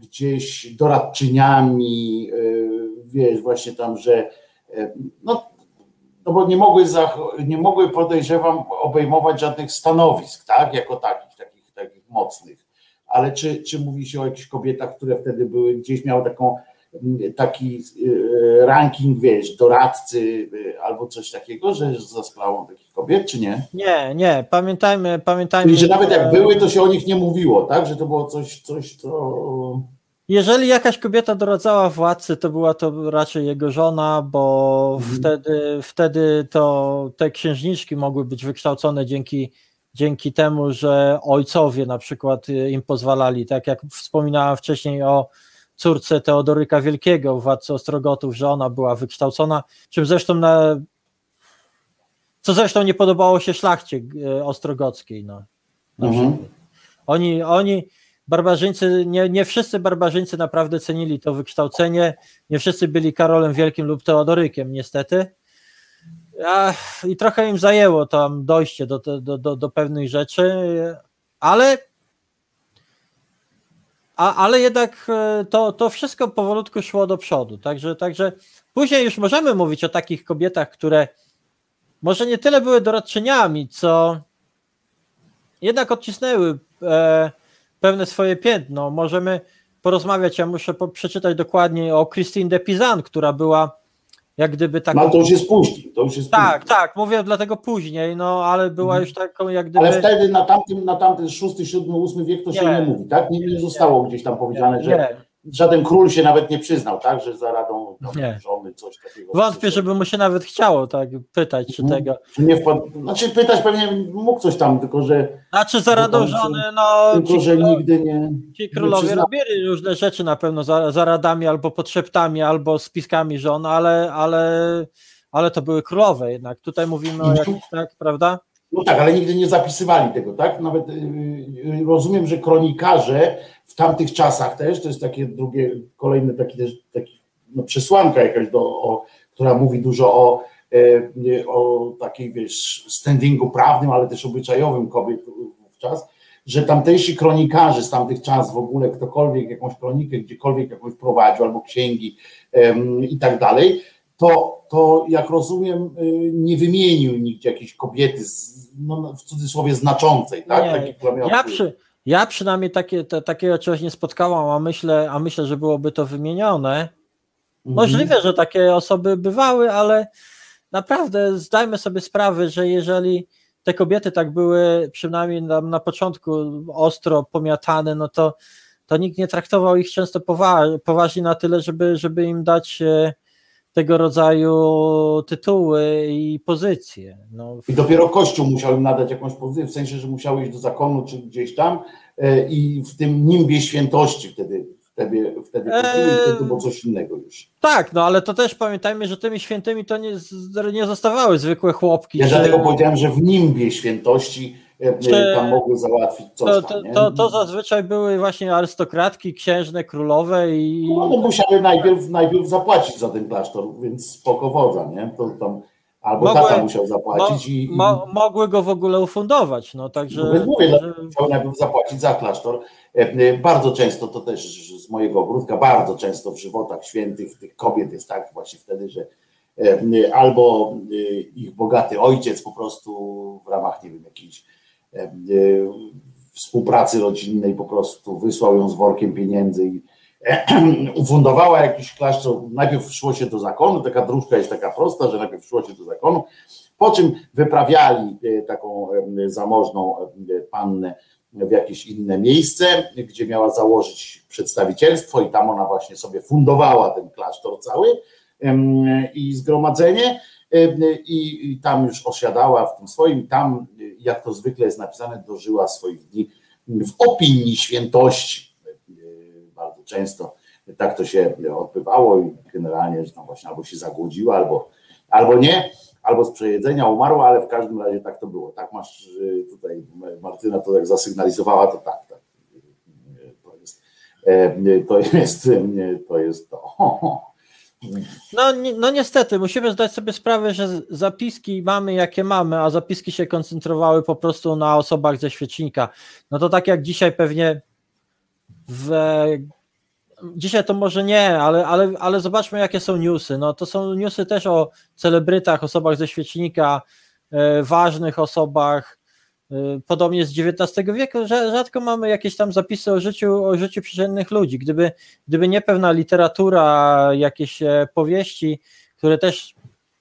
gdzieś doradczyniami, y, wiesz, właśnie tam, że no, no bo nie mogły, zach- nie mogły podejrzewam obejmować żadnych stanowisk, tak, jako takich, takich, takich mocnych. Ale czy, czy mówi się o jakichś kobietach, które wtedy były, gdzieś miały taką m, taki y, ranking, wiesz, doradcy y, albo coś takiego, że za sprawą takich kobiet, czy nie? Nie, nie, pamiętajmy, pamiętajmy. Czyli, że nawet jak były, to się o nich nie mówiło, tak? Że to było coś, coś co... Jeżeli jakaś kobieta doradzała władcy, to była to raczej jego żona, bo Mhm. wtedy, wtedy to te księżniczki mogły być wykształcone dzięki, dzięki temu, że ojcowie na przykład y, im pozwalali, tak jak wspominałem wcześniej o córce Teodoryka Wielkiego, władcy Ostrogotów, że ona była wykształcona, czym zresztą na, co zresztą nie podobało się szlachcie y, ostrogockiej. No, Mhm. Oni, oni, barbarzyńcy, nie, nie wszyscy barbarzyńcy naprawdę cenili to wykształcenie, nie wszyscy byli Karolem Wielkim lub Teodorykiem, niestety. I trochę im zajęło tam dojście do, do, do, do pewnych rzeczy, ale a, ale jednak e, to, to wszystko powolutku szło do przodu. Także, także później już możemy mówić o takich kobietach, które może nie tyle były doradczyniami, co jednak odcisnęły e, pewne swoje piętno. Możemy porozmawiać, ja muszę po, przeczytać dokładnie o Christine de Pizan, która była jak gdyby taką... No to już jest później, to już jest Tak, później. tak, mówię dlatego później, no ale była Mhm. już taką jak gdyby... Ale wtedy na tamtym, na tamten VI, VII, VIII wiek to się Nie. nie mówi, tak? Nie, nie zostało gdzieś tam powiedziane, że nie, żaden król się nawet nie przyznał, tak? Że za radą Nie. żony coś takiego. wątpię, żeby mu się nawet chciało tak pytać, czy tego... Nie wpadł, znaczy pytać pewnie mógł coś tam, tylko że, Znaczy za radą żony, no tylko, ci, że nigdy nie... ci królowie przyzna- robili różne rzeczy na pewno za, za radami albo podszeptami, albo spiskami żon, ale, ale, ale to były królowe jednak. Tutaj mówimy o jakichś, tak, prawda? No tak, ale nigdy nie zapisywali tego, tak? Nawet y, y, rozumiem, że kronikarze w tamtych czasach też, to jest takie drugie, kolejne taki też taki, no, przesłanka jakaś, do, o, która mówi dużo o, e, o takiej, wiesz, standingu prawnym, ale też obyczajowym kobiet wówczas, że tamtejsi kronikarze z tamtych czas w ogóle, ktokolwiek jakąś kronikę gdziekolwiek jakąś prowadził, albo księgi em, i tak dalej, to, to jak rozumiem, y, nie wymienił nigdzie jakiejś kobiety, z, no, w cudzysłowie znaczącej, tak? Nie, Takiej, Ja, przy, ja przynajmniej takie, te, takiego czegoś nie spotkałam, a myślę, a myślę, że byłoby to wymienione. Mhm. Możliwe, że takie osoby bywały, ale naprawdę zdajmy sobie sprawę, że jeżeli te kobiety tak były przynajmniej na, na początku ostro pomiatane, no to, to nikt nie traktował ich często poważnie na tyle, żeby, żeby im dać e, tego rodzaju tytuły i pozycje. No. I dopiero Kościół musiał im nadać jakąś pozycję, w sensie, że musiały iść do zakonu czy gdzieś tam e, i w tym nimbie świętości wtedy wtedy, wtedy eee, to było coś innego już. Tak, no ale to też pamiętajmy, że tymi świętymi to nie, nie zostawały zwykłe chłopki. Ja czy... dlatego powiedziałem, że w nimbie świętości. Tam mogły załatwić coś to, to, tam, to, to, zazwyczaj były właśnie arystokratki, księżne, królowe i... No one musiały najpierw, najpierw zapłacić za ten klasztor, więc spoko wodza, nie? To tam Albo mogły, tata musiał zapłacić mo, i, mo, Mogły go w ogóle ufundować, no także... No mówię, że... musiał najpierw zapłacić za klasztor. E, e, bardzo często, to też z mojego ogródka, bardzo często w żywotach świętych tych kobiet jest tak właśnie wtedy, że e, albo ich bogaty ojciec po prostu w ramach, nie wiem, jakiejś współpracy rodzinnej po prostu wysłał ją z workiem pieniędzy i ufundowała jakiś klasztor, najpierw szło się do zakonu, taka dróżka jest taka prosta, że najpierw szło się do zakonu, po czym wyprawiali e, taką zamożną pannę w jakieś inne miejsce, gdzie miała założyć przedstawicielstwo i tam ona właśnie sobie fundowała ten klasztor cały i zgromadzenie i, tam już osiadała w tym swoim, tam jak to zwykle jest napisane, dożyła swoich dni w opinii świętości bardzo często tak to się odbywało i generalnie, że tam właśnie albo się zagłodziła, albo, albo nie, albo z przejedzenia umarła, ale w każdym razie tak to było. Tak masz tutaj, Martyna to jak zasygnalizowała, to tak, tak. To jest e, to. Jest, to, jest to. No, no niestety, musimy zdać sobie sprawę, że zapiski mamy jakie mamy, a zapiski się koncentrowały po prostu na osobach ze świecznika. No to tak jak dzisiaj pewnie w, dzisiaj to może nie, ale, ale, ale zobaczmy jakie są newsy. No to są newsy też o celebrytach, osobach ze świecznika, e, ważnych osobach, podobnie z XIX wieku, rzadko mamy jakieś tam zapisy o życiu, o życiu przeciętnych ludzi. Gdyby, gdyby nie pewna literatura, jakieś e, powieści, które też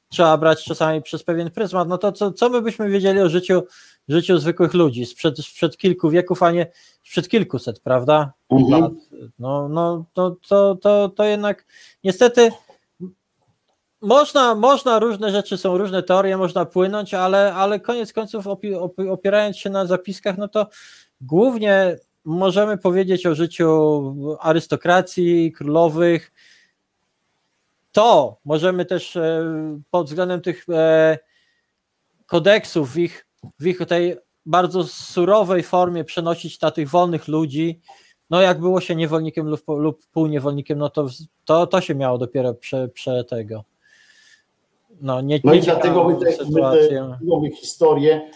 trzeba brać czasami przez pewien pryzmat, no to co, co my byśmy wiedzieli o życiu, życiu zwykłych ludzi sprzed, sprzed kilku wieków, a nie sprzed kilkuset, prawda? Mhm. No, no to, to, to, to jednak niestety można, można różne rzeczy, są różne teorie, można płynąć, ale, ale koniec końców opierając się na zapiskach, no to głównie możemy powiedzieć o życiu arystokracji, królowych, to możemy też e, pod względem tych e, kodeksów w ich, w ich tej bardzo surowej formie przenosić na tych wolnych ludzi. No jak było się niewolnikiem lub, lub półniewolnikiem, no to, to, to się miało dopiero prze, prze tego. No, nie, no i dlatego my te, my te historię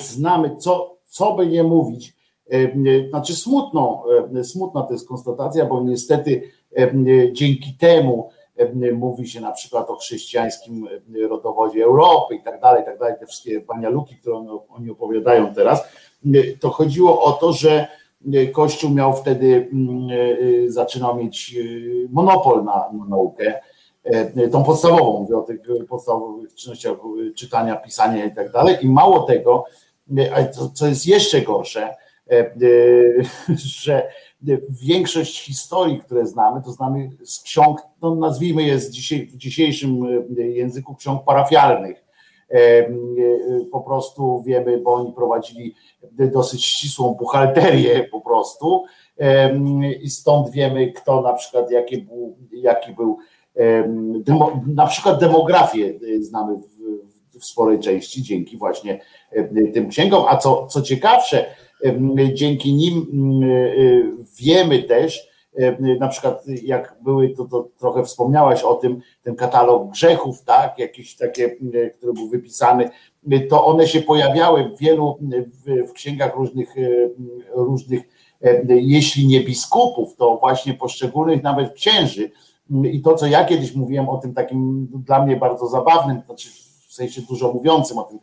znamy, co, co by nie mówić. Znaczy smutno, smutna to jest konstatacja, bo niestety dzięki temu mówi się na przykład o chrześcijańskim rodowodzie Europy i tak dalej, i tak dalej, te wszystkie banialuki, które oni opowiadają teraz, to chodziło o to, że Kościół miał wtedy, e, zaczynał mieć e, monopol na, na naukę, tą podstawową, mówię o tych podstawowych czynnościach czytania, pisania i tak dalej. I mało tego, co jest jeszcze gorsze, że większość historii, które znamy, to znamy z ksiąg, no nazwijmy je w dzisiejszym e, języku ksiąg parafialnych. E, e, po prostu wiemy, bo oni prowadzili dosyć ścisłą buchalterię po prostu i stąd wiemy, kto na przykład, jaki był, jaki był na przykład demografię znamy w, w sporej części dzięki właśnie tym księgom, a co, co ciekawsze, Dzięki nim mm, y, wiemy też, na przykład jak były, to, to trochę wspomniałaś o tym, ten katalog grzechów, tak, jakieś takie, który był wypisany, to one się pojawiały w wielu, w, w księgach różnych, różnych, jeśli nie biskupów, to właśnie poszczególnych nawet księży. I to, co ja kiedyś mówiłem o tym takim dla mnie bardzo zabawnym, znaczy w sensie dużo mówiącym o tym,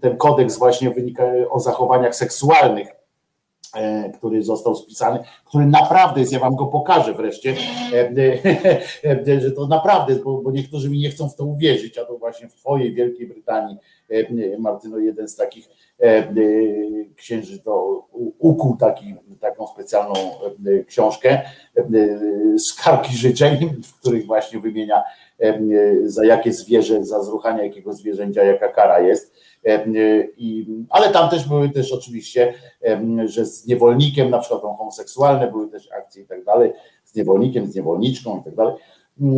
ten kodeks właśnie wynika o zachowaniach seksualnych, który został spisany, który naprawdę jest, ja wam go pokażę wreszcie, e, e, e, że to naprawdę, bo, bo niektórzy mi nie chcą w to uwierzyć, a to właśnie w twojej Wielkiej Brytanii, e, Martyno, jeden z takich e, e, księży to ukuł taki, taką specjalną e, książkę e, Skarbki życzeń, w których właśnie wymienia e, za jakie zwierzę, za zruchanie jakiego zwierzęcia, jaka kara jest. E, I, ale tam też były też oczywiście, że z niewolnikiem, na przykład homoseksualne były też akcje i tak dalej, z niewolnikiem, z niewolniczką i tak dalej,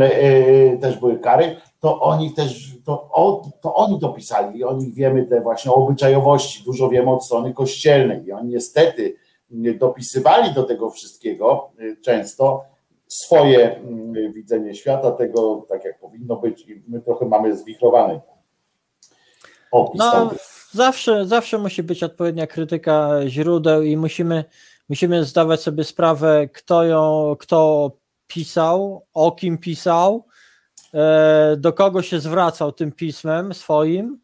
e, też były kary, to oni też, to, o, to oni to pisali i oni wiemy te właśnie obyczajowości, dużo wiemy od strony kościelnej i oni niestety dopisywali do tego wszystkiego y, często swoje widzenie świata, tego tak jak powinno być i my trochę mamy zwichrowany opis No, zawsze, zawsze musi być odpowiednia krytyka źródeł i musimy, musimy zdawać sobie sprawę, kto ją, kto pisał, o kim pisał, e, do kogo się zwracał tym pismem swoim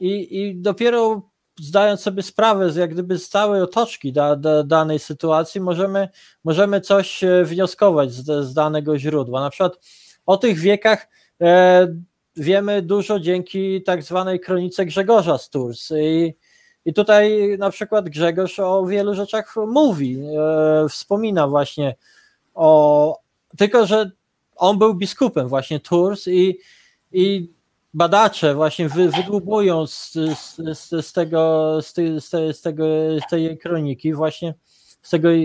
i, i dopiero zdając sobie sprawę z jak gdyby z całej otoczki da, da, danej sytuacji, możemy, możemy coś e, wnioskować z, z danego źródła. Na przykład o tych wiekach e, wiemy dużo dzięki tak zwanej kronice Grzegorza z Tours i, i tutaj na przykład Grzegorz o wielu rzeczach mówi, e, wspomina właśnie o, tylko że on był biskupem właśnie Tours i, i badacze właśnie wy, wydłubują z, z, z, tego, z, tej, z, tej, z, tego, z tej kroniki właśnie z tego e,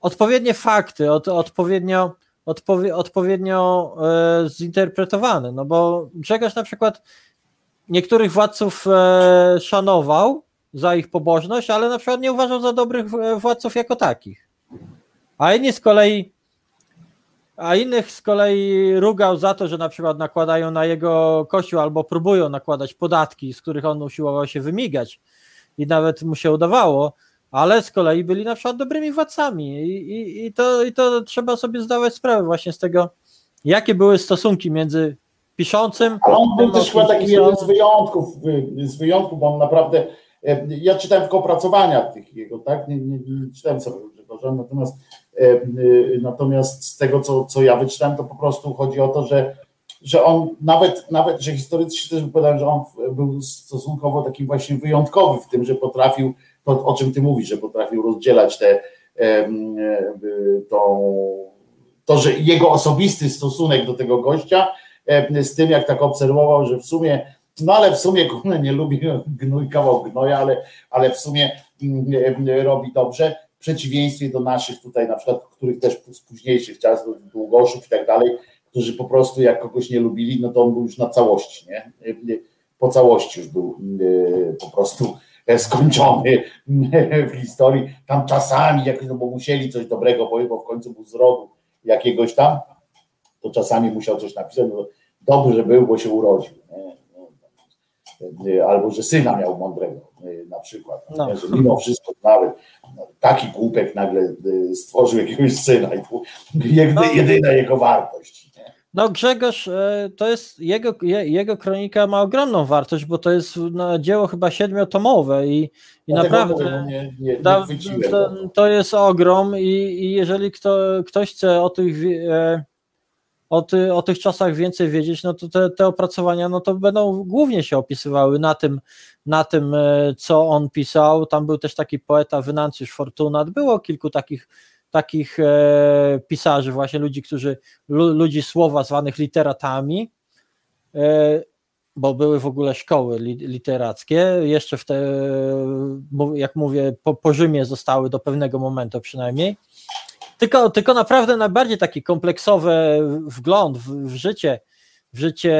odpowiednie fakty, od, odpowiednio, odpowie, odpowiednio e, zinterpretowane, no bo Grzegorz na przykład niektórych władców e, szanował za ich pobożność, ale na przykład nie uważał za dobrych e, władców jako takich. A inni z kolei a innych z kolei rugał za to, że na przykład nakładają na jego kościół albo próbują nakładać podatki, z których on usiłował się wymigać i nawet mu się udawało, ale z kolei byli na przykład dobrymi władcami i, i, i, to, i to trzeba sobie zdawać sprawę właśnie z tego, jakie były stosunki między piszącym. Ale on był też chyba kim taki pisał. jeden z wyjątków, z wyjątków, bo on naprawdę, e, ja czytałem tylko opracowania tych jego, tak, nie, nie, nie czytałem sobie Grzegorza, natomiast, e, y, natomiast z tego, co, co ja wyczytałem, to po prostu chodzi o to, że, że on nawet, nawet, że historycy też wypowiadają, że on był stosunkowo taki właśnie wyjątkowy w tym, że potrafił, to o czym ty mówisz, że potrafił rozdzielać te, e, to, że jego osobisty stosunek do tego gościa, z tym, jak tak obserwował, że w sumie, no ale w sumie nie lubi gnój, kawał gnoja, ale, ale w sumie mm, robi dobrze, w przeciwieństwie do naszych tutaj na przykład, których też z późniejszych czasów, długoszów i tak dalej, którzy po prostu jak kogoś nie lubili, no to on był już na całości, nie? Po całości już był po prostu skończony w historii. Tam czasami, jak, no bo musieli coś dobrego powiedzieć, bo w końcu był z rodu jakiegoś tam, to czasami musiał coś napisać, no, dobrze był, bo się urodził. No, Albo że syna miał mądrego, nie? na przykład. No. Że mimo wszystko nawet no, taki głupek nagle y, stworzył jakiegoś syna i to No. jedyna jego wartość. No Grzegorz, e, to jest jego, je- jego kronika ma ogromną wartość, bo to jest no, dzieło chyba siedmiotomowe i, i naprawdę nie, nie, nie da, to, to jest ogrom i, i jeżeli kto, ktoś chce o tych e, o, ty, o tych czasach więcej wiedzieć, no to te, te opracowania no to będą głównie się opisywały na tym, na tym, e, co on pisał. Tam był też taki poeta Wynancjusz Fortunat, było kilku takich takich e, pisarzy, właśnie ludzi, którzy, lu, ludzi słowa zwanych literatami, e, bo były w ogóle szkoły li, literackie, jeszcze w te, mów- jak mówię, po, po Rzymie zostały do pewnego momentu przynajmniej. Tylko, tylko naprawdę najbardziej taki kompleksowy wgląd w, w życie, w życie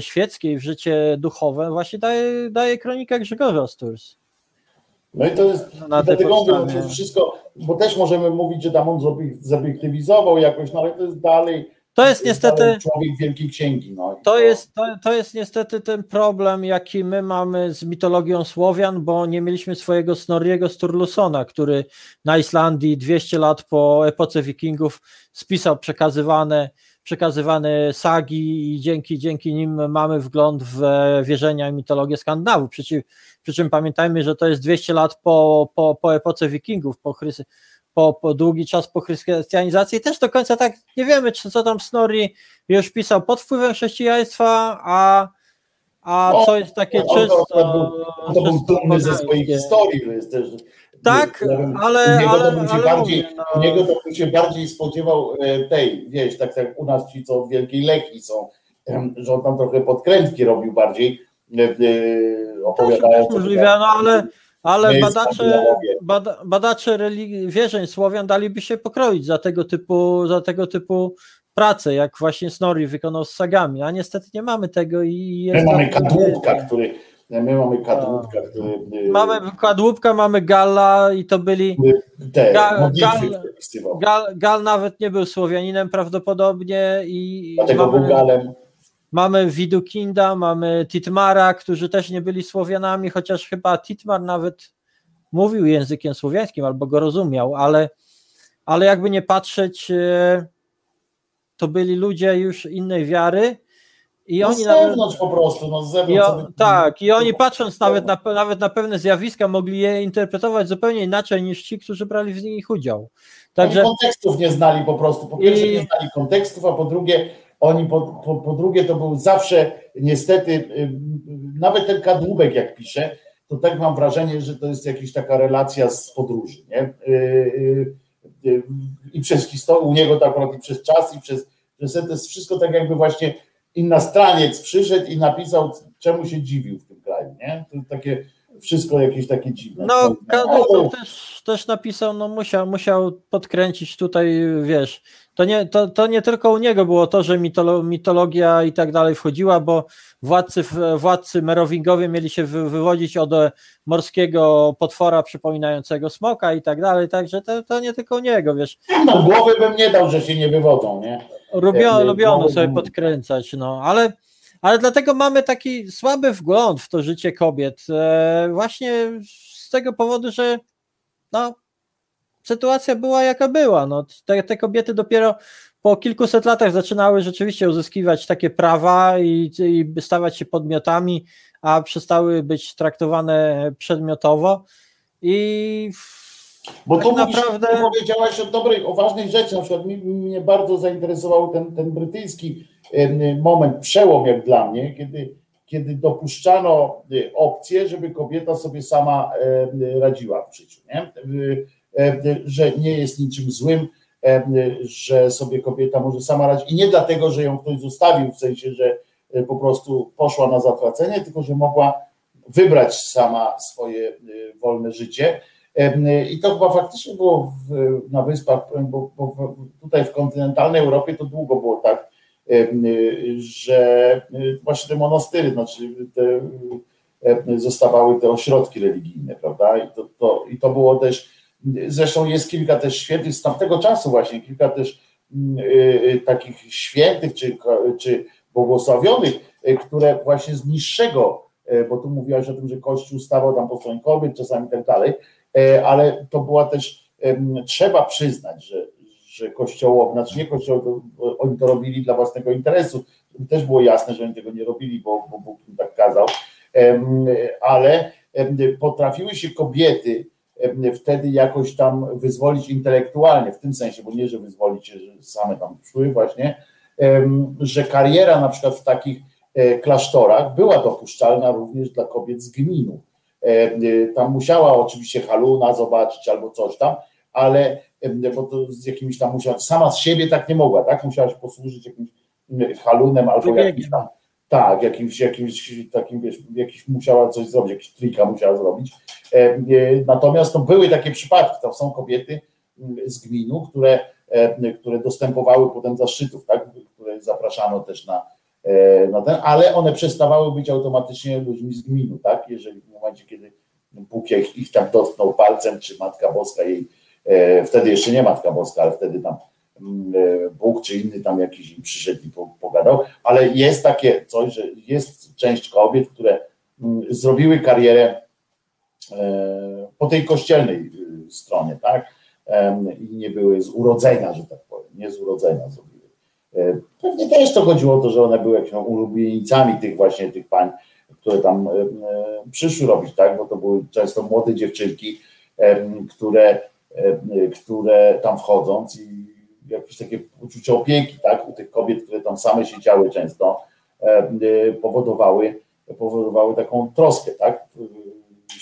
świeckie i w życie duchowe właśnie daje, daje kronika Grzegorza Sturs. No i to jest, Na i tej dlatego mówię, no to wszystko, bo też możemy mówić, że tam on zobiek- zobiektywizował jakoś, no ale to jest dalej, To jest niestety. Człowiek Wielkiej Księgi. No. I To jest, to, to jest niestety ten problem, jaki my mamy z mitologią Słowian, bo nie mieliśmy swojego Snorriego Sturlusona, który na Islandii 200 lat po epoce Wikingów spisał przekazywane, przekazywane sagi i dzięki, dzięki nim mamy wgląd w e, wierzenia i mitologię Skandynawów. Przy, czym- przy czym pamiętajmy, że to jest 200 lat po, po, po epoce Wikingów, po, Chrysy, po, po długi czas po chrystianizacji. Też do końca tak nie wiemy, czy co tam Snorri już pisał pod wpływem chrześcijaństwa, a, a co jest takie to czysto. On to był dumny ze swojej historii. To jest też, Tak, ale- niego ale- to bym się ale bardziej, mówię, no. niego bym się bardziej spodziewał e, tej, wiesz, tak jak u nas ci, co w Wielkiej Lechii są, że on tam trochę podkrętki robił bardziej, e, e, opowiadając możliwe, no ale, ale badacze, bada, badacze religii, wierzeń Słowian daliby się pokroić za tego typu, za tego typu pracę, jak właśnie Snorri wykonał z sagami, a niestety nie mamy tego i jest My mamy to- kadłubka, który, my mamy kadłubka, który e, Mamy kadłubka, mamy Galla i to byli te Ga- modlitwy Gal- przepisywał. Gal, Gal nawet nie był Słowianinem prawdopodobnie i Dlatego był mamy, Galem. mamy Widukinda, mamy Titmara, którzy też nie byli Słowianami, chociaż chyba Titmar nawet mówił językiem słowiańskim albo go rozumiał, ale, ale jakby nie patrzeć, e, to byli ludzie już innej wiary i No oni z zewnątrz po prostu, no z i zewnątrz. o, sobie- tak, i oni patrząc nawet na, nawet na pewne zjawiska mogli je interpretować zupełnie inaczej niż ci, którzy brali w nich udział. Także Oni kontekstów nie znali po prostu. Po pierwsze I- nie znali kontekstów, a po drugie oni po, po, po drugie to był zawsze niestety y, nawet ten kadłubek jak pisze, to tak mam wrażenie, że to jest jakaś taka relacja z podróży, nie? Y, y, y, I przez historię, u niego tak akurat i przez czas, i przez, przez to jest wszystko tak jakby właśnie innostraniec przyszedł i napisał, czemu się dziwił w tym kraju, nie? To takie wszystko jakieś takie dziwne. No, Kadłubek też, też napisał, no musiał, musiał podkręcić tutaj, wiesz, to nie, to, to nie tylko u niego było to, że mitolo, mitologia i tak dalej wchodziła, bo władcy, władcy merowingowie mieli się wy, wywodzić od e, morskiego potwora przypominającego smoka i tak dalej, także to, to nie tylko u niego, wiesz, No głowy bym nie dał, że się nie wywodzą, nie? Lubio, Jak- lubiono sobie podkręcać, no, ale, ale dlatego mamy taki słaby wgląd w to życie kobiet, e, właśnie z tego powodu, że no, sytuacja była jaka była, no, te, te kobiety dopiero po kilkuset latach zaczynały rzeczywiście uzyskiwać takie prawa i, i stawać się podmiotami, a przestały być traktowane przedmiotowo. I Bo Tak tu mówisz, naprawdę- tu powiedziałaś o dobrej, o ważnej rzeczy, na przykład mnie bardzo zainteresował ten, ten brytyjski moment, przełom jak dla mnie, kiedy, kiedy dopuszczano y, opcję, żeby kobieta sobie sama radziła w życiu, nie? Że nie jest niczym złym, że sobie kobieta może sama radzić i nie dlatego, że ją ktoś zostawił, w sensie, że y, po prostu poszła na zatracenie, tylko że mogła wybrać sama swoje y, wolne życie. I to chyba faktycznie było w, na wyspach, bo, bo tutaj w kontynentalnej Europie to długo było tak, że właśnie te monastyry, znaczy te, zostawały te ośrodki religijne, prawda? I to, to, I to było też, zresztą jest kilka też świętych z tamtego czasu właśnie, kilka też mm, y, y, takich świętych czy, czy błogosławionych, y, które właśnie z niższego, y, bo tu mówiłaś o tym, że Kościół stawał tam po stronie kobiet czasami tak dalej, E, ale to była też, trzeba przyznać, że, że kościołowi, znaczy nie kościołowi, oni to robili dla własnego interesu, też było jasne, że oni tego nie robili, bo, bo Bóg im tak kazał, ale potrafiły się kobiety wtedy jakoś tam wyzwolić intelektualnie, w tym sensie, bo nie, że wyzwolić się, że same tam szły właśnie, że kariera na przykład w takich e, klasztorach była dopuszczalna również dla kobiet z gminu. E, e, Tam musiała oczywiście haluna zobaczyć albo coś tam, ale to z jakimiś tam musiała, sama z siebie tak nie mogła, tak? Musiała się posłużyć jakimś halunem albo jakimś tam, tak, jakimś, jakimś takim, wiesz, jakiś musiała coś zrobić, jakiś trika musiała zrobić. E, e, Natomiast to były takie przypadki, to są kobiety z gminu, które, e, które dostępowały potem zaszczytów, tak? które zapraszano też na, na ten, ale one przestawały być automatycznie ludźmi z gminu, tak? Jeżeli w momencie, kiedy Bóg ich, ich tam dotknął palcem, czy Matka Boska jej, e, wtedy jeszcze nie Matka Boska, ale wtedy tam mm, e, Bóg czy inny tam jakiś im przyszedł i po- pogadał, ale jest takie coś, że jest część kobiet, które mm, zrobiły karierę po tej kościelnej stronie, tak? I nie były z urodzenia, że tak powiem, nie z urodzenia Pewnie też to chodziło o to, że one były jakimiś ulubienicami tych właśnie tych pań, które tam e, e, przyszły robić, tak? Bo to były często młode dziewczynki, które, e, które tam wchodząc i jakieś takie uczucie opieki, tak? U tych kobiet, które tam same siedziały często, e, powodowały, powodowały taką troskę, tak?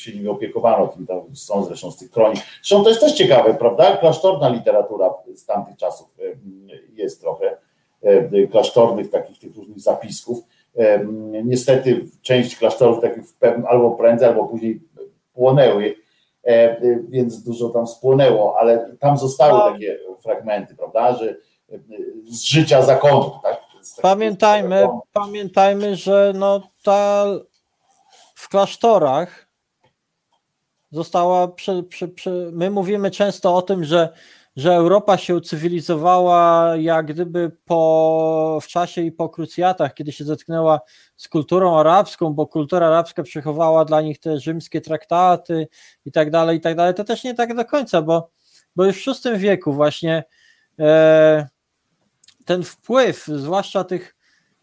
się nimi opiekowano, tym tam są zresztą z tych kronik. Zresztą to jest też ciekawe, prawda? Klasztorna literatura z tamtych czasów jest trochę e, klasztornych takich tych różnych zapisków. Em, Niestety część klasztorów takich albo prędzej, albo później płonęły, e, e, więc dużo tam spłonęło, ale tam zostały takie fragmenty, prawda, że e, z życia zakonu, tak? Pamiętajmy, zakonu. pamiętajmy, że no ta w klasztorach została, przy, przy, przy, my mówimy często o tym, że, że Europa się cywilizowała jak gdyby po, w czasie i po krucjatach, kiedy się zetknęła z kulturą arabską, bo kultura arabska przechowała dla nich te rzymskie traktaty i tak dalej, i tak dalej. To też nie tak do końca, bo, bo już w VI wieku właśnie e, ten wpływ, zwłaszcza tych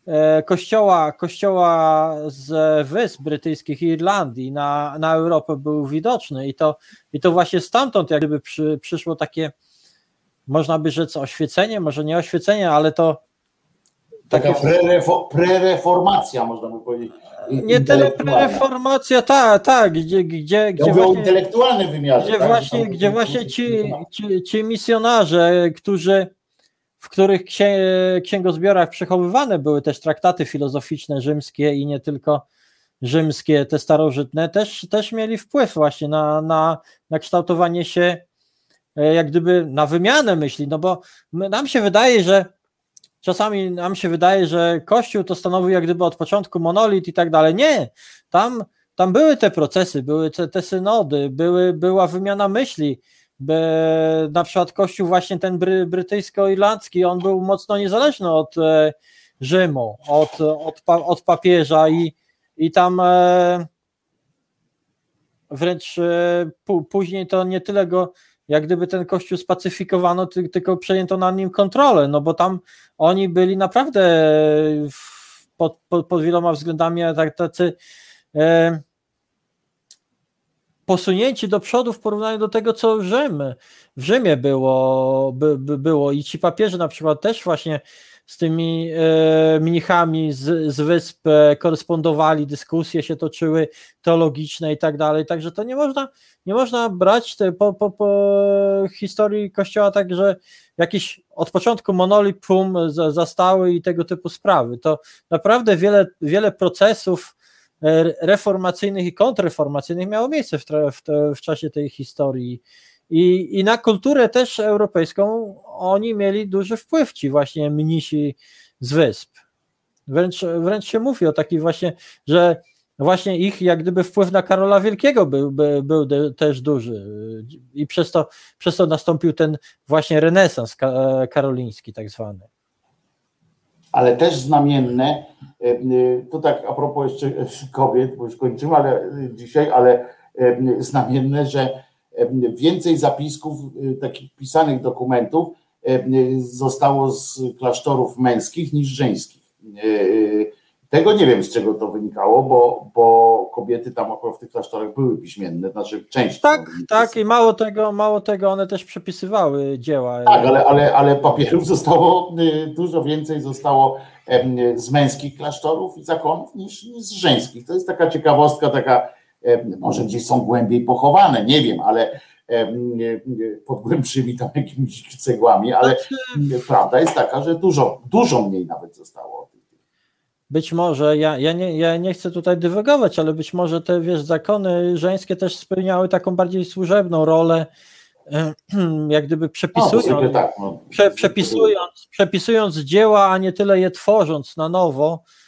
e, kościoła, kościoła z wysp brytyjskich i Irlandii na, na Europę był widoczny i to, i to właśnie stamtąd jak gdyby przy, przyszło takie, można by rzec oświecenie, może nie oświecenie, ale to Taka prerefo, prereformacja, można by powiedzieć. nie tyle intelektualna. reformacja, tak, tak, gdzie, gdzie, Ja gdzie o właśnie, intelektualnym wymiarze. gdzie tak? właśnie, gdzie właśnie ci, ci, ci misjonarze, którzy w których księ, księgozbiorach przechowywane były też traktaty filozoficzne rzymskie i nie tylko rzymskie, te starożytne, też, też mieli wpływ właśnie na, na, na kształtowanie się, jak gdyby na wymianę myśli, no bo nam się wydaje, że czasami nam się wydaje, że Kościół to stanowił jak gdyby od początku monolit i tak dalej. Nie, tam, tam były te procesy, były te, te synody, były, była wymiana myśli, by, na przykład Kościół właśnie ten bry, brytyjsko-irlandzki, on był mocno niezależny od e, Rzymu, od, od, pa, od papieża i, i tam e, wręcz e, pó- później to nie tyle go jak gdyby ten kościół spacyfikowano, ty, tylko przejęto nad nim kontrolę, no bo tam oni byli naprawdę w- pod, pod, pod wieloma względami tak, tacy e, posunięci do przodu w porównaniu do tego, co Rzym, w Rzymie było, by, by było. I ci papieże na przykład też właśnie z tymi e, mnichami z, z wysp e, korespondowali, dyskusje się toczyły teologiczne i tak dalej, także to nie można, nie można brać te, po, po, po historii Kościoła tak, że jakiś od początku monolit pum za- zastały i tego typu sprawy, to naprawdę wiele, wiele procesów e, reformacyjnych i kontrreformacyjnych miało miejsce w, w, w czasie tej historii i, I na kulturę też europejską oni mieli duży wpływ, ci właśnie mnisi z wysp. Wręcz, wręcz się mówi o takiej właśnie, że właśnie ich jak gdyby wpływ na Karola Wielkiego był, był, był de, też duży i przez to, przez to nastąpił ten właśnie renesans ka, karoliński tak zwany. Ale też znamienne, e, e, to tak a propos jeszcze kobiet, bo już kończymy, ale e, dzisiaj, ale znamienne, że więcej zapisków, e, takich pisanych dokumentów zostało z klasztorów męskich niż żeńskich. E, e, Tego nie wiem, z czego to wynikało, bo, bo kobiety tam akurat w tych klasztorach były piśmienne, znaczy część. Tak, tak i mało tego, mało tego one też przepisywały dzieła. Tak, ale, ale, ale papierów zostało, y, dużo więcej zostało z męskich klasztorów i zakonów niż, niż z żeńskich. To jest taka ciekawostka, taka, może gdzieś są głębiej pochowane, nie wiem, ale pod głębszymi tam jakimiś cegłami, ale Znaczy- prawda jest taka, że dużo, dużo mniej nawet zostało. Być może, ja, ja, nie, ja nie chcę tutaj dywagować, ale być może te wiesz, zakony żeńskie też spełniały taką bardziej służebną rolę, e, jak gdyby No, przepisując, sobie tak, no. prze, przepisując, przepisując dzieła, a nie tyle je tworząc na nowo, e,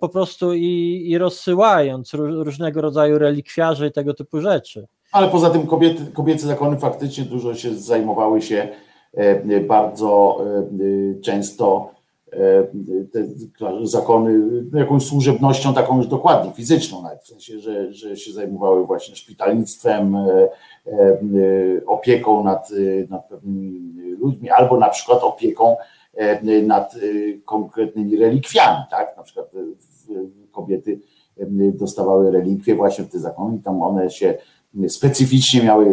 po prostu i, i rozsyłając ró- różnego rodzaju relikwiarze i tego typu rzeczy. Ale poza tym kobiety, kobiece zakony faktycznie dużo się zajmowały się e, bardzo e, e, często e, te zakony jakąś służebnością taką już dokładnie fizyczną, nawet w sensie, że, że się zajmowały właśnie szpitalnictwem, e, e, e, opieką nad, e, nad pewnymi ludźmi, albo na przykład opieką e, nad e, konkretnymi relikwiami, tak? Na przykład e, kobiety e, dostawały relikwie właśnie w te zakony i tam one się specyficznie miały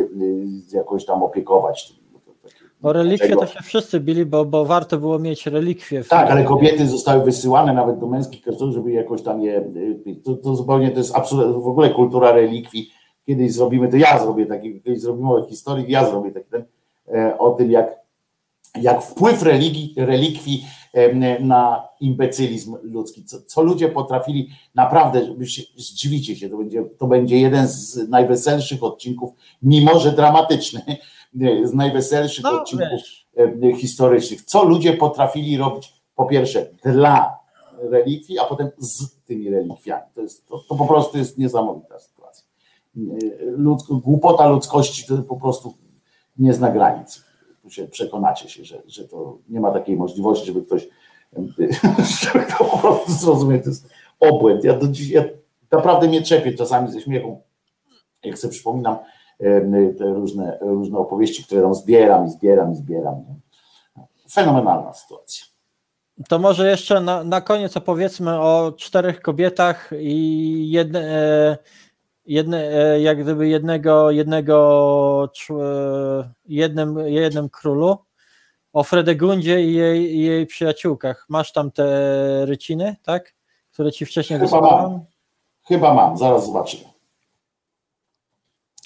e, jakoś tam opiekować. tym. To takie- O relikwie to się wszyscy bili, bo, bo warto było mieć relikwie. w- Tak, ale kobiety zostały wysyłane nawet do męskich kościołów, żeby jakoś tam je. To, to zupełnie to jest absolutnie w ogóle kultura relikwii. Kiedyś zrobimy, to ja zrobię taki, kiedyś zrobimy o historii, ja zrobię taki ten, e, o tym, jak, jak wpływ religii, relikwii na imbecylizm ludzki. Co, co ludzie potrafili naprawdę, żeby się, zdziwicie się, to będzie, to będzie jeden z najweselszych odcinków, mimo że dramatyczny, z najweselszych No, odcinków wiesz. historycznych. Co ludzie potrafili robić, po pierwsze, dla relikwii, a potem z tymi relikwiami. To, jest, to, to po prostu jest niesamowita sytuacja. Ludzko, głupota ludzkości to po prostu nie zna granic. Się przekonacie się, że, że to nie ma takiej możliwości, żeby ktoś żeby to po prostu zrozumieć. To jest obłęd. Ja, do dziś, ja naprawdę mnie czepię czasami ze śmiechu, jak sobie przypominam te różne, różne opowieści, które tam zbieram i zbieram i zbieram. Fenomenalna sytuacja. To może jeszcze na, na koniec opowiedzmy o czterech kobietach i jedne, e, jedne, e, jak gdyby jednego, jednego e, jednym, jednym królu, o Fredegundzie i jej, i jej przyjaciółkach. Masz tam te ryciny, tak? Które ci wcześniej Chyba wysłałem? mam. Chyba mam, zaraz zobaczymy.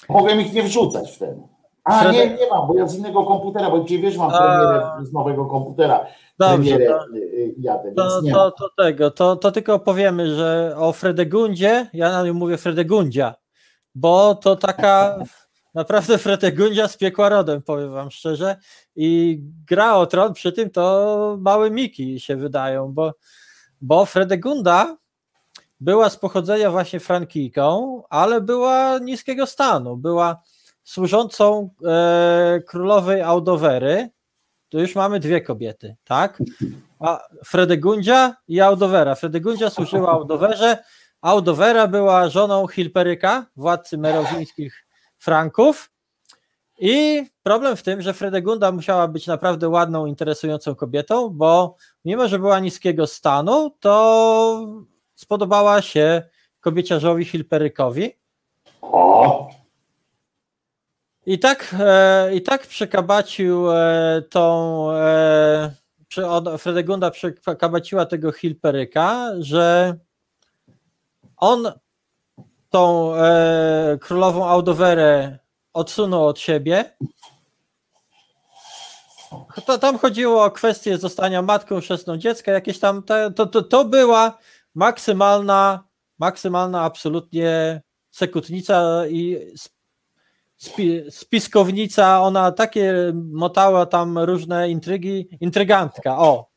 Mogłem ich nie wrzucać w ten. A Fredek- nie, nie mam, bo ja z innego komputera, bo dzisiaj wiesz, mam A. premierę z nowego komputera. Dobrze, to- y, y, jadę, To, nie to, to tego, to, to tylko powiemy, że o Fredegundzie, ja na nią mówię Fredegundzia, bo to taka naprawdę Fredegundzia z piekła rodem, powiem wam szczerze. I gra o tron przy tym to małe miki się wydają, bo, bo Fredegunda była z pochodzenia właśnie Frankijką, ale była niskiego stanu. Była służącą e, królowej Audowery. Tu już mamy dwie kobiety, tak? A Fredegundzia i Audowera. Fredegundzia służyła Audowerze, Audowera była żoną Hilperyka, władcy merowińskich Franków. I problem w tym, że Fredegunda musiała być naprawdę ładną, interesującą kobietą, bo mimo, że była niskiego stanu, to spodobała się kobieciarzowi Hilperykowi. O, I tak, e, i tak przekabacił e, tą. E, Fredegunda przekabaciła tego Hilperyka, że on tą królową Audowerę odsunął od siebie. To, tam chodziło o kwestię zostania matką chrzestną dziecka, jakieś tam. To, to, to była maksymalna, maksymalna absolutnie sekutnica i spi, spiskownica, ona takie motała tam różne intrygi, intrygantka, o,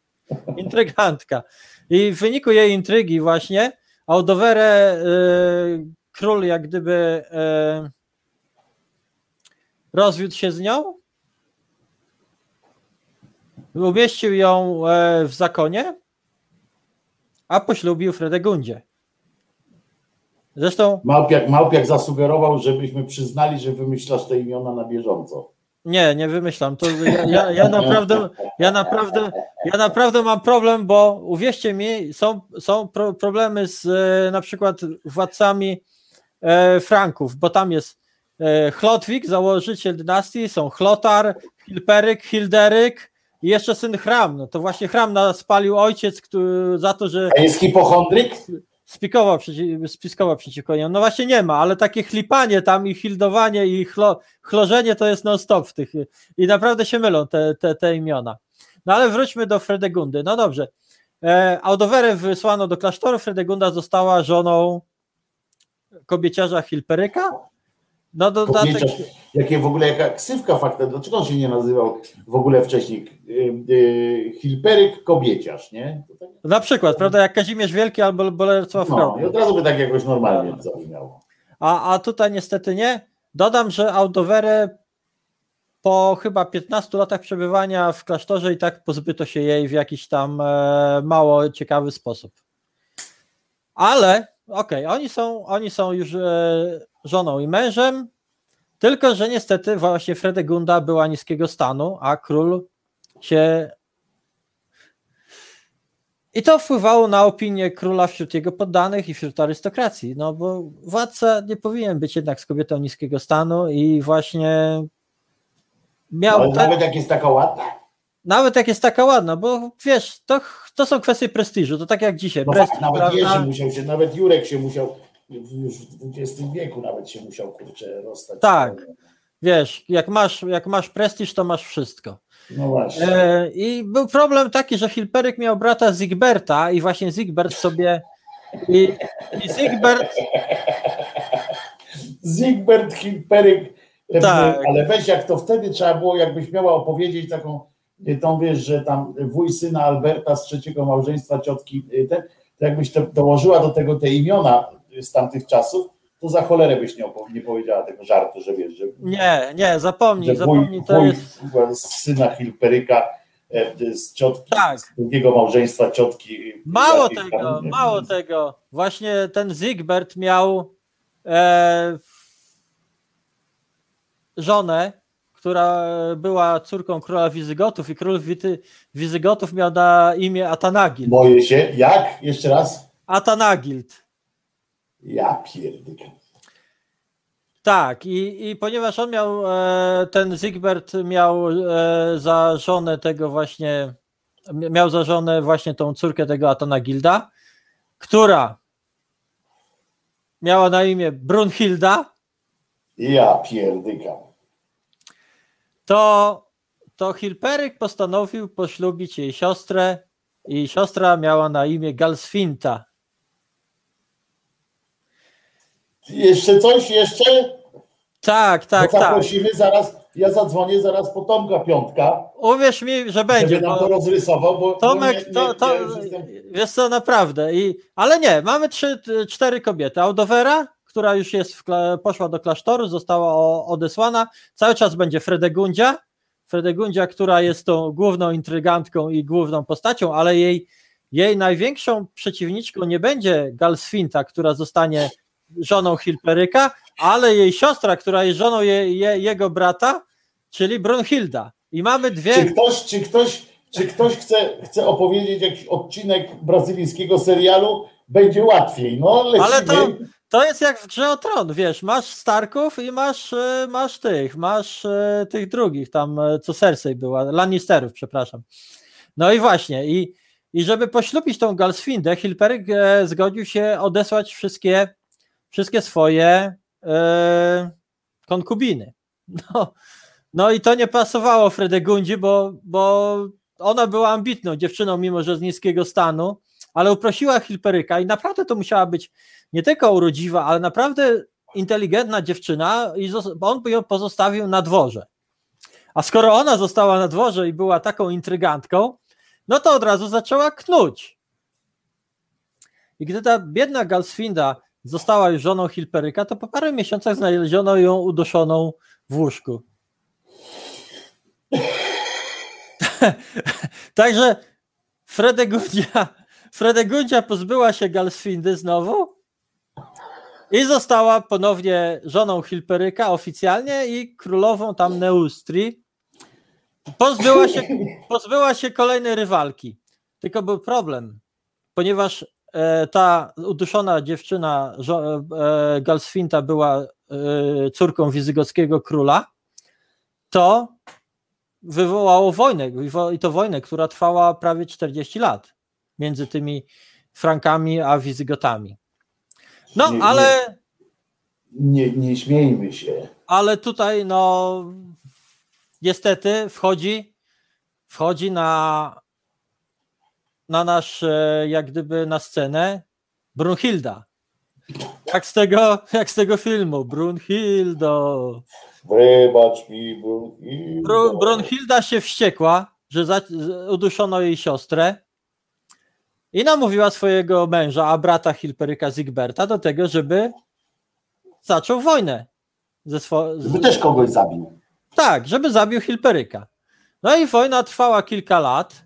intrygantka. I w wyniku jej intrygi właśnie Audowerę y, król jak gdyby y, rozwiódł się z nią, umieścił ją e, w zakonie, a poślubił Fredegundzie. Zresztą Małpiak, Małpiak zasugerował, żebyśmy przyznali, że wymyślasz te imiona na bieżąco. Nie, nie wymyślam. To ja, ja, ja, naprawdę, ja, naprawdę, ja naprawdę mam problem, bo uwierzcie mi, są, są pro, problemy z e, na przykład władcami e, Franków, bo tam jest e, Chlotwik, założyciel dynastii, są Chlotar, Hilperyk, Hilderyk i jeszcze syn Chram. No to właśnie Chram nas spalił ojciec który, za to, że A jest hipochondryk? Spikował, spiskował przeciwko niemu. No właśnie nie ma, ale takie chlipanie tam i hildowanie i chlo, chlorzenie to jest non-stop w tych i naprawdę się mylą te, te, te imiona. No ale wróćmy do Fredegundy. No dobrze. E, Audowerę wysłano do klasztoru, Fredegunda została żoną kobieciarza Hilperyka. No dodatek, jakie w ogóle, jaka ksywka fakta, dlaczego on się nie nazywał w ogóle wcześniej y, y, Hilperyk Kobieciarz, nie? Tak, na przykład, prawda, jak Kazimierz Wielki albo Bolesław no, i od razu by tak jakoś normalnie zabrzmiało. A, a tutaj niestety nie. Dodam, że Audowerę po chyba 15 latach przebywania w klasztorze i tak pozbyto się jej w jakiś tam e, mało ciekawy sposób. Ale okej, oni, są, oni są już e, żoną i mężem, tylko że niestety właśnie Fredegunda była niskiego stanu, a król się. I to wpływało na opinię króla wśród jego poddanych i wśród arystokracji, no bo władca nie powinien być jednak z kobietą niskiego stanu i właśnie miał. Nawet jak jest taka ładna. nawet jak jest taka ładna, bo wiesz, to, to są kwestie prestiżu, to tak jak dzisiaj. No prestiż, fakt, nawet? Jerzy musiał się, nawet Jurek się musiał, już w XX wieku nawet się musiał, kurczę, rozstać. Tak. Wiesz, jak masz, jak masz prestiż, to masz wszystko. No właśnie. E, I był problem taki, że Hilperyk miał brata Zigberta i właśnie Zigbert sobie i, i Zigbert, Zygmunt Hilperyk, e, Tak. ale weź jak to wtedy trzeba było, jakbyś miała opowiedzieć taką, e, tą wiesz, że tam wuj syna Alberta z trzeciego małżeństwa ciotki, e, ten, to jakbyś to dołożyła do tego te imiona z tamtych czasów, to za cholerę byś nie, nie powiedziała tego żartu, że wiesz, że, nie, nie, zapomnij, że wuj, zapomnij, to wuj jest, syna Hilperyka e, z ciotki, Tak. z drugiego małżeństwa ciotki. mało tam, tego, nie, mało tego, właśnie ten Zigbert miał e, żonę, która była córką króla Wizygotów i król Wity, Wizygotów miał na imię Atanagild. Boję się. Jak? Jeszcze raz? Atanagild. Ja pierdolę. Tak, i, i ponieważ on miał, e, ten Zigbert miał e, za żonę tego właśnie, miał za żonę właśnie tą córkę tego Atanagilda, która miała na imię Brunhilda, Ja pierdykam. to, to Hilperyk postanowił poślubić jej siostrę i siostra miała na imię Galsfinta. Jeszcze coś? Jeszcze? Tak, tak, Bo tak. zaprosimy zaraz, ja zadzwonię zaraz po Tomka Piątka, Uwierz mi, że będzie. żeby nam to rozrysował, bo Tomek, bo nie- to, nie- to ja już jestem- wiesz co, naprawdę. I, ale nie, mamy trzy, cztery kobiety. Audovera, która już jest w, poszła do klasztoru, została odesłana. Cały czas będzie Fredegundzia. Fredegundzia, która jest tą główną intrygantką i główną postacią, ale jej, jej największą przeciwniczką nie będzie Galsfinta, która zostanie żoną Hilperyka, ale jej siostra, która jest żoną je, je, jego brata, czyli Brunhilda. I mamy dwie. Czy ktoś, czy ktoś, czy ktoś chce, chce opowiedzieć jakiś odcinek brazylijskiego serialu? Będzie łatwiej. No, lecimy. Ale to, to jest jak w grze o tron, wiesz, masz Starków i masz, e, masz tych, masz e, tych drugich, tam e, co Cersei była, Lannisterów, przepraszam. No i właśnie, i, i żeby poślubić tą Galsfindę, Hilperyk zgodził się odesłać wszystkie, wszystkie swoje e, konkubiny. No, no i to nie pasowało Fredegundzi, bo, bo ona była ambitną dziewczyną, mimo że z niskiego stanu, ale uprosiła Hilperyka i naprawdę to musiała być nie tylko urodziwa, ale naprawdę inteligentna dziewczyna i on by ją pozostawił na dworze. A skoro ona została na dworze i była taką intrygantką, no to od razu zaczęła knuć. I gdy ta biedna Galsfinda została już żoną Hilperyka, to po paru miesiącach znaleziono ją uduszoną w łóżku. Także Fredegundzia, Fredegundzia pozbyła się Galsfindy znowu i została ponownie żoną Hilperyka oficjalnie i królową tam Neustrii. Pozbyła się, pozbyła się kolejnej rywalki. Tylko był problem, ponieważ ta uduszona dziewczyna żo- e, Galsfinta była e, córką wizygockiego króla, to wywołało wojnę i to wojnę, która trwała prawie 40 lat między tymi Frankami a Wizygotami. No, Nie, nie. ale, Nie, nie śmiejmy się. ale tutaj no niestety wchodzi wchodzi na na nasz e, jak gdyby na scenę Brunhilda. Jak z tego, jak z tego filmu Brunhildo. Wybacz mi, bo... Bru, Brunhilda się wściekła, że za, uduszono jej siostrę i namówiła swojego męża, a brata Hilperyka Zigberta do tego, żeby zaczął wojnę. Ze swo, Żeby też kogoś zabił. tak, żeby zabił Hilperyka. No i wojna trwała kilka lat.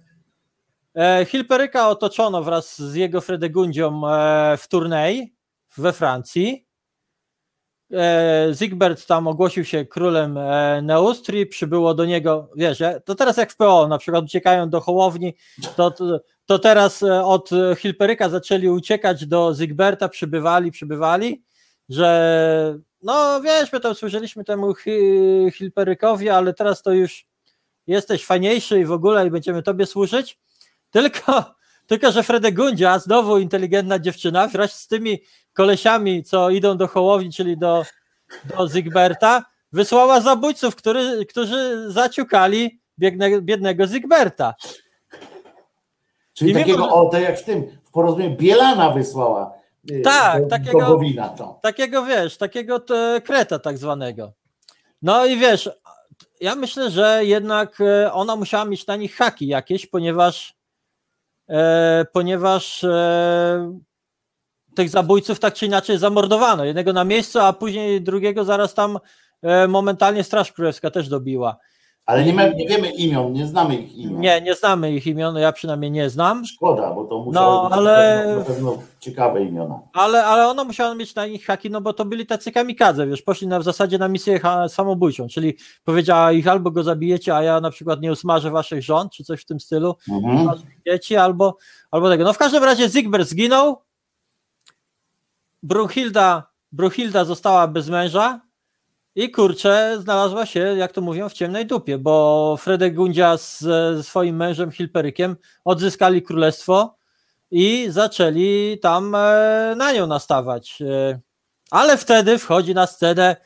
E, Hilperyka otoczono wraz z jego Fredegundzią e, w turniej we Francji. E, Zigbert tam ogłosił się królem Neustrii, przybyło do niego, wiesz, to teraz jak w PO, na przykład uciekają do Hołowni, to, to, teraz od Hilperyka zaczęli uciekać do Zygberta, przybywali, przybywali, że no wiesz, my tam służyliśmy temu Hi- Hilperykowi, ale teraz to już jesteś fajniejszy i w ogóle i będziemy tobie służyć, tylko, tylko że Fredegundzia, znowu inteligentna dziewczyna, wraz z tymi kolesiami, co idą do Hołowni, czyli do, do Zygberta, wysłała zabójców, który, którzy zaciukali biedne, biednego Zygberta. Czyli I takiego, mimo, że- o, to jak w tym, w porozumieniu Bielana wysłała y, Tak, do, takiego- do to. Takiego wiesz, takiego te, kreta tak zwanego. No i wiesz, ja myślę, że jednak e, ona musiała mieć na nich haki jakieś, ponieważ ponieważ e, tych zabójców tak czy inaczej zamordowano. Jednego na miejscu, a później drugiego zaraz tam e, momentalnie Straż Królewska też dobiła. Ale nie, nie wiemy imion, nie znamy ich imion. Nie, nie znamy ich imion, ja przynajmniej nie znam, Szkoda, bo to musiało No, być ale- na, pewno, na pewno ciekawe imiona. ale, ale ona musiała mieć na nich haki, no bo to byli tacy kamikadze, wiesz, poszli na, w zasadzie na misję samobójczą, czyli powiedziała ich albo go zabijecie, a ja na przykład nie usmażę waszych żon, czy coś w tym stylu, Mhm. dzieci, albo, albo tego. No w każdym razie Zigbert zginął, Brunhilda, Brunhilda została bez męża i kurczę, znalazła się, jak to mówią, w ciemnej dupie, bo Fredegundzia z, ze swoim mężem Hilperykiem odzyskali królestwo i zaczęli tam e, na nią nastawać. E, ale wtedy wchodzi na scenę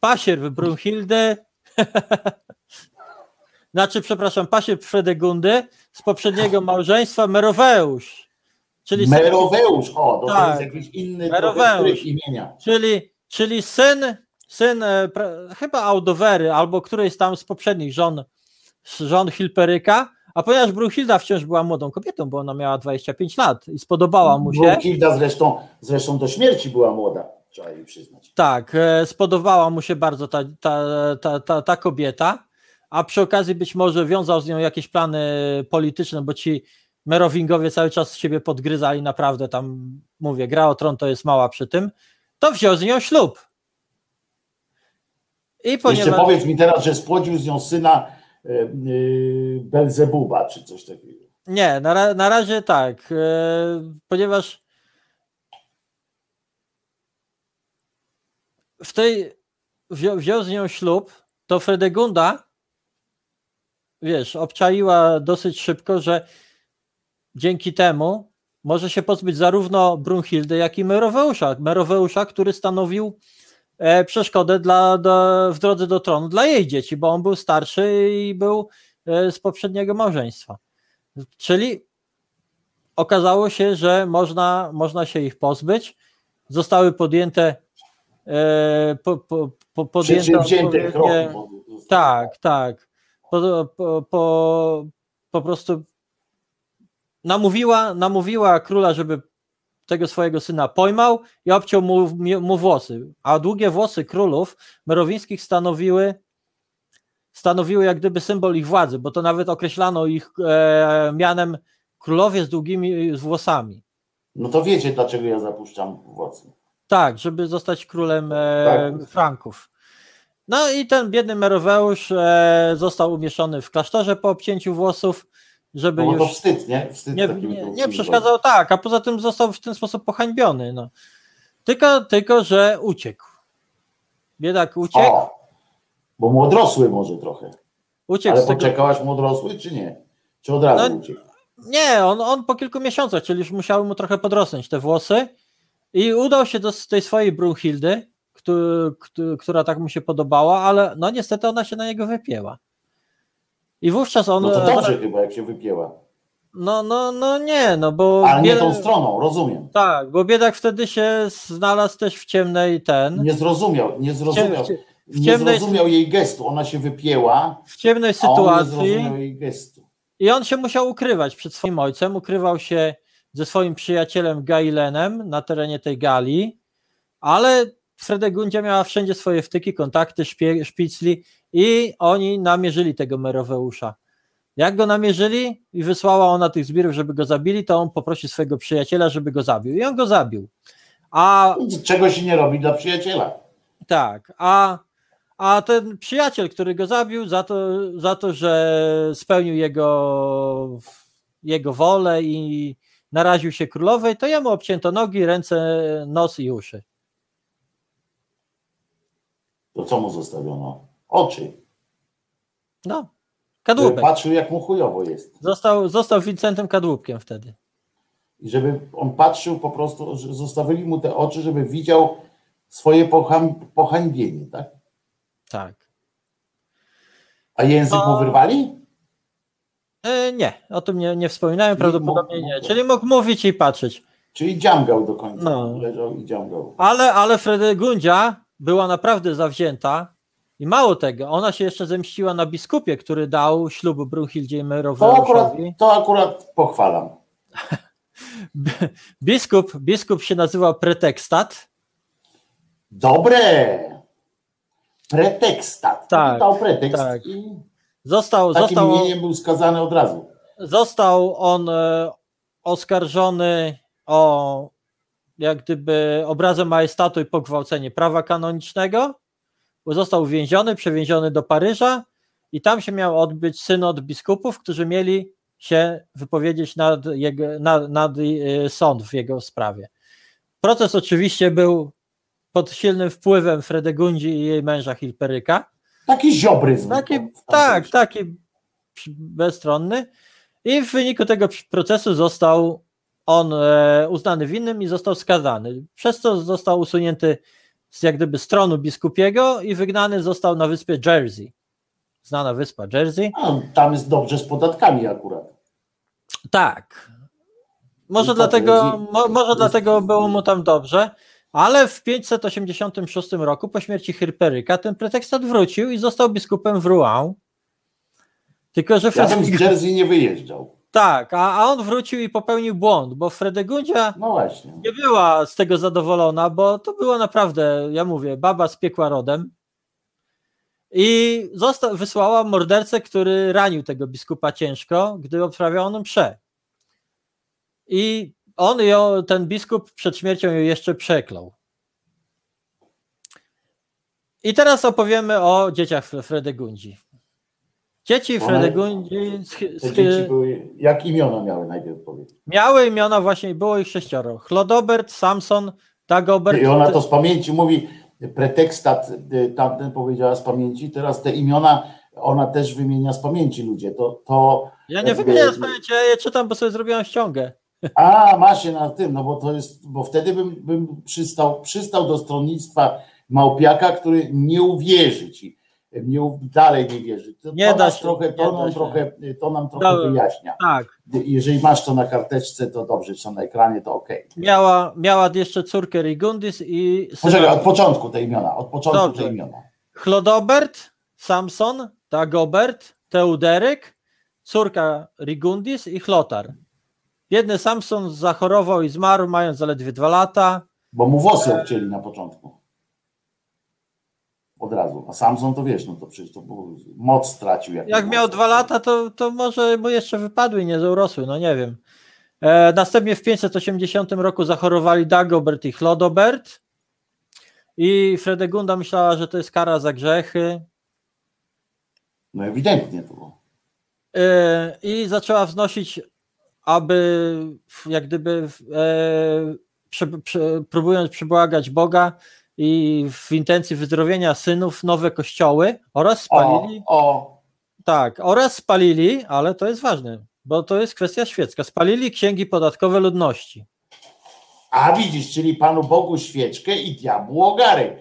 pasierb Brunhildy, znaczy, przepraszam, pasierb Fredegundy z poprzedniego małżeństwa Meroweusz. Czyli, Meroweusz, o, to, Tak. jest jakiś inny Meroweusz. imienia. czyli, czyli syn, syn e, chyba Audowery albo którejś tam z poprzednich żon, żon Hilperyka, a ponieważ Brunhilda wciąż była młodą kobietą, bo ona miała 25 lat i spodobała mu się, Brunhilda zresztą, zresztą do śmierci była młoda, trzeba jej przyznać. tak, e, spodobała mu się bardzo ta, ta, ta, ta, ta kobieta, a przy okazji być może wiązał z nią jakieś plany polityczne, bo ci Merowingowie cały czas siebie podgryzali, naprawdę tam, mówię, gra o tron to jest mała przy tym, to wziął z nią ślub. I Jeszcze ponieważ... powiedz mi teraz, że spłodził z nią syna y, y, Belzebuba, czy coś takiego. Nie, na, na razie tak, e, ponieważ w tej wziął, wziął z nią ślub, to Fredegunda, wiesz, obczaiła dosyć szybko, że dzięki temu może się pozbyć zarówno Brunhildy, jak i Meroweusza. Meroweusza, który stanowił e, przeszkodę dla, do, w drodze do tronu dla jej dzieci, bo on był starszy i był e, z poprzedniego małżeństwa. Czyli okazało się, że można, można się ich pozbyć. Zostały podjęte e, po, po, po, podjęte odpowiednie- kroki. bo- tak, tak. Po, po, po, po prostu namówiła, namówiła króla, żeby tego swojego syna pojmał i obciął mu, mu włosy. A długie włosy królów merowińskich stanowiły, stanowiły jak gdyby symbol ich władzy, bo to nawet określano ich e, mianem królowie z długimi włosami. No to wiecie, dlaczego ja zapuszczam włosy. Tak, żeby zostać królem e, Tak. Franków. No i ten biedny Meroweusz e, został umieszczony w klasztorze po obcięciu włosów, żeby No bo to już wstyd, nie? Wstyd nie, nie, nie przeszkadzał tak, a poza tym został w ten sposób pohańbiony. No. Tylko, tylko, że uciekł. Biedak uciekł, O, bo młodrosły może trochę. uciekł Ale poczekałaś młodrosły, czy nie? Czy od razu No, uciekł? Nie, on, on po kilku miesiącach, czyli już musiały mu trochę podrosnąć te włosy i udał się do tej swojej Brunhildy, któ- któ- która tak mu się podobała, ale no niestety ona się na niego wypięła. I wówczas on. No to dobrze chyba, jak się wypięła. No, no, no nie, no bo. Ale nie tą stroną, rozumiem. Tak, bo biedak wtedy się znalazł też w ciemnej ten. Nie zrozumiał, nie zrozumiał. w cie- w Nie ciemnej- zrozumiał jej gestu. Ona się wypięła, w ciemnej on nie sytuacji. zrozumiał jej gestu. I on się musiał ukrywać przed swoim ojcem. Ukrywał się ze swoim przyjacielem Gailenem na terenie tej Galii, ale w Fredegundzia miała wszędzie swoje wtyki, kontakty, szpie, szpicli i oni namierzyli tego Meroweusza. Jak go namierzyli i wysłała ona tych zbirów, żeby go zabili, to on poprosił swojego przyjaciela, żeby go zabił. I on go zabił. A Czego się nie robi dla przyjaciela. tak, a, a ten przyjaciel, który go zabił, za to, za to że spełnił jego, jego wolę i naraził się królowej, to jemu obcięto nogi, ręce, nos i uszy. To co mu zostawiono? Oczy. No, kadłubek. patrzył, jak mu chujowo jest. Został, został Vincentem Kadłubkiem wtedy. I żeby on patrzył po prostu, zostawili mu te oczy, żeby widział swoje pohańbienie, tak? Tak. A język No. mu wyrwali? E, nie, o tym nie, nie wspominałem, Czyli prawdopodobnie mógł- nie. Czyli mógł mówić i patrzeć. Czyli dziamgał do końca. No. Leżał i dziamgał. Ale, ale Fredegundzia była naprawdę zawzięta i mało tego, ona się jeszcze zemściła na biskupie, który dał ślub Brunhildzie i To akurat, to akurat pochwalam. Biskup, biskup się nazywał Pretekstat. Dobre! Pretekstat. Tak, Dał pretekst tak. i Został, takim został, imieniem był skazany od razu. został on e, oskarżony o jak gdyby obrazę majestatu i pogwałcenie prawa kanonicznego. Został uwięziony, przewieziony do Paryża i tam się miał odbyć synod biskupów, którzy mieli się wypowiedzieć nad, jego, nad, nad e, sąd w jego sprawie. Proces oczywiście był pod silnym wpływem Fredegundzi i jej męża Hilperyka. Taki ziobryzm. Taki, tak, też. taki bezstronny. I w wyniku tego procesu został on e, uznany winnym i został skazany. Przez co został usunięty z jak gdyby stronu biskupiego i wygnany został na wyspie Jersey. Znana wyspa Jersey. A, tam jest dobrze z podatkami akurat. Tak. Może Jest dlatego, mo, może dlatego było mu tam dobrze, ale w 586 roku po śmierci Hirperyka ten pretekstat wrócił i został biskupem w Rouen. Tylko, że Ja bym z Jersey nie wyjeżdżał. Tak, a, a on wrócił i popełnił błąd, bo Fredegundzia No właśnie. nie była z tego zadowolona, bo to było naprawdę, ja mówię, baba z piekła rodem. I zosta- wysłała mordercę, który ranił tego biskupa ciężko, gdy odprawiał on mszę. I on ją, ten biskup przed śmiercią ją jeszcze przeklął. I teraz opowiemy o dzieciach Fre- Fredegundzi. Dzieci One- Fredegundzi z, Te z, dzieci były, jak imiona miały najpierw powiedz. Miały imiona właśnie, było ich sześcioro. Chlodobert, Samson, Dagobert. I ona to z pamięci mówi, pretekstat y, tamten powiedziała z pamięci, teraz te imiona ona też wymienia z pamięci ludzie. To, to Ja nie jakby- wymieniam z pamięci, ja je czytam, bo sobie zrobiłam ściągę. A, ma się na tym, no bo to jest, bo wtedy bym, bym przystał, przystał do stronnictwa Małpiaka, który nie uwierzy ci, nie, dalej nie wierzy. To, Nie to, da się, trochę, to, da nam się. trochę, to nam trochę Dałem. wyjaśnia. Tak. Jeżeli masz to na karteczce, to dobrze, czy na ekranie, to okej. Miała, miała jeszcze córkę Rigundis i Poczekaj, od początku te imiona, od początku Dobrze. te imiona. Chlodobert, Samson, Dagobert, Teuderyk, córka Rigundis i Chlotar. Biedny Samson zachorował i zmarł, mając zaledwie dwa lata. Bo mu włosy obcięli na początku. Od razu. A Samson to wiesz, no to przecież to moc stracił. Jak, Jak miał dwa lata, to, to może mu jeszcze wypadły i nie urosły, no nie wiem. E, następnie w 580 roku zachorowali Dagobert i Chlodobert i Fredegunda myślała, że to jest kara za grzechy No ewidentnie to było. e, i zaczęła wznosić, aby jak gdyby e, prze, prze, próbując przybłagać Boga i w intencji wyzdrowienia synów nowe kościoły oraz spalili O, o, Tak, oraz spalili, ale to jest ważne, bo to jest kwestia świecka. Spalili księgi podatkowe ludności. a widzisz, czyli Panu Bogu świeczkę i diabłu ogarek.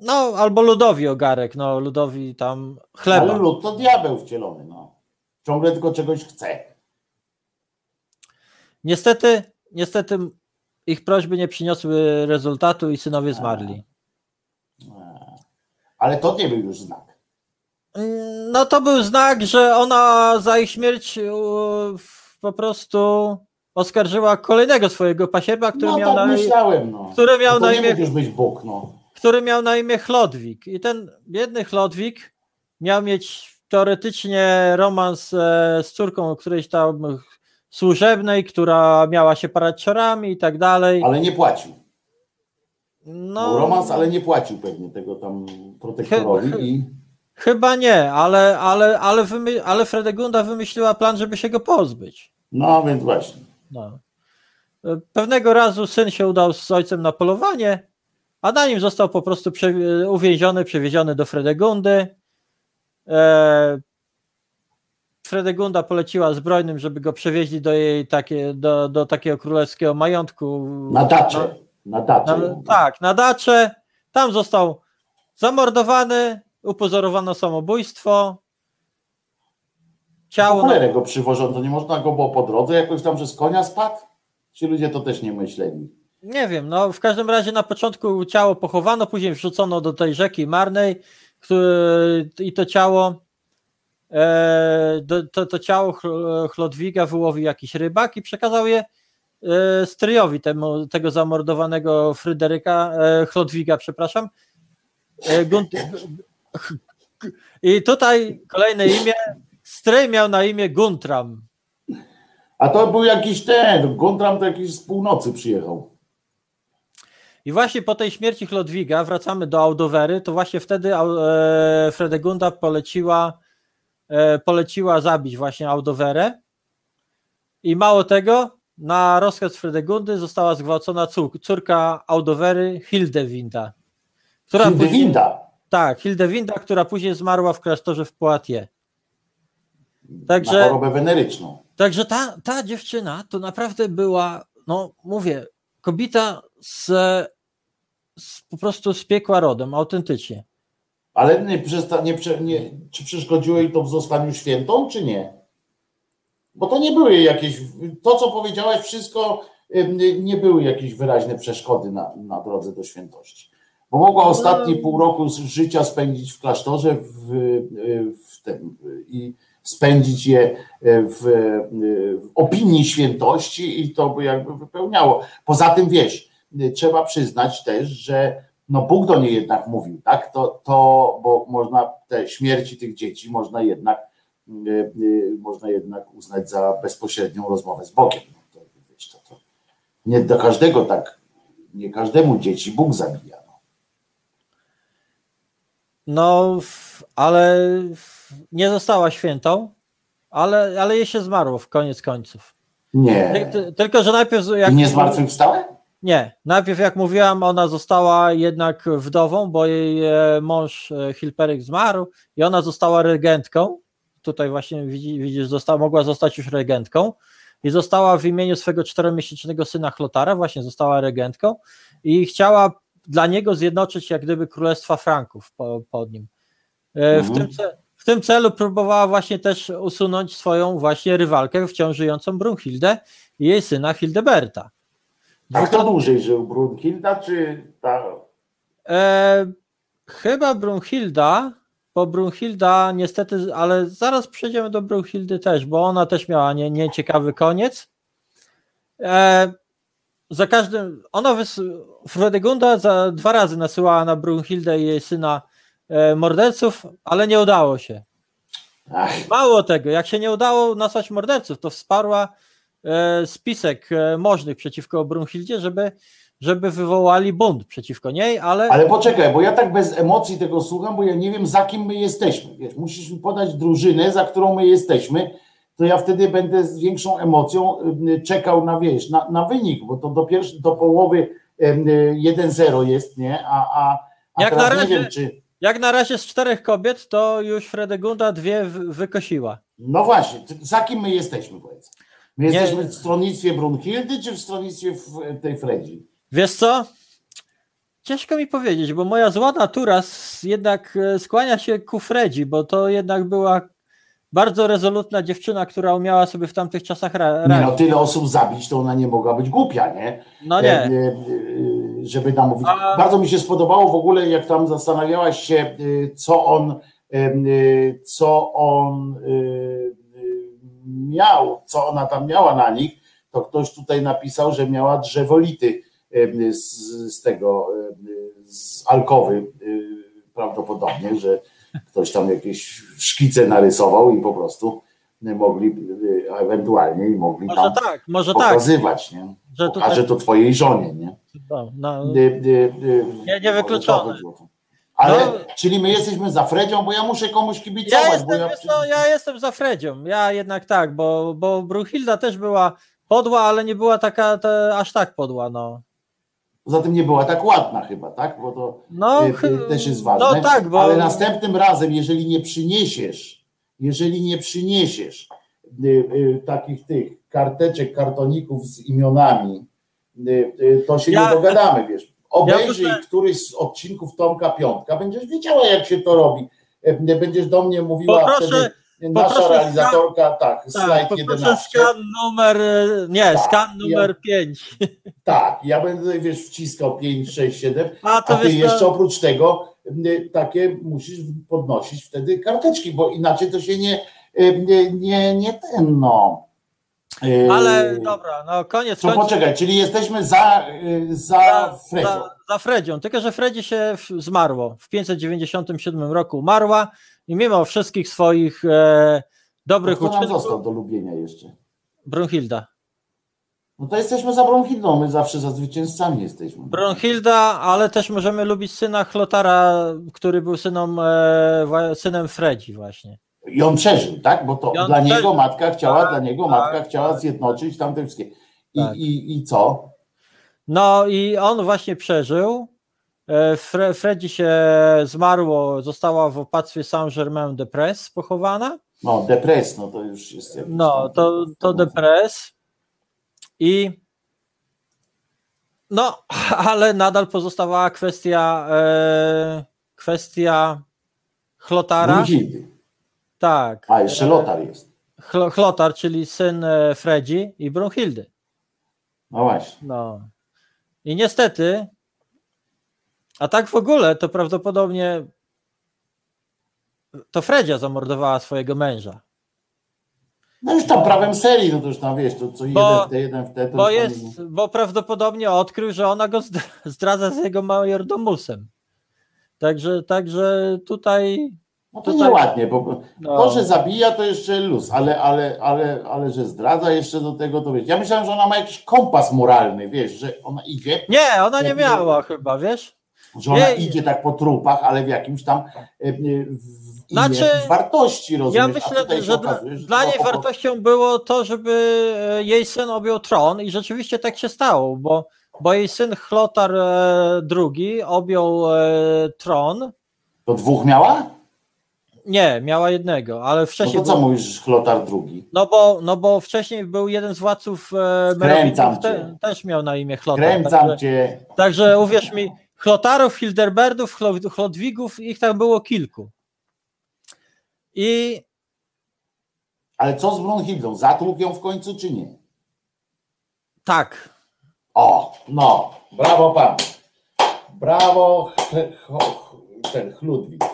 No, albo ludowi ogarek, no, ludowi tam chleba. Ale lud to diabeł wcielony. No. Ciągle tylko czegoś chce. Niestety, niestety ich prośby nie przyniosły rezultatu i synowie zmarli. Ale to nie był już znak. Mm, No to był znak, że ona za ich śmierć u, po prostu oskarżyła kolejnego swojego pasierba, który No miał tak na, myślałem. No. który miał No to na imię już być Bóg. No. który miał na imię Chlodwig. I ten biedny Chlodwig miał mieć teoretycznie romans e, z córką którejś tam służebnej, która miała się parać czorami i tak dalej. Ale nie płacił. No, Był romans, ale nie płacił pewnie tego tam protektorowi Chy- i Chyba nie, ale, ale, ale, wymy, ale Fredegunda wymyśliła plan, żeby się go pozbyć. no więc właśnie. No. Pewnego razu syn się udał z ojcem na polowanie, a na nim został po prostu prze, uwięziony, przewieziony do Fredegundy. E, Fredegunda poleciła zbrojnym, żeby go przewieźli do jej takie, do, do takiego królewskiego majątku. Na dacze. Na dacze. Na, tak, na dacze. Tam został zamordowany, upozorowano samobójstwo. Ciało. Na, cholerę go przywożą, to nie można go było po drodze jakoś tam, że z konia spadł? Ci ludzie to też nie myśleli. nie wiem, no w każdym razie na początku ciało pochowano, później wrzucono do tej rzeki Marnej który, i to ciało to, to ciało Chl- Chlodwiga wyłowił jakiś rybak i przekazał je e, stryjowi temu, tego zamordowanego Fryderyka, e, Chlodwiga, przepraszam. E, Gunt, I tutaj kolejne imię. Stryj miał na imię Guntram. A to był jakiś ten, Guntram to jakiś z północy przyjechał. I właśnie po tej śmierci Chlodwiga wracamy do Audowery, to właśnie wtedy e, Fredegunda poleciła, e, poleciła zabić właśnie Audowerę i mało tego, na rozkaz Fredegundy została zgwałcona cór- córka Audowery Hildewinda. Która później, Hildewinda. tak, Hildewinda, która później zmarła w klasztorze w Poitiers. Na Także, chorobę weneryczną. Także ta, ta dziewczyna to naprawdę była, no mówię, kobieta z, z po prostu z piekła rodem, autentycznie. Ale nie, przesta, nie, nie, czy przeszkodziło jej to w zostaniu świętą, czy nie? Bo to nie były jakieś, to co powiedziałaś, wszystko nie były jakieś wyraźne przeszkody na, na drodze do świętości. Bo mogła ostatnie pół roku życia spędzić w klasztorze w, w tym, i spędzić je w, w opinii świętości i to by jakby wypełniało. Poza tym wiesz, trzeba przyznać też, że no Bóg do niej jednak mówił, tak? To, to bo można te śmierci tych dzieci można jednak y, y, można jednak uznać za bezpośrednią rozmowę z Bogiem. No to, wiesz, to, to nie do każdego tak, nie każdemu dzieci Bóg zabija. No. No, ale nie została świętą, ale, ale jej się zmarło w koniec końców. Nie. Ty- ty- Tylko, że najpierw jak... I nie zmartwychwstałe? Nie, najpierw jak mówiłam, ona została jednak wdową, bo jej e, mąż e, Hilperyk zmarł i ona została regentką. Tutaj właśnie widzi- widzisz, została, mogła zostać już regentką i została w imieniu swego czteromiesięcznego syna Chlotara, właśnie została regentką i chciała dla niego zjednoczyć jak gdyby królestwa Franków po, pod nim. E, W, Mhm. tym, ce- w tym celu próbowała właśnie też usunąć swoją właśnie rywalkę, wciąż żyjącą Brunhildę i jej syna Hildeberta. A kto dłużej żył, Brunhilda czy ta? E, chyba Brunhilda, bo Brunhilda niestety, ale zaraz przejdziemy do Brunhildy też, bo ona też miała nie- nieciekawy koniec. E, za każdym, ona wys, Fredegunda za dwa razy nasyłała na Brunhildę i jej syna e, morderców, ale nie udało się. Ach, Mało tego, jak się nie udało nasłać morderców, to wsparła spisek e, możnych przeciwko Brunhildzie, żeby, żeby wywołali bunt przeciwko niej, ale, ale poczekaj, bo ja tak bez emocji tego słucham, bo ja nie wiem za kim my jesteśmy. Wiesz, musisz mi podać drużynę, za którą my jesteśmy, to ja wtedy będę z większą emocją y, czekał na wiesz, na, na wynik, bo to do, pierwszy, do połowy em, y, 1-0 jest, nie? A, a, a Jak na razie- nie wiem, czy. jak na razie z czterech kobiet, to już Fredegunda dwie wy- wykosiła. No właśnie, za kim my jesteśmy, powiedz? My Nie. jesteśmy w stronnictwie Brunhildy, czy w stronnictwie w tej Fredzi? Wiesz co? Ciężko mi powiedzieć, bo moja zła natura jednak e, skłania się ku Fredzi, bo to jednak była bardzo rezolutna dziewczyna, która umiała sobie w tamtych czasach ra- Nie no, radzić. tyle osób zabić, to ona nie mogła być głupia, nie? No E, nie. e, e, Żeby namówić. A- Bardzo mi się spodobało w ogóle, jak tam zastanawiałaś się, e, co on, e, e, co on e, e, miał, co ona tam miała na nich, to ktoś tutaj napisał, że miała drzewolity z, z tego, z alkowy y, prawdopodobnie, że ktoś tam jakieś szkice narysował i po prostu mogli y, ewentualnie i mogli Może tam tak, może tak. pokazywać, nie? Że Pokaże tutaj, to twojej żonie, nie? no, no, Y, Nie- nie wykluczone. Ale, No. czyli my jesteśmy za Fredzią, bo ja muszę komuś kibicować, ja, jestem, ja... wiesz co, ja jestem za Fredzią, ja jednak tak, bo, bo Brunhilda też była podła, ale nie była taka te, aż tak podła, no. Poza tym nie była tak ładna chyba, tak? Bo to No, chy- y, też jest ważne. No tak, bo Ale następnym razem, jeżeli nie przyniesiesz, jeżeli nie przyniesiesz y, takich tych karteczek, kartoników z imionami, to się Ja- nie dogadamy, wiesz. Obejrzyj muszę- któryś z odcinków Tomka Piątka, będziesz wiedziała, jak się to robi. Y, Będziesz do mnie mówiła Poproszę- wtedy nasza poproszę realizatorka, tak, tak, slajd poproszę 11. skan numer, nie, Tak, skan ja- numer 5. Tak, ja będę, wiesz, wciskał 5, 6, 7, A to a ty jeszcze no, oprócz tego y, takie musisz podnosić wtedy karteczki, bo inaczej to się nie, nie, nie, nie ten, no. Y, ale dobra, no koniec końców. poczekaj, czyli jesteśmy za, y, za za, Fredzią. za, za Fredzią, tylko że Fredzie się zmarło. W 597 roku umarła i mimo wszystkich swoich e, dobrych Kto nam uczynków, został do lubienia jeszcze? Brunhilda. No to jesteśmy za Brunhildą, my zawsze za zwycięzcami jesteśmy. Brunhilda, ale też możemy lubić syna Chlotara, który był e, synem Fredzi właśnie. I on przeżył, tak? Bo to dla niego przeżył. matka chciała, Tak, dla niego tak, matka chciała tak, zjednoczyć tamte wszystkie. I, Tak. i, I co? No i on właśnie przeżył. E, Fre, Fredzi się zmarło, została w opactwie Saint-Germain-de-Presse pochowana. No, depres, no to już jest. No, to, to depres. I no, ale nadal pozostawała kwestia e, kwestia Chlotara. Tak. A, jeszcze Lotar jest. Chlo, Chlotar, czyli syn e, Fredzi i Brunhildy. No właśnie. No. I niestety, a tak w ogóle, to prawdopodobnie to Fredzia zamordowała swojego męża. No już tam prawem serii, no to już tam wiesz, to co Bo- jeden w te, jeden w te, to Bo, tam jest, bo prawdopodobnie odkrył, że ona go zdra- zdradza z jego majordomusem. Także, także tutaj. No to tutaj- nieładnie, bo No, to, że zabija, to jeszcze luz, ale, ale, ale, ale że zdradza jeszcze do tego, to wiesz. Ja myślałem, że ona ma jakiś kompas moralny, wiesz, że ona idzie, nie, ona nie miała chyba, wiesz? że ona Nie, idzie tak po trupach, ale w jakimś tam e, e, w Znaczy, wartości, rozumiesz? Ja myślę, że dla, okazuje, że dla niej po wartością było to, żeby e, jej syn objął tron i rzeczywiście tak się stało, bo, bo jej syn Chlotar II objął tron. To dwóch miała? Nie, miała jednego, ale No wcześniej. to co był- mówisz, Chlotar drugi? No bo, no bo wcześniej był jeden z władców e, Merowitów, cię. te, też miał na imię Chlotar. Kręcam Także, cię. także uwierz mi, Chlotarów, Hildeberdów, Chlo- Chlodwigów, ich tam było kilku. I Ale co z Brunhildą? Zatłukł ją w końcu, czy nie? tak, O, no, brawo pan. Brawo, ten Chludwig.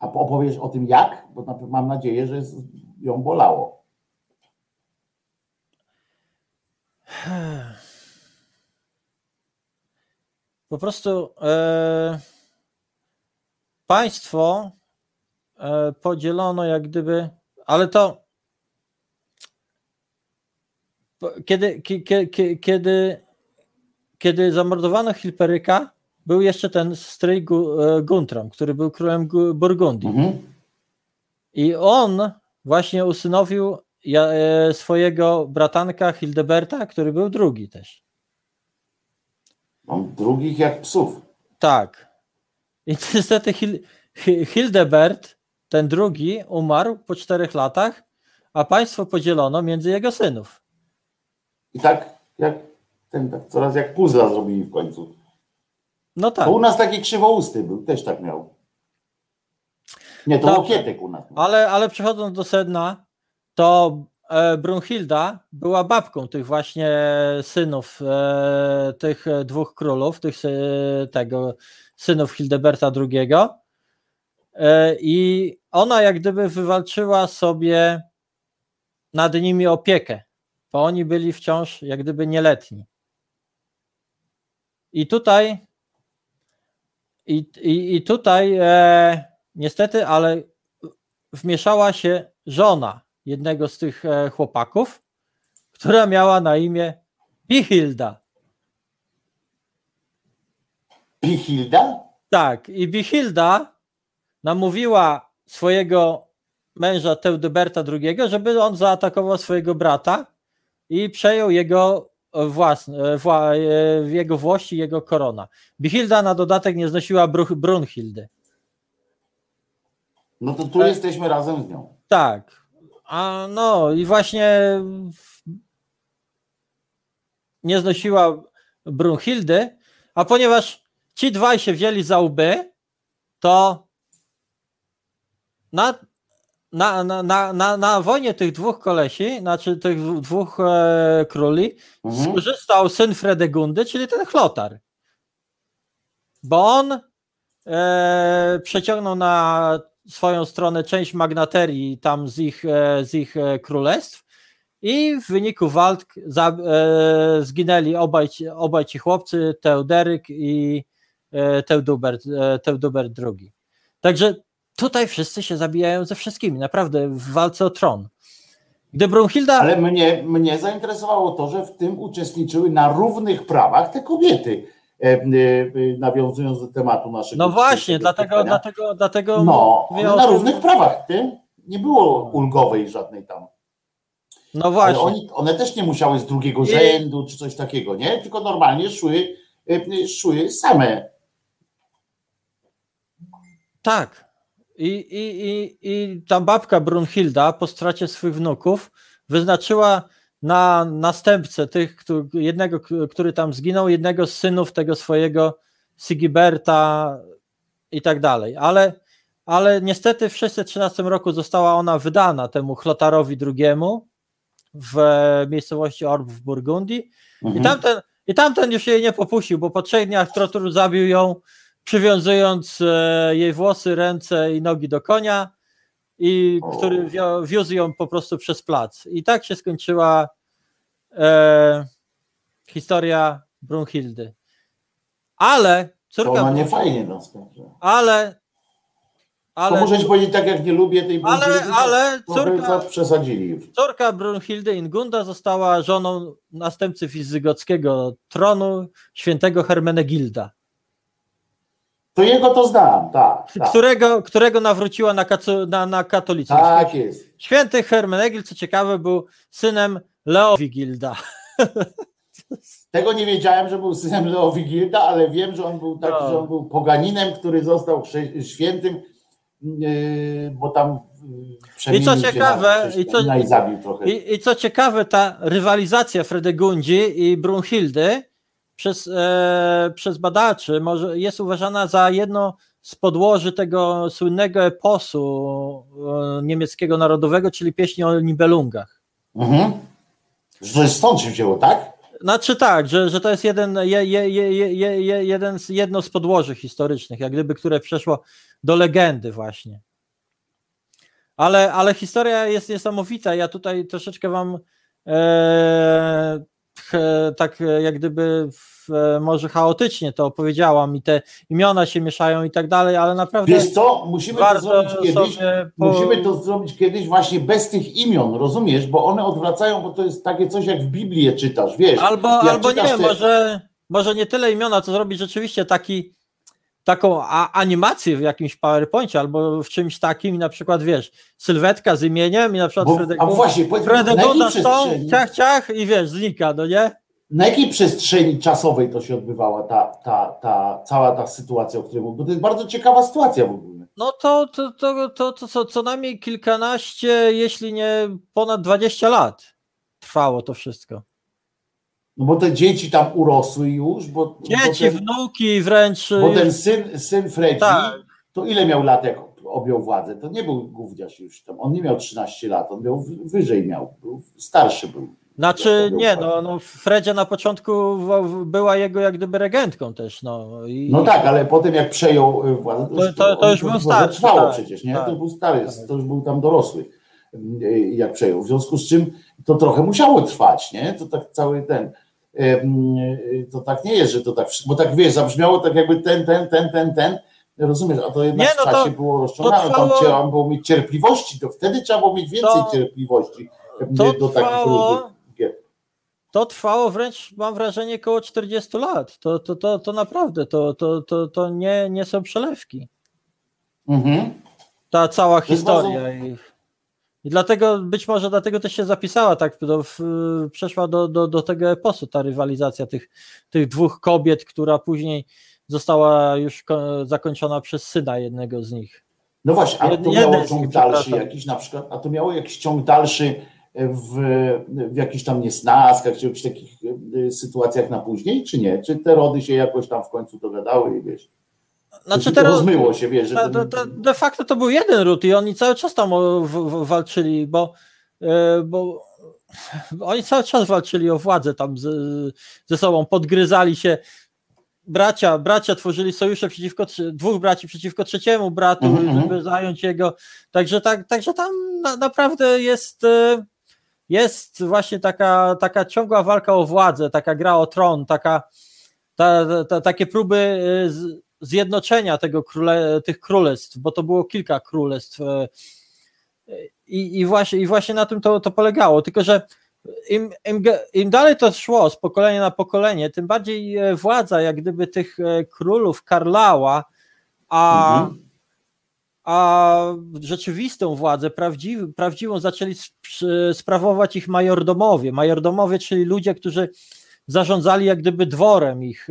A opowiesz o tym jak? Bo mam nadzieję, że ją bolało. Po prostu e, państwo e, podzielono jak gdyby, ale to kiedy, ki- ki- ki- kiedy, kiedy zamordowano Hilperyka, był jeszcze ten stryj e, Guntram, który był królem Gu- Burgundii. Mhm. I on właśnie usynowił e, swojego bratanka Hildeberta, który był drugi też. Mam drugich jak psów. Tak. I niestety Hil Hi- Hildebert, ten drugi, umarł po czterech latach, a państwo podzielono między jego synów. I tak jak ten, tak coraz jak puzla zrobili w końcu. No tak, To u nas taki krzywousty był, też tak miał. Nie, to Dobrze. Łokietek u nas. ale, ale przechodząc do sedna, to e, Brunhilda była babką tych właśnie synów, e, tych e, dwóch królów, tych sy- tego synów Hildeberta II. E, I ona jak gdyby wywalczyła sobie nad nimi opiekę, bo oni byli wciąż jak gdyby nieletni. I tutaj i, i, i tutaj e, niestety, ale wmieszała się żona jednego z tych e, chłopaków, która miała na imię Bichilda. Pichilda? Tak, i Bichilda namówiła swojego męża Teudyberta II, żeby on zaatakował swojego brata i przejął jego własne, wła, e, jego włości, jego korona. Bichilda na dodatek nie znosiła Bruch, Brunhildy. No to tu Tak. jesteśmy razem z nią. Tak. A no i właśnie nie znosiła Brunhildy, a ponieważ ci dwaj się wzięli za łby, to na, na, na, na, na, na wojnie tych dwóch kolesi, znaczy tych dwóch e, króli, Mhm. skorzystał syn Fredegundy, czyli ten Chlotar. Bo on e, przeciągnął na swoją stronę część magnaterii tam z ich, e, z ich e, królestw i w wyniku walk za, e, zginęli obaj, ci- obaj ci chłopcy, Teuderyk i e, Teudubert, Teudubert II. Także tutaj wszyscy się zabijają ze wszystkimi, naprawdę w walce o tron. Gdy Brunhilda... Ale mnie, mnie zainteresowało to, że w tym uczestniczyły na równych prawach te kobiety, e, e, nawiązując do tematu naszego. No właśnie, dlatego, dlatego, dlatego No, one na tym- równych prawach, ty? Nie było ulgowej żadnej tam. No właśnie. oni, one też nie musiały z drugiego I- rzędu czy coś takiego, nie? Tylko normalnie szły, e, szły same. Tak. I, i, i, I ta babka Brunhilda po stracie swych wnuków wyznaczyła na następcę tych, któ- jednego, który tam zginął, jednego z synów tego swojego Sigiberta i tak dalej. Ale, ale niestety w 613 roku została ona wydana temu Chlotarowi II w miejscowości Orb w Burgundii i Mhm. tamten, I tamten już jej nie popuścił, bo po trzech dniach Trotur zabił ją, przywiązując e, jej włosy, ręce i nogi do konia, i O. który wio, wiózł ją po prostu przez plac. I tak się skończyła e, historia Brunhildy. Ale To córka. ona nie fajnie skończyła. ale. To Ale, muszę ci powiedzieć tak, jak nie lubię tej ale, Brunhildy, to ale trochę córka, przesadzili już. Córka Brunhildy Ingunda została żoną następcy wizygockiego tronu świętego Hermenegilda, To jego to znam, tak. tak. którego, którego nawróciła na, kacu, na, na katolicyzm. Tak jest. Święty Hermenegild, co ciekawe, był synem Leowigilda. Tego nie wiedziałem, że był synem Leowigilda, ale wiem, że on był taki, No. że on był poganinem, który został świętym, yy, bo tam yy, przemienił się ciekawe, na i co- i. I, I co ciekawe, ta rywalizacja Fredegundzi i Brunhildy przez, e, przez badaczy może, jest uważana za jedno z podłoży tego słynnego eposu e, niemieckiego narodowego, czyli pieśni o Nibelungach. Mhm. Że to jest stąd się wzięło, tak? Znaczy tak, że, że to jest jeden, je, je, je, je, je, je- jeden z, jedno z podłoży historycznych, jak gdyby, które przeszło do legendy właśnie. Ale, ale historia jest niesamowita. Ja tutaj troszeczkę wam e, tak e, jak gdyby w, e, może chaotycznie to opowiedziałam i te imiona się mieszają i tak dalej, ale naprawdę Wiesz co, musimy to zrobić kiedyś. po... Musimy to zrobić kiedyś właśnie bez tych imion, rozumiesz? Bo one odwracają, bo to jest takie coś jak w Biblię czytasz, wiesz? Albo, albo nie czytasz wiem, te- może, może nie tyle imiona, co zrobić rzeczywiście taki, taką a, animację w jakimś PowerPoincie albo w czymś takim i na przykład wiesz, sylwetka z imieniem i na przykład Bo, a Fredego, właśnie, stąd, przestrzeni, ciach, ciach i wiesz, znika, no nie? na jakiej przestrzeni czasowej to się odbywała ta, ta, ta cała ta sytuacja, o której mówię? Bo to jest bardzo ciekawa sytuacja w ogóle. No to, to, to, to, to co, co najmniej kilkanaście, jeśli nie ponad 20 lat trwało to wszystko. No bo te dzieci tam urosły już, bo, Dzieci, bo ten, wnuki wręcz. bo ten syn, syn Fredzi, Tak. to ile miał lat, jak objął władzę? To nie był gówniarz już tam, on nie miał 13 lat, on miał wyżej miał, był, starszy był. Znaczy nie, no, no Fredzia na początku była jego jak gdyby regentką też, no. I, No tak, ale potem jak przejął y, władzę, To- to- to on- już był to starszy, trwało tak, przecież, nie? tak. To był stary, Tak. to już był tam dorosły, y, jak przejął. W związku z czym to trochę musiało trwać, nie? To tak cały ten. Em, to tak nie jest, że to tak, bo tak wiesz, zabrzmiało tak jakby ten, ten, ten, ten, ten, rozumiesz, a to jednak Nie, no w czasie to- było rozciągane, to tam trzeba było mieć cierpliwości, to wtedy trzeba było mieć więcej To- cierpliwości to do takich trwało- gier. To trwało wręcz, mam wrażenie, około 40 lat. To, to, to, to naprawdę, to, to, to, to nie, nie są przelewki. Mhm. Ta cała historia. I, I dlatego, być może dlatego też się zapisała, tak, do, w, przeszła do, do, do tego eposu ta rywalizacja tych, tych dwóch kobiet, która później została już ko- zakończona przez syna jednego z nich. No właśnie, a to miało ciąg nich, dalszy jakiś na przykład, a to miało jakiś ciąg dalszy w, w jakichś tam niesnaskach, czy w jakichś takich e, sytuacjach na później, czy nie? Czy te rody się jakoś tam w końcu dogadały i wiesz, Znaczy to teraz, rozmyło się, wiesz, ten, ta, ta, de facto to był jeden ród i oni cały czas tam w, w, walczyli, bo, e, bo oni cały czas walczyli o władzę tam z, ze sobą, podgryzali się. Bracia, bracia tworzyli sojusze przeciwko dwóch braci przeciwko trzeciemu bratu, Mhm, mhm. żeby zająć jego. Także, tak, także tam na, naprawdę jest, e, jest właśnie taka, taka ciągła walka o władzę, taka gra o tron, taka, ta, ta, ta, takie próby e, z, zjednoczenia tego króle, tych królestw, bo to było kilka królestw. e, I, i, właśnie, i właśnie na tym to, to polegało. Tylko, że im, im, im dalej to szło z pokolenia na pokolenie, tym bardziej e, władza, jak gdyby tych e, królów karlała, a, Mhm. a rzeczywistą władzę, prawdziw, prawdziwą zaczęli sp- sprawować ich majordomowie. Majordomowie, czyli ludzie, którzy zarządzali jak gdyby dworem ich.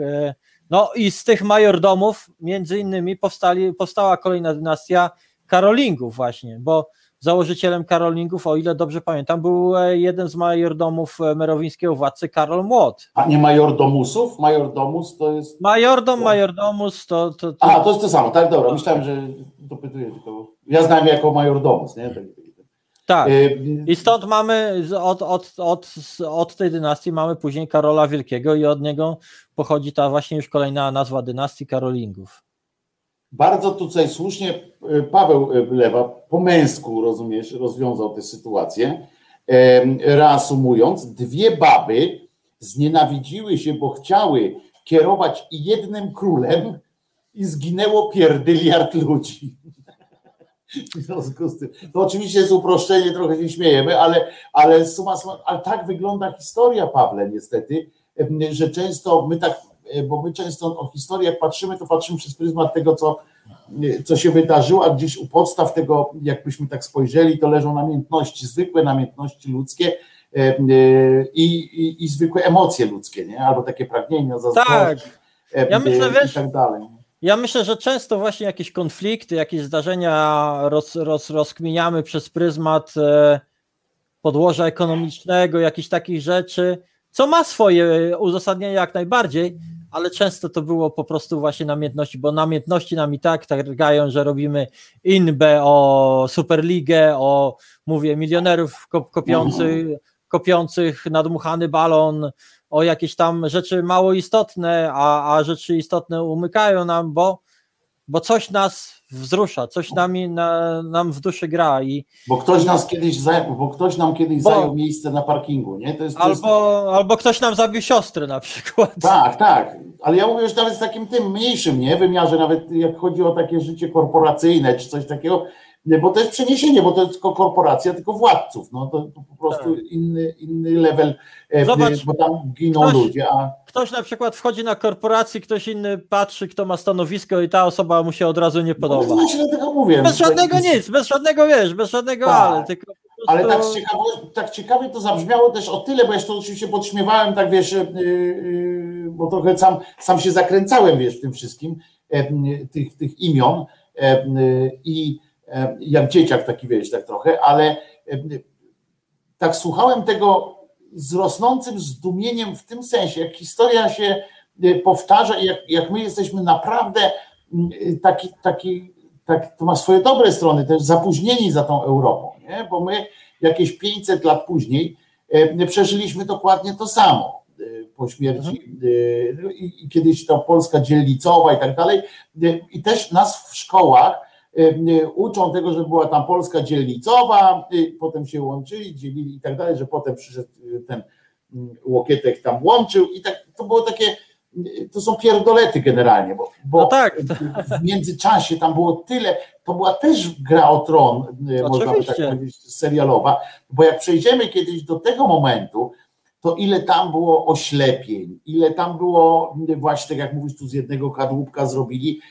No i z tych majordomów między innymi powstali, powstała kolejna dynastia Karolingów właśnie, bo założycielem Karolingów, o ile dobrze pamiętam, był e, jeden z majordomów e, merowińskiego władcy, Karol Młot. a nie majordomusów? Majordomus to jest, Majordom, majordomus to... to, to a to jest to samo, tak, dobra, myślałem, że dopytuję tylko, ja znam jako majordomus, nie? Tak. E, I stąd mamy, od, od, od, od tej dynastii mamy później Karola Wielkiego i od niego pochodzi ta właśnie już kolejna nazwa dynastii Karolingów. Bardzo tutaj słusznie e, Paweł e, Lewa po męsku, rozumiesz, rozwiązał tę sytuację. Reasumując, dwie baby znienawidziły się, bo chciały kierować jednym królem i zginęło pierdyliard ludzi. W związku z tym, to oczywiście jest uproszczenie, trochę się śmiejemy, ale, ale suma summarum, ale tak wygląda historia, Pawle, niestety, że często my tak, e, bo my często o historii jak patrzymy, to patrzymy przez pryzmat tego, co, e, co się wydarzyło, a gdzieś u podstaw tego, jakbyśmy tak spojrzeli, to leżą namiętności, zwykłe namiętności ludzkie e, i, i, i zwykłe emocje ludzkie, nie? albo takie pragnienia, zazdrości Tak, Ja myślę, wiesz- i tak dalej. Ja myślę, że często właśnie jakieś konflikty, jakieś zdarzenia roz, roz, rozkminiamy przez pryzmat e, podłoża ekonomicznego, jakichś takich rzeczy, co ma swoje uzasadnienie jak najbardziej, ale często to było po prostu właśnie namiętności, bo namiętności nam i tak targają, że robimy inbę o Superligę, o mówię milionerów kop- kopiących, kopiących nadmuchany balon, o jakieś tam rzeczy mało istotne, a, a rzeczy istotne umykają nam, bo, bo coś nas wzrusza, coś nami, na, nam w duszy gra i Bo ktoś nas kiedyś zajął, bo ktoś nam kiedyś Bo- zajął miejsce na parkingu, nie? To jest, to jest, albo, albo ktoś nam zabił siostrę na przykład. tak, tak. Ale ja mówię już nawet z takim tym mniejszym, nie? Wymiarze, nawet jak chodzi o takie życie korporacyjne czy coś takiego, bo to jest przeniesienie, bo to jest tylko korporacja, tylko władców. No to, to po prostu inny, inny level, e, Tak. Zobacz, bo tam giną ktoś- ludzie, a Ktoś na przykład wchodzi na korporację, ktoś inny patrzy, kto ma stanowisko i ta osoba mu się od razu nie no, podoba. właśnie dlatego mówię. Bez żadnego nic, bez żadnego wiesz, bez żadnego Tak. ale, tylko. Ale tak, tak ciekawie to zabrzmiało też o tyle, bo ja się to oczywiście podśmiewałem, tak wiesz, yy, yy, bo trochę sam, sam się zakręcałem, wiesz, w tym wszystkim, e, yy, tych, tych imion e, i e, jak dzieciak taki, wiesz, tak trochę, ale e, tak słuchałem tego z rosnącym zdumieniem w tym sensie, jak historia się yy, powtarza i jak, jak my jesteśmy naprawdę yy, taki, taki tak, to ma swoje dobre strony, też zapóźnieni za tą Europą, nie? bo my jakieś 500 lat później e, przeżyliśmy dokładnie to samo e, po śmierci e, i, kiedyś ta Polska dzielnicowa i tak dalej e, i też nas w szkołach e, e, uczą tego, że była tam Polska dzielnicowa, e, potem się łączyli, dzielili i tak dalej, że potem przyszedł ten mm, Łokietek tam łączył i tak to było takie, to są pierdolety generalnie, bo, bo No tak. w międzyczasie tam było tyle, to była też gra o tron, y, można by tak Oczywiście. powiedzieć, serialowa, bo jak przejdziemy kiedyś do tego momentu, to ile tam było oślepień, ile tam było, właśnie tak jak mówisz, tu z jednego kadłubka zrobili,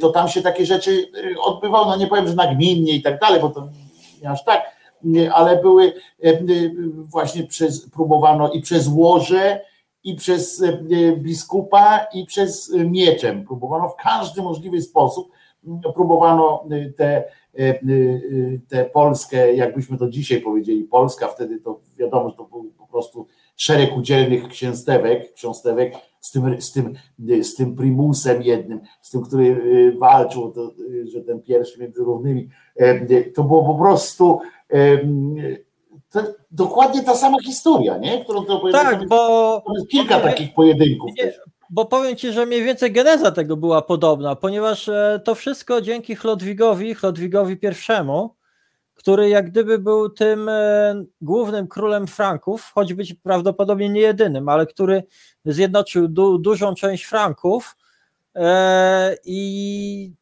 to tam się takie rzeczy y, odbywały, no nie powiem, że nagminnie i tak dalej, bo to nie aż tak, ale były y, właśnie przez, próbowano i przez łoże, i przez y, biskupa, i przez y, mieczem. Próbowano w każdy możliwy sposób, próbowano te, tę Polskę, jakbyśmy to dzisiaj powiedzieli, Polska, wtedy to wiadomo, że to był po prostu szereg udzielnych księstewek, ksiąstewek z tym, z tym, z tym primusem jednym, z tym, który y, walczył, to, y, że ten pierwszy między równymi, y, to było po prostu to dokładnie ta sama historia, nie? Którą ty opowiadasz. Tak, bo kilka takich pojedynków Nie, też. bo powiem ci, że mniej więcej geneza tego była podobna, ponieważ e, to wszystko dzięki Chlodwigowi, Chlodwigowi I, który jak gdyby był tym e, głównym królem Franków, choć być prawdopodobnie nie jedynym, ale który zjednoczył du, dużą część Franków e, i,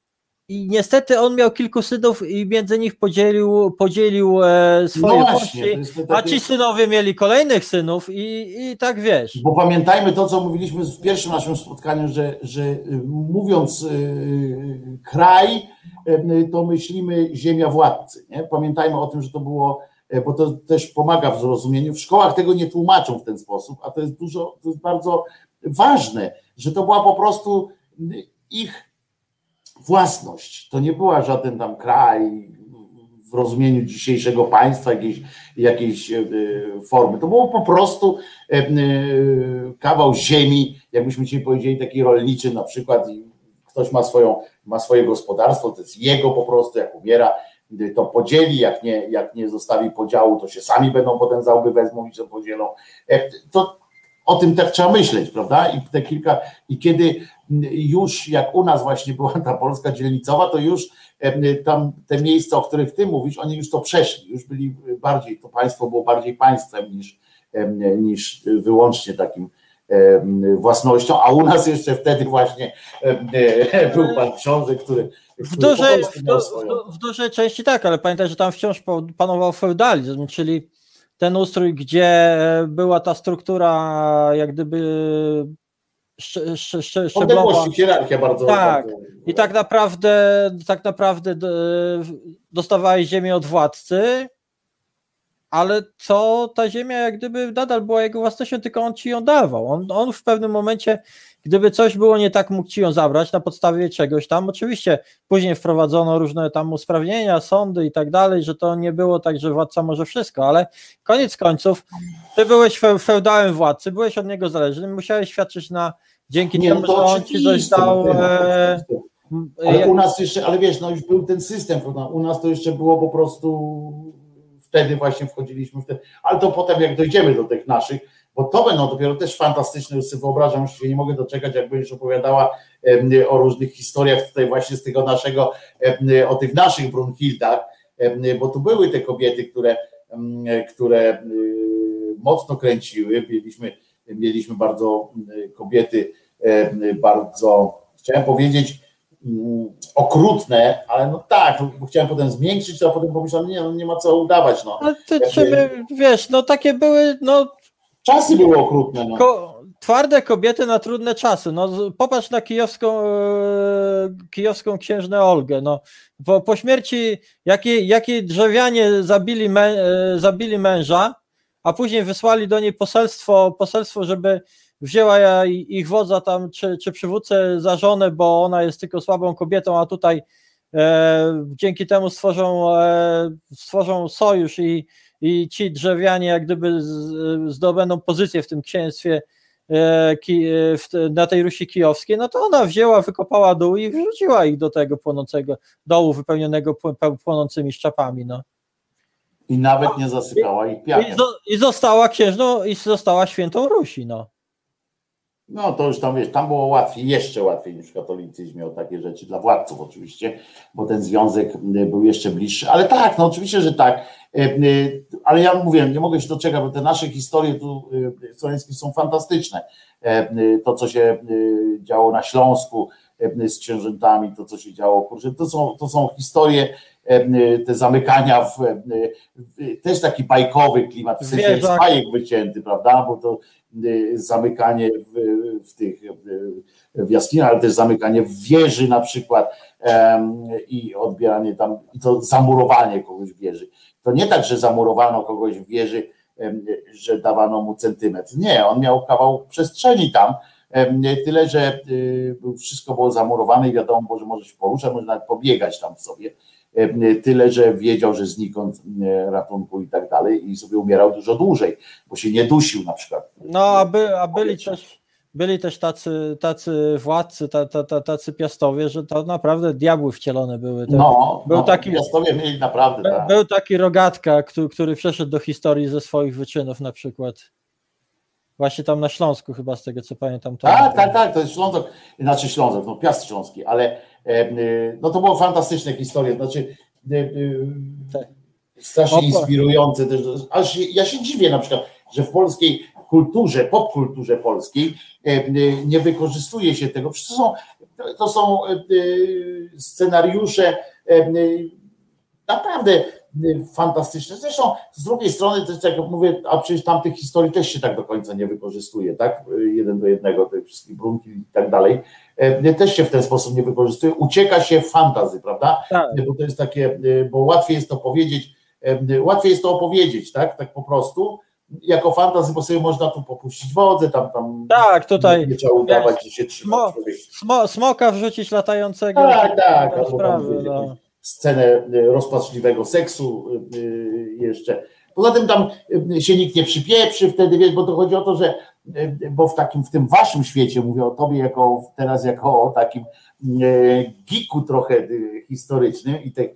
i niestety on miał kilku synów i między nich podzielił, podzielił e, swoje No właśnie, a ci synowie mieli kolejnych synów i, i tak wiesz. Bo pamiętajmy to, co mówiliśmy w pierwszym naszym spotkaniu, że, że y, mówiąc y, kraj, y, to myślimy ziemia władcy. Nie? Pamiętajmy o tym, że to było, bo to też pomaga w zrozumieniu. W szkołach tego nie tłumaczą w ten sposób, a to jest dużo, to jest bardzo ważne, że to była po prostu ich własność. To nie była żaden tam kraj w rozumieniu dzisiejszego państwa, jakiejś, jakiejś e, formy. To było po prostu e, e, kawał ziemi, jakbyśmy dzisiaj powiedzieli, taki rolniczy na przykład ktoś ma, swoją, ma swoje gospodarstwo, to jest jego po prostu, jak umiera, to podzieli, jak nie, jak nie zostawi podziału, to się sami będą potem za łby wezmą i się podzielą. To o tym tak trzeba myśleć, prawda? I te kilka, i kiedy już jak u nas właśnie była ta Polska dzielnicowa, to już e, tam te miejsca, o których ty mówisz, oni już to przeszli, już byli bardziej, to państwo było bardziej państwem niż, e, niż wyłącznie takim e, własnością, a u nas jeszcze wtedy właśnie był pan książę, który, W dużej, w, swoją- w, du, w dużej części tak, ale pamiętaj, że tam wciąż panował feudalizm, czyli ten ustrój, gdzie była ta struktura jak gdyby szcz, szcz, szcz, szczeblowa. Hierarchia bardzo. Tak. bardzo I tak naprawdę, tak naprawdę dostawałeś ziemię od władcy, ale to ta ziemia jak gdyby nadal była jego własnością, tylko on ci ją dawał. On, on w pewnym momencie, gdyby coś było nie tak, mógł ci ją zabrać na podstawie czegoś tam. Oczywiście później wprowadzono różne tam usprawnienia, sądy i tak dalej, że to nie było tak, że władca może wszystko, ale koniec końców ty byłeś fe- feudałem władcy, byłeś od niego zależny, musiałeś świadczyć na dzięki Nie, no temu, to że on ci coś dał. no, E. Ale u nas jeszcze, ale wiesz, no już był ten system, u nas to jeszcze było po prostu wtedy właśnie wchodziliśmy w te, ale to potem jak dojdziemy do tych naszych, bo to będą dopiero też fantastyczne, już sobie wyobrażam, już się nie mogę doczekać, jak będziesz opowiadała o różnych historiach tutaj właśnie z tego naszego, o tych naszych Brunhildach, bo tu były te kobiety, które, które y, mocno kręciły, mieliśmy, mieliśmy bardzo y, kobiety bardzo, chciałem powiedzieć, mm, okrutne, ale no tak, no, bo chciałem potem zmiękczyć, a potem pomyślałem, nie, no nie ma co udawać, no. Ale ty, czy, wiesz, no takie były, no Czasy były okrutne, no. ko, twarde kobiety na trudne czasy. No, popatrz na kijowską, e, kijowską księżnę Olgę. No, po, po śmierci jakiej, jakiej drzewianie zabili, mę, e, zabili męża, a później wysłali do niej poselstwo, poselstwo żeby wzięła ich wodza tam, czy, czy przywódcę za żonę, bo ona jest tylko słabą kobietą, a tutaj e, dzięki temu stworzą, e, stworzą sojusz i, i ci drzewianie jak gdyby zdobędą pozycję w tym księstwie e, e, na tej Rusi Kijowskiej, no to ona wzięła, wykopała dół i wrzuciła ich do tego płonącego dołu wypełnionego pł- peł- płonącymi szczapami. No. I nawet nie zasypała ich zo, I została księżną, i została świętą Rusi. No. No to już tam wiesz, tam było łatwiej, jeszcze łatwiej niż w katolicyzmie o takie rzeczy, dla władców oczywiście, bo ten związek y, był jeszcze bliższy. Ale tak, no oczywiście, że tak. Y, y, Ale ja mówię, nie mogę się doczekać, bo te nasze historie tu słowiańskie są fantastyczne. E, To, co się działo na Śląsku e, z księżętami, to, co się działo, kurczę, to są, to są historie, e, te zamykania w, e, w też taki bajkowy klimat, w sensie z bajek wycięty, prawda? Bo to zamykanie w, w tych y, w jaskiniach, ale też zamykanie w wieży na przykład i odbieranie tam, i to zamurowanie kogoś w wieży. To nie tak, że zamurowano kogoś w wieży, że dawano mu centymetr. Nie, on miał kawał przestrzeni tam, tyle, że y, wszystko było zamurowane i wiadomo, że może się poruszać, może nawet pobiegać tam sobie. Em, Tyle, że wiedział, że znikąd e, ratunku i tak dalej i sobie umierał dużo dłużej, bo się nie dusił na przykład. No, a, by, a byli też, byli też tacy, tacy władcy, ta, ta, ta, tacy piastowie, że to naprawdę diabły wcielone były. To, No, był no, taki- Piastowie mieli naprawdę, By- tak. Był taki rogatka, który, który przeszedł do historii ze swoich wyczynów na przykład. Właśnie tam na Śląsku chyba z tego co pamiętam. to- Tak, tak, tak, to jest Ślązok, znaczy Ślązok, no Piast Śląski, ale e, e, no to było fantastyczne historie, znaczy e, Tak. strasznie Opa. inspirujące też, aż ja się dziwię na przykład, że w polskiej kulturze, popkulturze polskiej nie wykorzystuje się tego, przecież to są, to są scenariusze naprawdę fantastyczne. Zresztą z drugiej strony, też jak mówię, a przecież tamtych historii też się tak do końca nie wykorzystuje, tak? Y, Jeden do jednego, tych wszystkich brunki i tak dalej. E, Też się w ten sposób nie wykorzystuje. Ucieka się fantazy, prawda? Tak. Bo to jest takie, y, bo łatwiej jest to powiedzieć, łatwiej jest to opowiedzieć, tak? Tak po prostu. Jako fantazy, bo sobie można tu popuścić wodę, tam, tam Tak, tutaj nie, trzeba udawać, że się trzyma Smo- smoka wrzucić latającego. tak, tak, Te albo tam sprawy, powiedzieć no. Scenę y, rozpaczliwego seksu y, y, jeszcze. Poza tym tam się nikt nie przypieprzy wtedy, wiesz, bo to chodzi o to, że bo w takim, w tym waszym świecie, mówię o tobie jako teraz jako o takim geeku trochę historycznym i tak,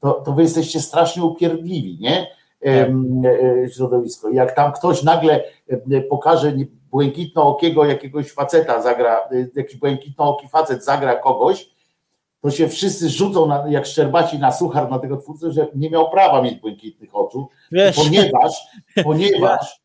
to, to wy jesteście strasznie upierdliwi, nie? Em, e, Środowisko. Jak tam ktoś nagle e, pokaże błękitnookiego jakiegoś faceta zagra, e, jakiś błękitnooki facet zagra kogoś, to się wszyscy rzucą na, jak szczerbaci na suchar na tego twórcę, że nie miał prawa mieć błękitnych oczu, Wiesz, ponieważ, ponieważ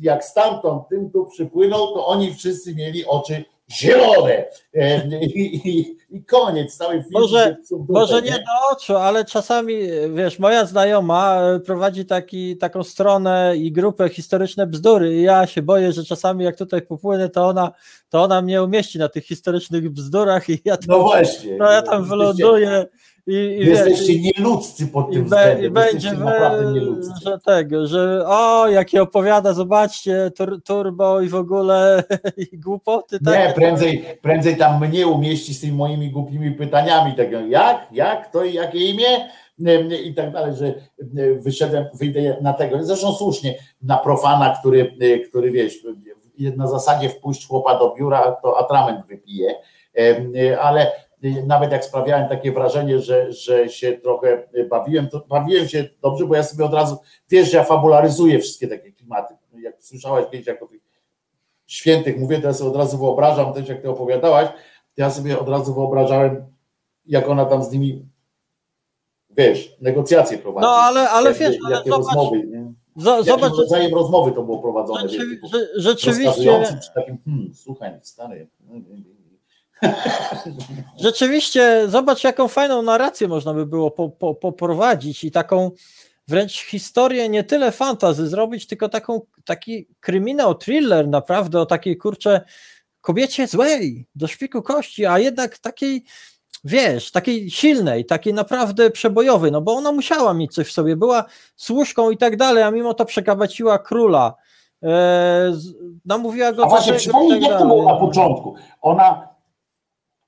jak stamtąd tym tu przypłynął, to oni wszyscy mieli oczy zielone. E, i, i, i koniec, cały film Może- Może nie? do oczu, ale czasami, wiesz, moja znajoma e, prowadzi taki, taką stronę i grupę historyczne bzdury. I ja się boję, że czasami jak tutaj popłynę, to ona, to ona mnie umieści na tych historycznych bzdurach i ja tam, No właśnie. no ja tam Jesteście- wyląduję i, i Jesteście i, nieludzcy pod tym względem. i będzie, naprawdę nieludzcy. że tego, że o, jakie opowiada, zobaczcie, tur, turbo i w ogóle i głupoty, tak? Nie, prędzej, prędzej tam mnie umieści z tymi moimi głupimi pytaniami, tak jak, jak, to i jakie imię i tak dalej, że em, wyszedłem, wyjdę na tego, zresztą słusznie, na profana, który, który wiesz, na zasadzie wpuść chłopa do biura, to atrament wypije, ale nawet jak sprawiałem takie wrażenie, że, że się trochę bawiłem, to bawiłem się dobrze, bo ja sobie od razu, wiesz, że ja fabularyzuję wszystkie takie klimaty, jak słyszałaś kiedyś, jak o tych świętych mówię, to ja sobie od razu wyobrażam też, jak ty opowiadałaś, ja sobie od razu wyobrażałem, jak ona tam z nimi, wiesz, negocjacje prowadzi. No ale, ale wiesz, ale jakie zobacz, rozmowy, nie? Jakim zobacz, że rodzajem rozmowy to było prowadzone, wiesz, typu że- rzeczywiście, czy takim, hmm, słuchaj, stary, Rzeczywiście, zobacz, jaką fajną narrację można by było po, po, poprowadzić i taką wręcz historię nie tyle fantazy zrobić, tylko taką, taki kryminał, thriller naprawdę o takiej kurcze kobiecie złej, do szpiku kości, a jednak takiej, wiesz, takiej silnej, takiej naprawdę przebojowej, no bo ona musiała mieć coś w sobie, była służką i tak dalej, a mimo to przekabaciła króla, e, z- namówiła go A właśnie, przypomnij, tak jak to było na początku. Ona,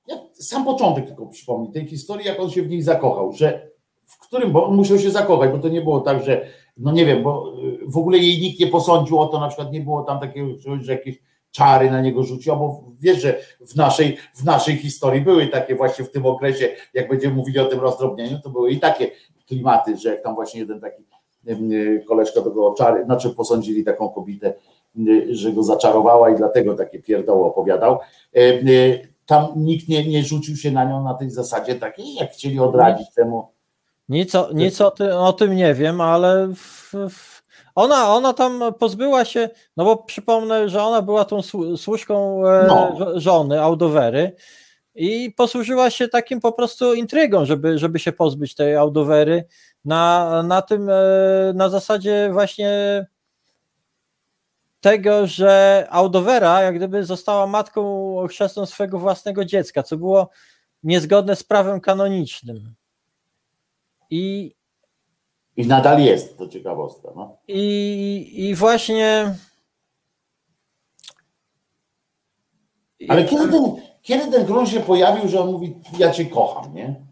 ja, sam początek tylko przypomnij, tej historii, jak on się w niej zakochał, że w którym, bo on musiał się zakochać, bo to nie było tak, że, no nie wiem, bo y, w ogóle jej nikt nie posądził o to, na przykład nie było tam takiego, że jakieś czary na niego rzuciła, bo wiesz, że w naszej, w naszej historii były takie właśnie w tym okresie, jak będziemy mówili o tym rozdrobnieniu, to były i takie klimaty, że jak tam właśnie jeden taki y, koleżka tego czary, znaczy posądzili taką kobietę y, że go zaczarowała i dlatego takie pierdoły opowiadał. Tam nikt nie, nie rzucił się na nią na tej zasadzie takiej, jak chcieli odradzić temu. Nic, o, nic o, ty, o tym nie wiem, ale w, w, ona, ona tam pozbyła się, no bo przypomnę, że ona była tą słu- służką e, No. żo- żony, Audowery i posłużyła się takim po prostu intrygą, żeby, żeby się pozbyć tej Audowery na, na tym, e, na zasadzie właśnie tego, że Audowera jak gdyby została matką chrzestną swego własnego dziecka, co było niezgodne z prawem kanonicznym. I, I nadal jest, to ciekawostka. No. i, i właśnie. Ale kiedy ten, kiedy ten król się pojawił, że on mówi, ja cię kocham, nie?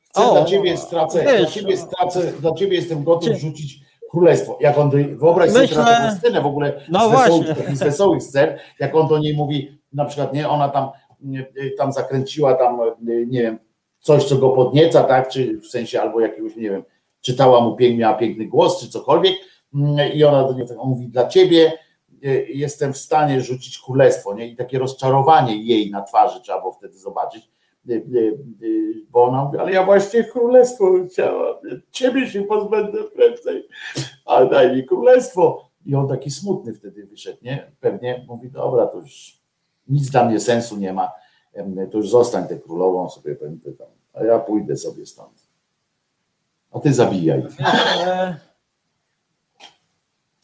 Chcę O, dla ciebie stracę, wiesz, dla ciebie stracę, dla ciebie jestem gotów Czy- rzucić królestwo. Jak on, wyobraź sobie Myślę- teraz tę scenę w ogóle No z, wesołych, z wesołych scen, jak on do niej mówi, na przykład, nie, ona tam, nie, tam zakręciła tam, nie wiem, coś, co go podnieca, tak, czy w sensie albo jakiegoś, nie wiem, czytała mu pięknie, miała piękny głos, czy cokolwiek mm, i ona do niego tak, on mówi, dla ciebie y, jestem w stanie rzucić królestwo, nie? I takie rozczarowanie jej na twarzy trzeba było wtedy zobaczyć, y, y, y, bo ona mówi, ale ja właśnie królestwo chciałam, ciebie się pozbędę prędzej, ale daj mi królestwo. I on taki smutny wtedy wyszedł, nie? Pewnie mówi, dobra, to już nic dla mnie sensu nie ma, to już zostań tę królową, sobie będę tam, a ja pójdę sobie stąd. A ty zabijaj. E,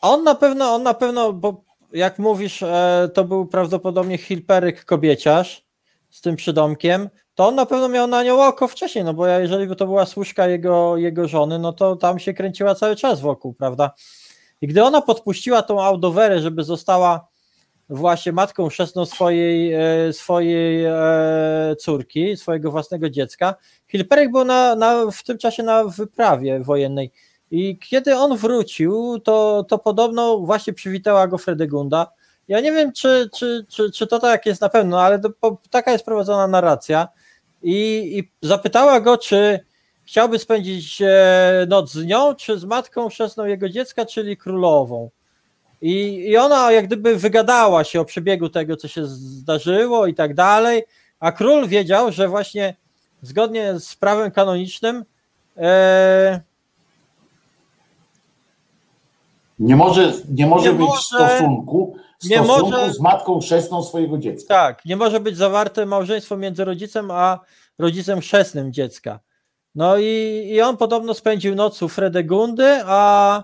On na pewno, on na pewno, bo jak mówisz, e, to był prawdopodobnie Hilperyk kobieciarz z tym przydomkiem, to on na pewno miał na nią oko wcześniej, no bo jeżeli by to była służka jego, jego żony, no to tam się kręciła cały czas wokół, prawda? I gdy ona podpuściła tą Audowerę, żeby została właśnie matką chrzestną swojej, e, swojej e, córki, swojego własnego dziecka, Hilperyk był na, na, w tym czasie na wyprawie wojennej i kiedy on wrócił, to, to podobno właśnie przywitała go Fredegunda. Ja nie wiem, czy, czy, czy, czy to tak jest na pewno, ale to, po, taka jest prowadzona narracja. I, I zapytała go, czy chciałby spędzić e, noc z nią, czy z matką chrzestną jego dziecka, czyli królową. I, I ona jak gdyby wygadała się o przebiegu tego, co się zdarzyło i tak dalej, a król wiedział, że właśnie zgodnie z prawem kanonicznym e, Nie może, nie może Nie być może- stosunku, stosunku może- z matką chrzestną swojego dziecka. Tak, nie może być zawarte małżeństwo między rodzicem a rodzicem chrzestnym dziecka. No i, i on podobno spędził noc u Fredegundy, a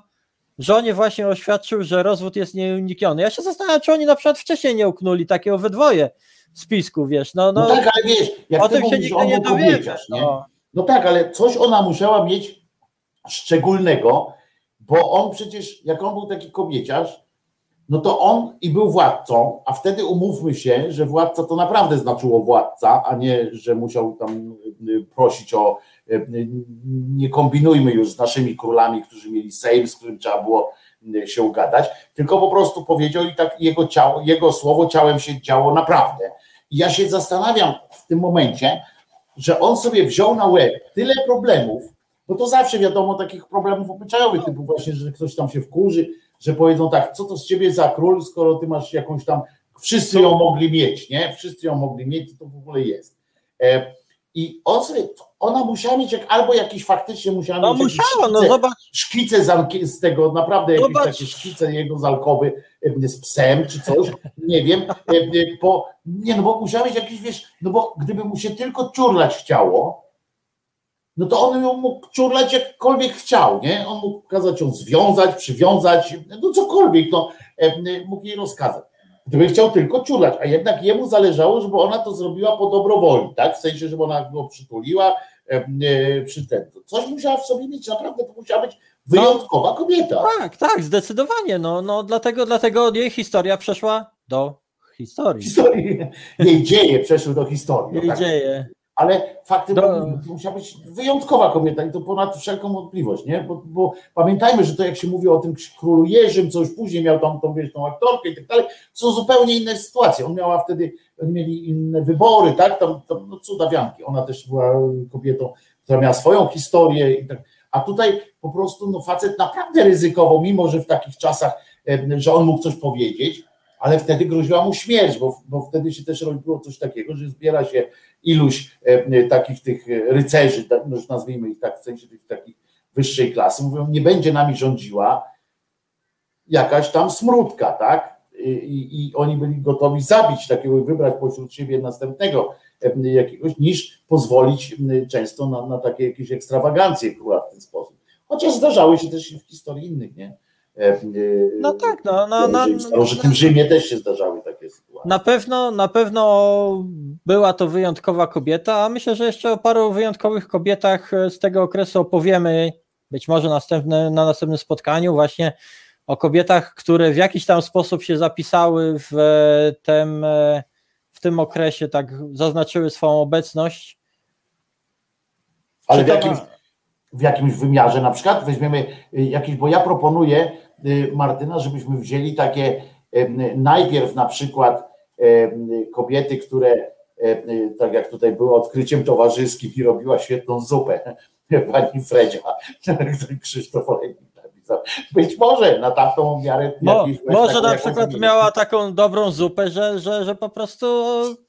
żonie właśnie oświadczył, że rozwód jest nieunikniony. Ja się zastanawiam, czy oni na przykład wcześniej nie uknuli takiego we dwoje spisku, wiesz, no, No, no, tak, ale wiesz, jak o ty tym się mówisz, nigdy on nie nie? No. No tak, ale coś ona musiała mieć szczególnego, bo on przecież, jak on był taki kobieciarz, no to on i był władcą, a wtedy umówmy się, że władca to naprawdę znaczyło władca, a nie, że musiał tam y, prosić o, y, nie kombinujmy już z naszymi królami, którzy mieli sejm, z którym trzeba było y, się ugadać, tylko po prostu powiedział i tak jego ciało, jego słowo ciałem się działo naprawdę. I ja się zastanawiam w tym momencie, że on sobie wziął na łeb tyle problemów, bo to zawsze wiadomo takich problemów obyczajowych, typu właśnie, że ktoś tam się wkurzy, że powiedzą tak, co to z ciebie za król, skoro ty masz jakąś tam, wszyscy ją mogli mieć, nie? Wszyscy ją mogli mieć, to w ogóle jest. E, I on sobie, ona musiała mieć, jak, albo jakiś faktycznie musiała no mieć musiała, no szkice- zobacz, szkice z, z tego, naprawdę jakieś Zobacz. takie szkice jego z alkowy e, z psem czy coś, nie wiem, e, bo nie, no bo musiał mieć jakiś, wiesz, no bo gdyby mu się tylko ciurlać chciało, no to on ją mógł ciurlać jakkolwiek chciał, nie? On mógł kazać ją związać, przywiązać, no cokolwiek, no, e, mógł jej rozkazać. Gdyby chciał tylko ciurlać, a jednak jemu zależało, żeby ona to zrobiła po dobrowoli, tak? W sensie, żeby ona go przytuliła, e, e, przy ten. Coś musiała w sobie mieć, naprawdę to musiała być wyjątkowa kobieta. tak, tak, zdecydowanie, no, no dlatego, dlatego jej historia przeszła do historii. Historii, jej dzieje przeszły do historii. no Jej tak. dzieje. Ale faktem Do- to musiała być wyjątkowa kobieta i to ponad wszelką wątpliwość, nie? Bo, bo pamiętajmy, że to jak się mówi o tym królu Jerzym, co już później miał tam tą, wiesz, tą aktorkę i tak dalej, są zupełnie inne sytuacje. On miała wtedy, oni mieli inne wybory, tak? Tam, tam no, cudawianki. Ona też była kobietą, która miała swoją historię i tak. A tutaj po prostu no, facet naprawdę ryzykował, mimo że w takich czasach e, że on mógł coś powiedzieć, ale wtedy groziła mu śmierć, bo, bo wtedy się też robiło coś takiego, że zbiera się iluś e, takich tych rycerzy, tak, nazwijmy ich tak, w sensie tych takich wyższej klasy, mówią, nie będzie nami rządziła jakaś tam smródka, tak? I, i oni byli gotowi zabić takiego, wybrać pośród siebie następnego e, jakiegoś, niż pozwolić często na, na takie jakieś ekstrawagancje króla w ten sposób. Chociaż zdarzały się też w historii innych, nie? E, e, no tak, no, no, no, no, w tym Rzymie też się zdarzały takie sytuacje. Na pewno, na pewno była to wyjątkowa kobieta, a myślę, że jeszcze o paru wyjątkowych kobietach z tego okresu opowiemy, być może następne, na następnym spotkaniu, właśnie o kobietach, które w jakiś tam sposób się zapisały w tym, w tym okresie, tak zaznaczyły swoją obecność. Ale w jakimś, w jakimś wymiarze. Na przykład weźmiemy y, jakiś, bo ja proponuję y, Martyna, żebyśmy wzięli takie najpierw na przykład kobiety, które tak jak tutaj było odkryciem towarzyskim i robiła świetną zupę, pani Fredzia, Krzysztof Olejnik być może na tamtą miarę. Mo, może na przykład miała taką dobrą zupę, że, że, że po prostu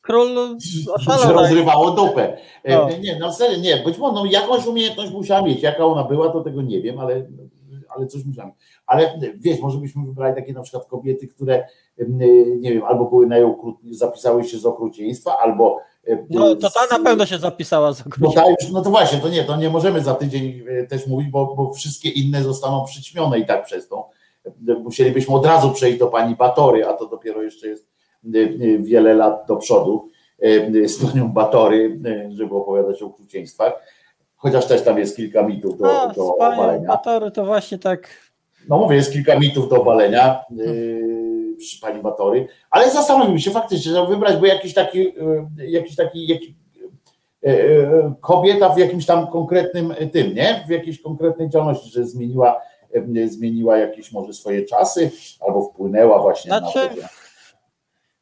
król oszalał. Że rozrywało dupę. E, no. Nie, no serio, nie, być może no, jakąś umiejętność musiała mieć. Jaka ona była, to tego nie wiem, ale, ale coś musiała. Ale wiesz, może byśmy wybrali takie na przykład kobiety, które nie wiem, albo były najokrutniejsze, zapisały się z okrucieństwa, albo no to ta na pewno się zapisała za no, już, no to właśnie, to nie, to nie możemy za tydzień e, też mówić, bo, bo wszystkie inne zostaną przyćmione i tak przez to. E, musielibyśmy od razu przejść do pani Batory, a to dopiero jeszcze jest wiele lat do przodu z panią Batory, żeby opowiadać o okrucieństwach. Chociaż też tam jest kilka mitów do, a, do obalenia. Batory to właśnie tak. No mówię, jest kilka mitów do obalenia. Hmm pani Batory, ale zastanówmy się faktycznie, żeby wybrać, bo jakiś taki, e, jakiś taki jakiś, e, e, kobieta w jakimś tam konkretnym tym, nie? W jakiejś konkretnej działalności, że zmieniła, zmieniła jakieś może swoje czasy, albo wpłynęła właśnie znaczy, na to.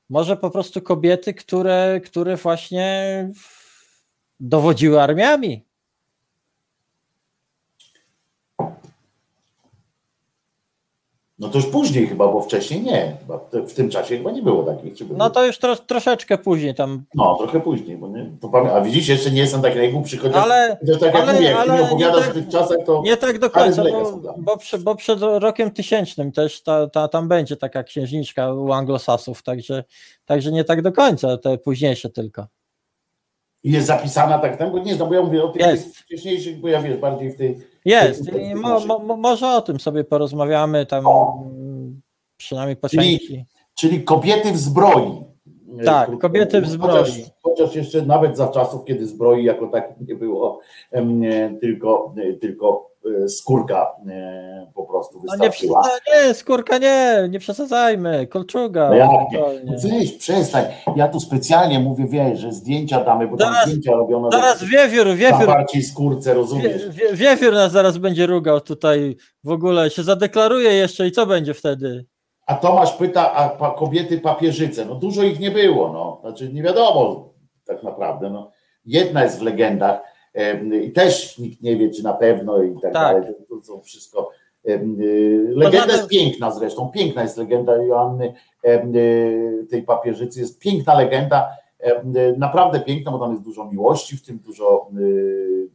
Może po prostu kobiety, które, które właśnie dowodziły armiami. No to już później chyba, bo wcześniej nie. w tym czasie chyba nie było takich. no to już tro, troszeczkę później tam. No, trochę później, bo nie. To a widzisz, jeszcze nie jestem tak najgłupszy, chociaż, ale, chociaż tak ale, jak mówię, jak ale ty mi opowiadasz tak, w tych czasach, to. Nie tak do końca, bo, bo, przy, bo, przed rokiem tysięcznym też ta, ta, tam będzie taka księżniczka u anglosasów, także, także nie tak do końca, te późniejsze tylko. I jest zapisana tak, tak, bo nie znam, bo ja mówię o tych, tych wcześniejszych, bo ja wiesz, bardziej w tej jest. I mo, mo, może o tym sobie porozmawiamy tam o. przynajmniej po czyli, części. Czyli kobiety w zbroi. Tak, kobiety w zbroi. Chociaż, chociaż, jeszcze nawet za czasów, kiedy zbroi jako tak nie było, tylko, tylko skórka e, po prostu wystarczyła. No nie, nie, skórka nie, nie przesadzajmy, kolczuga. No jak nie? Weź, przestań. Ja tu specjalnie mówię, wiesz, że zdjęcia damy, bo zaraz, tam zdjęcia robiono. Zaraz wiewiór, wiewiór. bardziej skórce, rozumiesz? Wie, wiewiór nas zaraz będzie rugał tutaj, w ogóle się zadeklaruje jeszcze i co będzie wtedy? A Tomasz pyta, a pa, kobiety papieżyce, no dużo ich nie było, no, znaczy nie wiadomo tak naprawdę, no. Jedna jest w legendach i też nikt nie wie, czy na pewno i tak, tak. dalej, to, są wszystko Legenda jest piękna zresztą, piękna jest legenda Joanny e, tej papieżycy, jest piękna legenda, naprawdę piękna, bo tam jest dużo miłości, w tym dużo,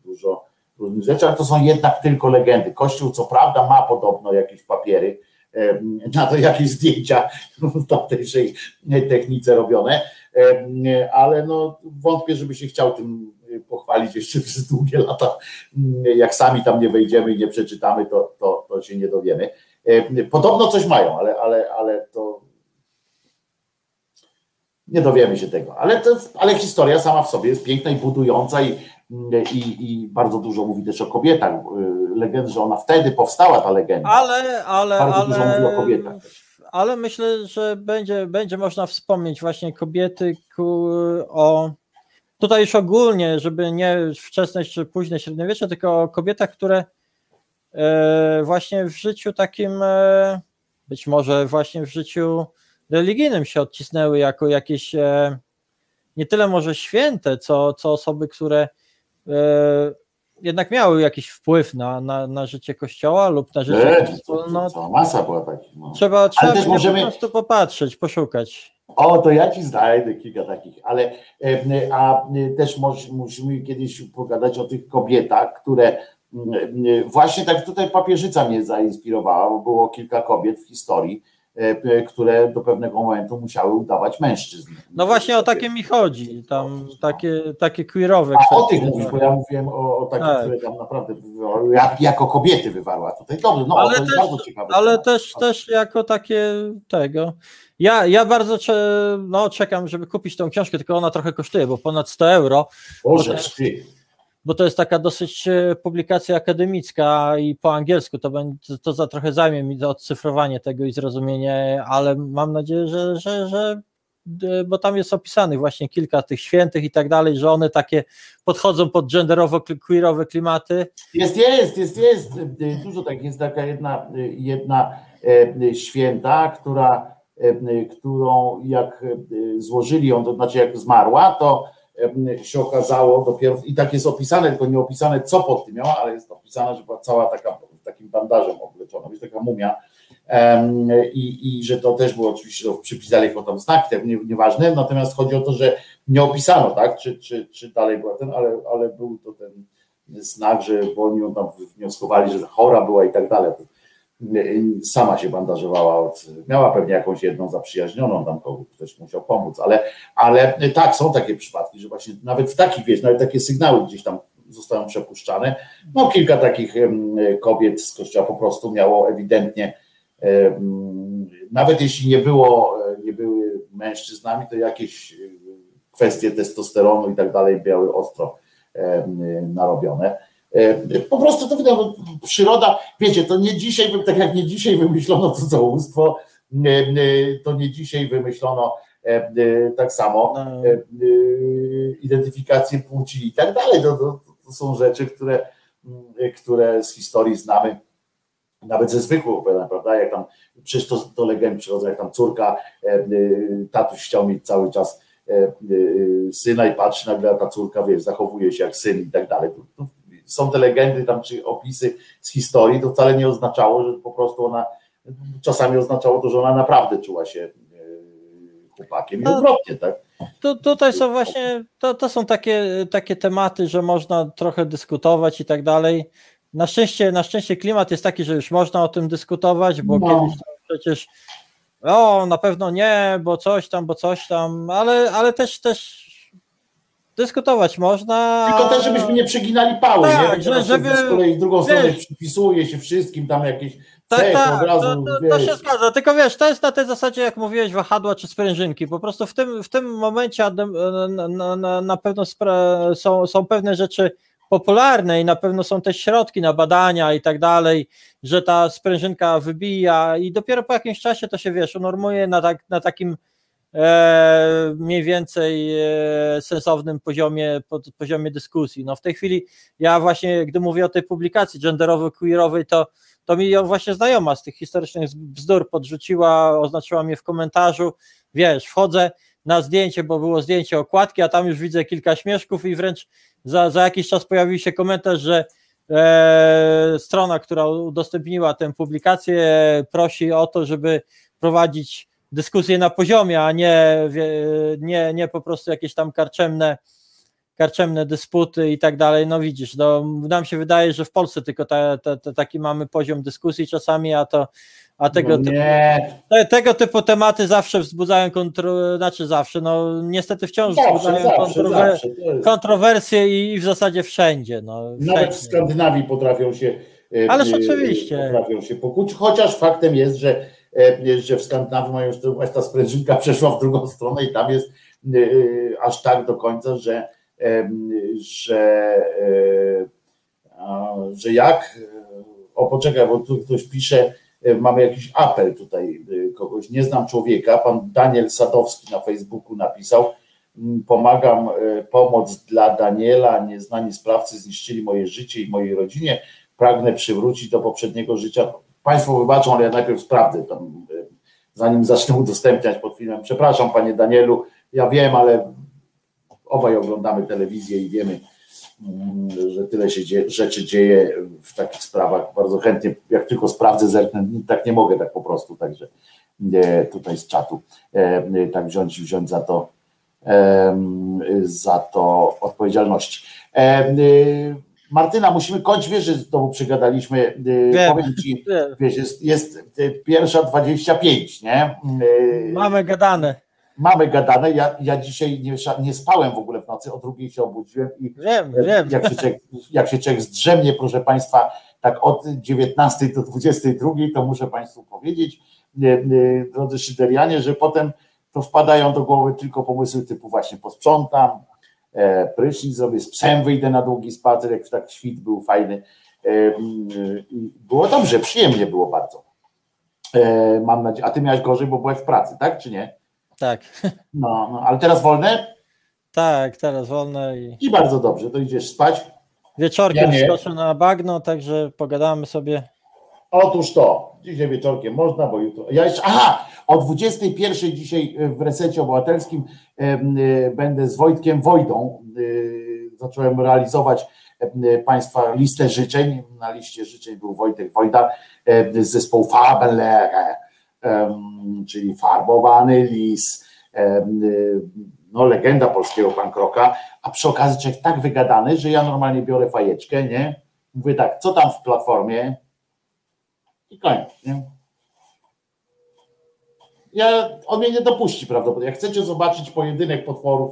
dużo różnych rzeczy, ale to są jednak tylko legendy. Kościół co prawda ma podobno jakieś papiery, na to jakieś zdjęcia w tamtejszej technice robione, ale no wątpię, żeby się chciał tym pochwalić jeszcze przez długie lata. Jak sami tam nie wejdziemy i nie przeczytamy, to, to, to się nie dowiemy. Podobno coś mają, ale, ale, ale to nie dowiemy się tego. Ale, to, ale historia sama w sobie jest piękna i budująca i, i, i bardzo dużo mówi też o kobietach. Legend, że ona wtedy powstała ta legenda. Ale, ale, bardzo ale, dużo mówi o kobietach. Ale myślę, że będzie, będzie można wspomnieć właśnie kobiety o tutaj już ogólnie, żeby nie wczesne czy późne średniowiecze, tylko o kobietach, które e, właśnie w życiu takim, e, być może właśnie w życiu religijnym się odcisnęły jako jakieś nie tyle może święte, co, co osoby, które jednak miały jakiś wpływ na, na, na życie kościoła lub na życie to masa była takich. No. Trzeba, trzeba też możemy- po prostu popatrzeć, poszukać. O, to ja ci znajdę kilka takich, ale e, a e, też musimy kiedyś pogadać o tych kobietach, które e, właśnie tak tutaj papieżyca mnie zainspirowała, bo było kilka kobiet w historii, e, e, które do pewnego momentu musiały udawać mężczyzn. No właśnie o takie mi chodzi, tam takie, takie queerowe A o kwestie. tych mówisz, bo ja mówiłem o, o takich, Tak. które tam naprawdę jak, jako kobiety wywarła tutaj. Dobrze, no Ale to jest też- bardzo ciekawe. Ale też, też jako takie tego. Ja, ja bardzo cze, no, czekam, żeby kupić tą książkę, tylko ona trochę kosztuje, bo ponad 100 euro, Boże, ty. bo to jest taka dosyć e, publikacja akademicka i po angielsku, to, będzie, to za trochę zajmie mi to odcyfrowanie tego i zrozumienie, ale mam nadzieję, że, że, że e, bo tam jest opisanych właśnie kilka tych świętych i tak dalej, że one takie podchodzą pod genderowo-queerowe klimaty. Jest, jest, jest, jest. Dużo tak. Jest taka jedna, jedna e, święta, która, e, którą jak e, złożyli ją, to znaczy jak zmarła, to e, się okazało dopiero, i tak jest opisane, tylko nie opisane co pod tym miała, ale jest opisane, że była cała taka takim bandażem obleczona, jest taka mumia i, i że to też było oczywiście, przypisali jako tam znak, nie, nieważne, natomiast chodzi o to, że nie opisano, tak, czy, czy, czy dalej była ten, ale, ale był to ten znak, że bo oni ją tam wnioskowali, że chora była i tak dalej. Sama się bandażowała, od, miała pewnie jakąś jedną zaprzyjaźnioną, tam kogo ktoś musiał pomóc, ale, ale tak, są takie przypadki, że właśnie nawet w takich, wiesz, nawet takie sygnały gdzieś tam zostają przepuszczane. No kilka takich kobiet z kościoła po prostu miało ewidentnie, nawet jeśli nie było, nie były mężczyznami, to jakieś kwestie testosteronu i tak dalej miały ostro narobione. E, Po prostu to wydaje przyroda, wiecie, to nie dzisiaj, tak jak nie dzisiaj wymyślono cudzołóstwo, to nie dzisiaj wymyślono e, e, tak samo No, identyfikację płci i tak dalej. To, to, to są rzeczy, które, mm, które z historii znamy, nawet ze zwykłych opowiadań, prawda? Jak tam, przecież to, to legendy przychodzą, jak tam córka, tatuś chciał mieć cały czas syna i patrzy nagle, a ta córka, wiesz, zachowuje się jak syn i tak dalej. To są te legendy tam, czy opisy z historii, to wcale nie oznaczało, że po prostu ona, czasami oznaczało to, że ona naprawdę czuła się e, chłopakiem i No. odwrotnie, tak? Tu, tutaj są właśnie, to, to są takie, takie tematy, że można trochę dyskutować i tak dalej. Na szczęście, na szczęście klimat jest taki, że już można o tym dyskutować, bo No. kiedyś przecież o, na pewno nie, bo coś tam, bo coś tam, ale, ale też, też dyskutować można. Tylko też, żebyśmy nie przeginali pały, Tak, nie? że- żeby- z kolei w drugą wiesz- stronę przypisuje się wszystkim tam jakieś Tak, tak, od to, razu, to, to wiesz. się zgadza, tylko wiesz, to jest na tej zasadzie, jak mówiłeś, wahadła czy sprężynki, po prostu w tym, w tym momencie na, na, na, na pewno spra- są, są pewne rzeczy popularne i na pewno są też środki na badania i tak dalej, że ta sprężynka wybija i dopiero po jakimś czasie to się, wiesz, unormuje na, tak, na takim mniej więcej e, sensownym poziomie, poziomie dyskusji. No w tej chwili ja właśnie, gdy mówię o tej publikacji genderowo-queerowej, to to mi właśnie znajoma z tych historycznych bzdur podrzuciła, oznaczyła mnie w komentarzu, wiesz, wchodzę na zdjęcie, bo było zdjęcie okładki, a tam już widzę kilka śmieszków i wręcz za, za jakiś czas pojawił się komentarz, że e, strona, która udostępniła tę publikację prosi o to, żeby prowadzić dyskusję na poziomie, a nie, nie, nie po prostu jakieś tam karczemne karczemne dysputy i tak dalej, no widzisz, no, nam się wydaje, że w Polsce tylko ta, ta, ta, taki mamy poziom dyskusji czasami, a to a tego, no typu, te, tego typu tematy zawsze wzbudzają kontro, znaczy zawsze, no niestety wciąż zawsze, wzbudzają zawsze, kontrower, zawsze. Jest, kontrowersje i w zasadzie wszędzie. No, nawet w wszędzie. Skandynawii potrafią się e, Ależ e, oczywiście. potrafią się pokłócić, chociaż faktem jest, że, że w Skandynawii mają właśnie ta sprężynka przeszła w drugą stronę i tam jest e, e, aż tak do końca, że że, e, że jak o poczekaj, bo tu ktoś pisze e, mamy jakiś apel tutaj e, kogoś, nie znam człowieka, pan Daniel Sadowski na Facebooku napisał "M, pomagam, e, pomoc dla Daniela, nieznani sprawcy zniszczyli moje życie i mojej rodzinie, pragnę przywrócić do poprzedniego życia. Państwo wybaczą, ale ja najpierw sprawdzę tam, e, zanim zacznę udostępniać pod filmem. Przepraszam panie Danielu, ja wiem, ale obaj oglądamy telewizję i wiemy, mm, że tyle się dzieje, rzeczy dzieje w takich sprawach. Bardzo chętnie, jak tylko sprawdzę, zerknę, tak nie mogę tak po prostu, także e, tutaj z czatu e, tak wziąć wziąć za to za to odpowiedzialność. Martyna, musimy kończyć, wiesz, że znowu przygadaliśmy, Wiem, powiem ci, wiem. wiesz, jest, jest pierwsza 25, nie? Mamy gadane. Mamy gadane, ja, ja dzisiaj nie, nie spałem w ogóle w nocy, o drugiej się obudziłem i Wiem, wiem. jak się, człowiek, jak się człowiek zdrzemnie, proszę Państwa, tak od 19 do 22, to muszę Państwu powiedzieć, drodzy szyderianie, że potem to wpadają do głowy tylko pomysły typu właśnie posprzątam, prysznic zrobię, z psem wyjdę na długi spacer, jak tak świt był fajny. E, było dobrze, przyjemnie było bardzo. E, mam nadzieję, a ty miałeś gorzej, bo byłeś w pracy, tak czy nie? Tak, No, no ale teraz wolne tak, teraz wolne i i bardzo dobrze, to idziesz spać. wieczorkiem Ja skoczę na bagno, także pogadamy sobie. Otóż to, dzisiaj wieczorkiem można, bo jutro. Ja jeszcze, aha, o 21 dzisiaj w resecie obywatelskim em, y, będę z Wojtkiem Wojdą. Zacząłem realizować Państwa listę życzeń. Na liście życzeń był Wojtek Wojda z zespołu Fabelere, czyli farbowany lis, no legenda polskiego pankroka, a przy okazji człowiek tak wygadany, że ja normalnie biorę fajeczkę, nie? Mówię tak, co tam w platformie? I koniec, nie? Ja, on mnie nie dopuści prawdopodobnie. Jak chcecie zobaczyć pojedynek potworów,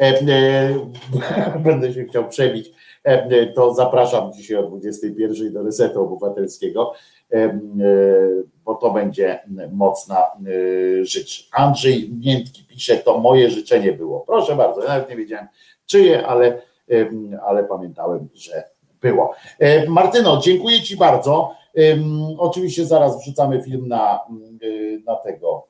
e, e, będę się chciał przebić, e, to zapraszam dzisiaj o 21 do Resetu Obywatelskiego, bo to będzie mocna rzecz. Andrzej Miętki pisze, to moje życzenie było. Proszę bardzo, ja nawet nie wiedziałem czyje, ale, ale pamiętałem, że było. Martyno, dziękuję Ci bardzo. Oczywiście zaraz wrzucamy film na, na tego,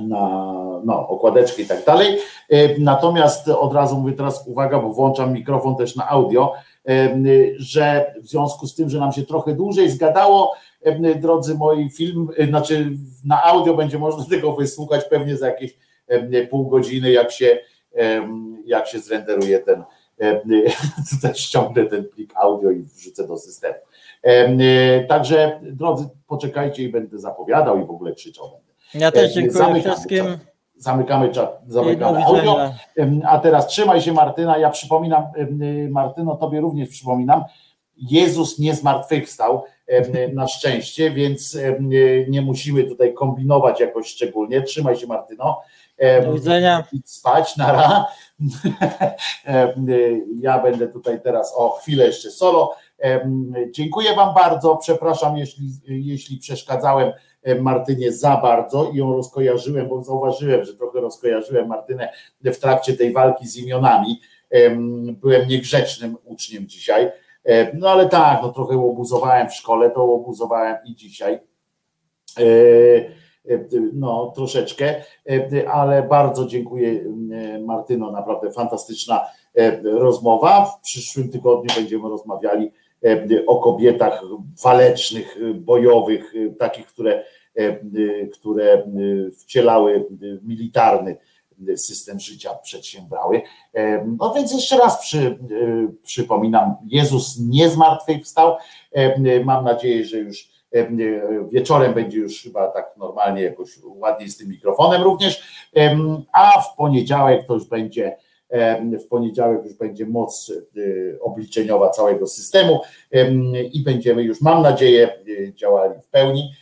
na no, okładeczkę i tak dalej. Y, Natomiast od razu mówię teraz uwaga, bo włączam mikrofon też na audio, y, że w związku z tym, że nam się trochę dłużej zgadało, ym, drodzy moi, film, znaczy na audio będzie można tego wysłuchać pewnie za jakieś pół godziny, jak się, jak się zrenderuje ten, tutaj ściągnę ten plik audio i wrzucę do systemu. Em, Także drodzy, poczekajcie i będę zapowiadał i w ogóle krzyczał. będę. Ja też E, dziękuję zamykamy wszystkim czat. Zamykamy czat, zamykamy audio. A teraz trzymaj się Martyna. Ja przypominam, y, Martyno, tobie również przypominam. Jezus nie zmartwychwstał na szczęście, więc y, nie musimy tutaj kombinować jakoś szczególnie. Trzymaj się Martyno. Do widzenia. spać, nara. Y, Ja będę tutaj teraz o chwilę jeszcze solo. Dziękuję Wam bardzo. Przepraszam, jeśli, jeśli przeszkadzałem em, Martynie za bardzo i ją rozkojarzyłem, bo zauważyłem, że trochę rozkojarzyłem Martynę w trakcie tej walki z imionami. Em, Byłem niegrzecznym uczniem dzisiaj. No ale tak, no trochę łobuzowałem w szkole, to łobuzowałem i dzisiaj. E, e, No, troszeczkę, e, ale bardzo dziękuję e, Martyno, naprawdę fantastyczna e, rozmowa. W przyszłym tygodniu będziemy rozmawiali e, o kobietach walecznych, e, bojowych, e, takich, które, e, e, które e, wcielały e, militarny system życia przedsiębrały. E, No więc jeszcze raz przy, e, przypominam, Jezus nie zmartwychwstał. E, Mam nadzieję, że już e, wieczorem będzie już chyba tak normalnie jakoś ładniej z tym mikrofonem również, a w poniedziałek to już będzie w poniedziałek już będzie moc e, obliczeniowa całego systemu em, i będziemy już, mam nadzieję, e, działali w pełni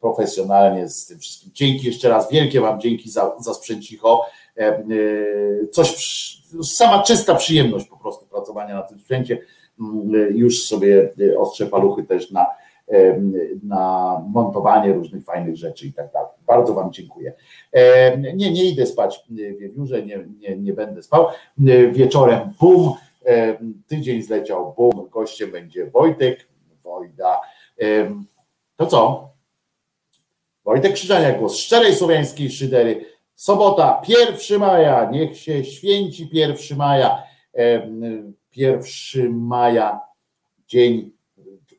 profesjonalnie z tym wszystkim. Dzięki jeszcze raz, wielkie Wam dzięki za, za sprzęcicho. Em, e, Coś, sama czysta przyjemność po prostu pracowania na tym sprzęcie. Mm, e, Już sobie e, ostrzę paluchy też na, na montowanie różnych fajnych rzeczy i tak dalej. Bardzo Wam dziękuję. Nie, nie idę spać wiewiórze, nie, nie, nie będę spał. Wieczorem bum, tydzień zleciał bum, gościem będzie Wojtek, Wojda. To co? Wojtek Krzyżania, głos szczerej słowiańskiej szydery. Sobota, 1 maja, niech się święci 1 maja. Em, 1 maja, dzień,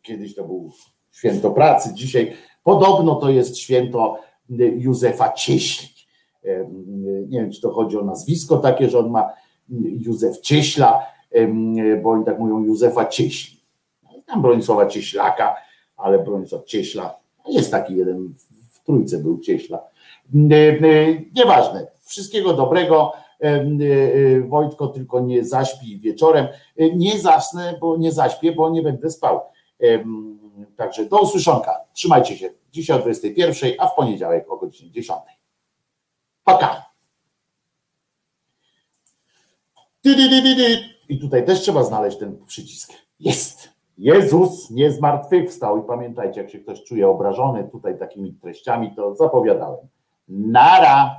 kiedyś to był święto pracy, dzisiaj podobno to jest święto Józefa Cieśli. Nie wiem, czy to chodzi o nazwisko takie, że on ma Józef Cieśla, bo oni tak mówią Józefa Cieśli. Tam Bronisława Cieślaka, ale Bronisław Cieśla, jest taki jeden, w trójce był Cieśla. Nieważne, wszystkiego dobrego. Wojtko, tylko nie zaśpi wieczorem. Nie zasnę, bo nie zaśpię, bo nie będę spał. Także do usłyszonka. Trzymajcie się. Dzisiaj o 21, a w poniedziałek o godzinie 10. Paka. I tutaj też trzeba znaleźć ten przycisk. Jest. Jezus nie zmartwychwstał. I pamiętajcie, jak się ktoś czuje obrażony tutaj takimi treściami, to zapowiadałem. Nara.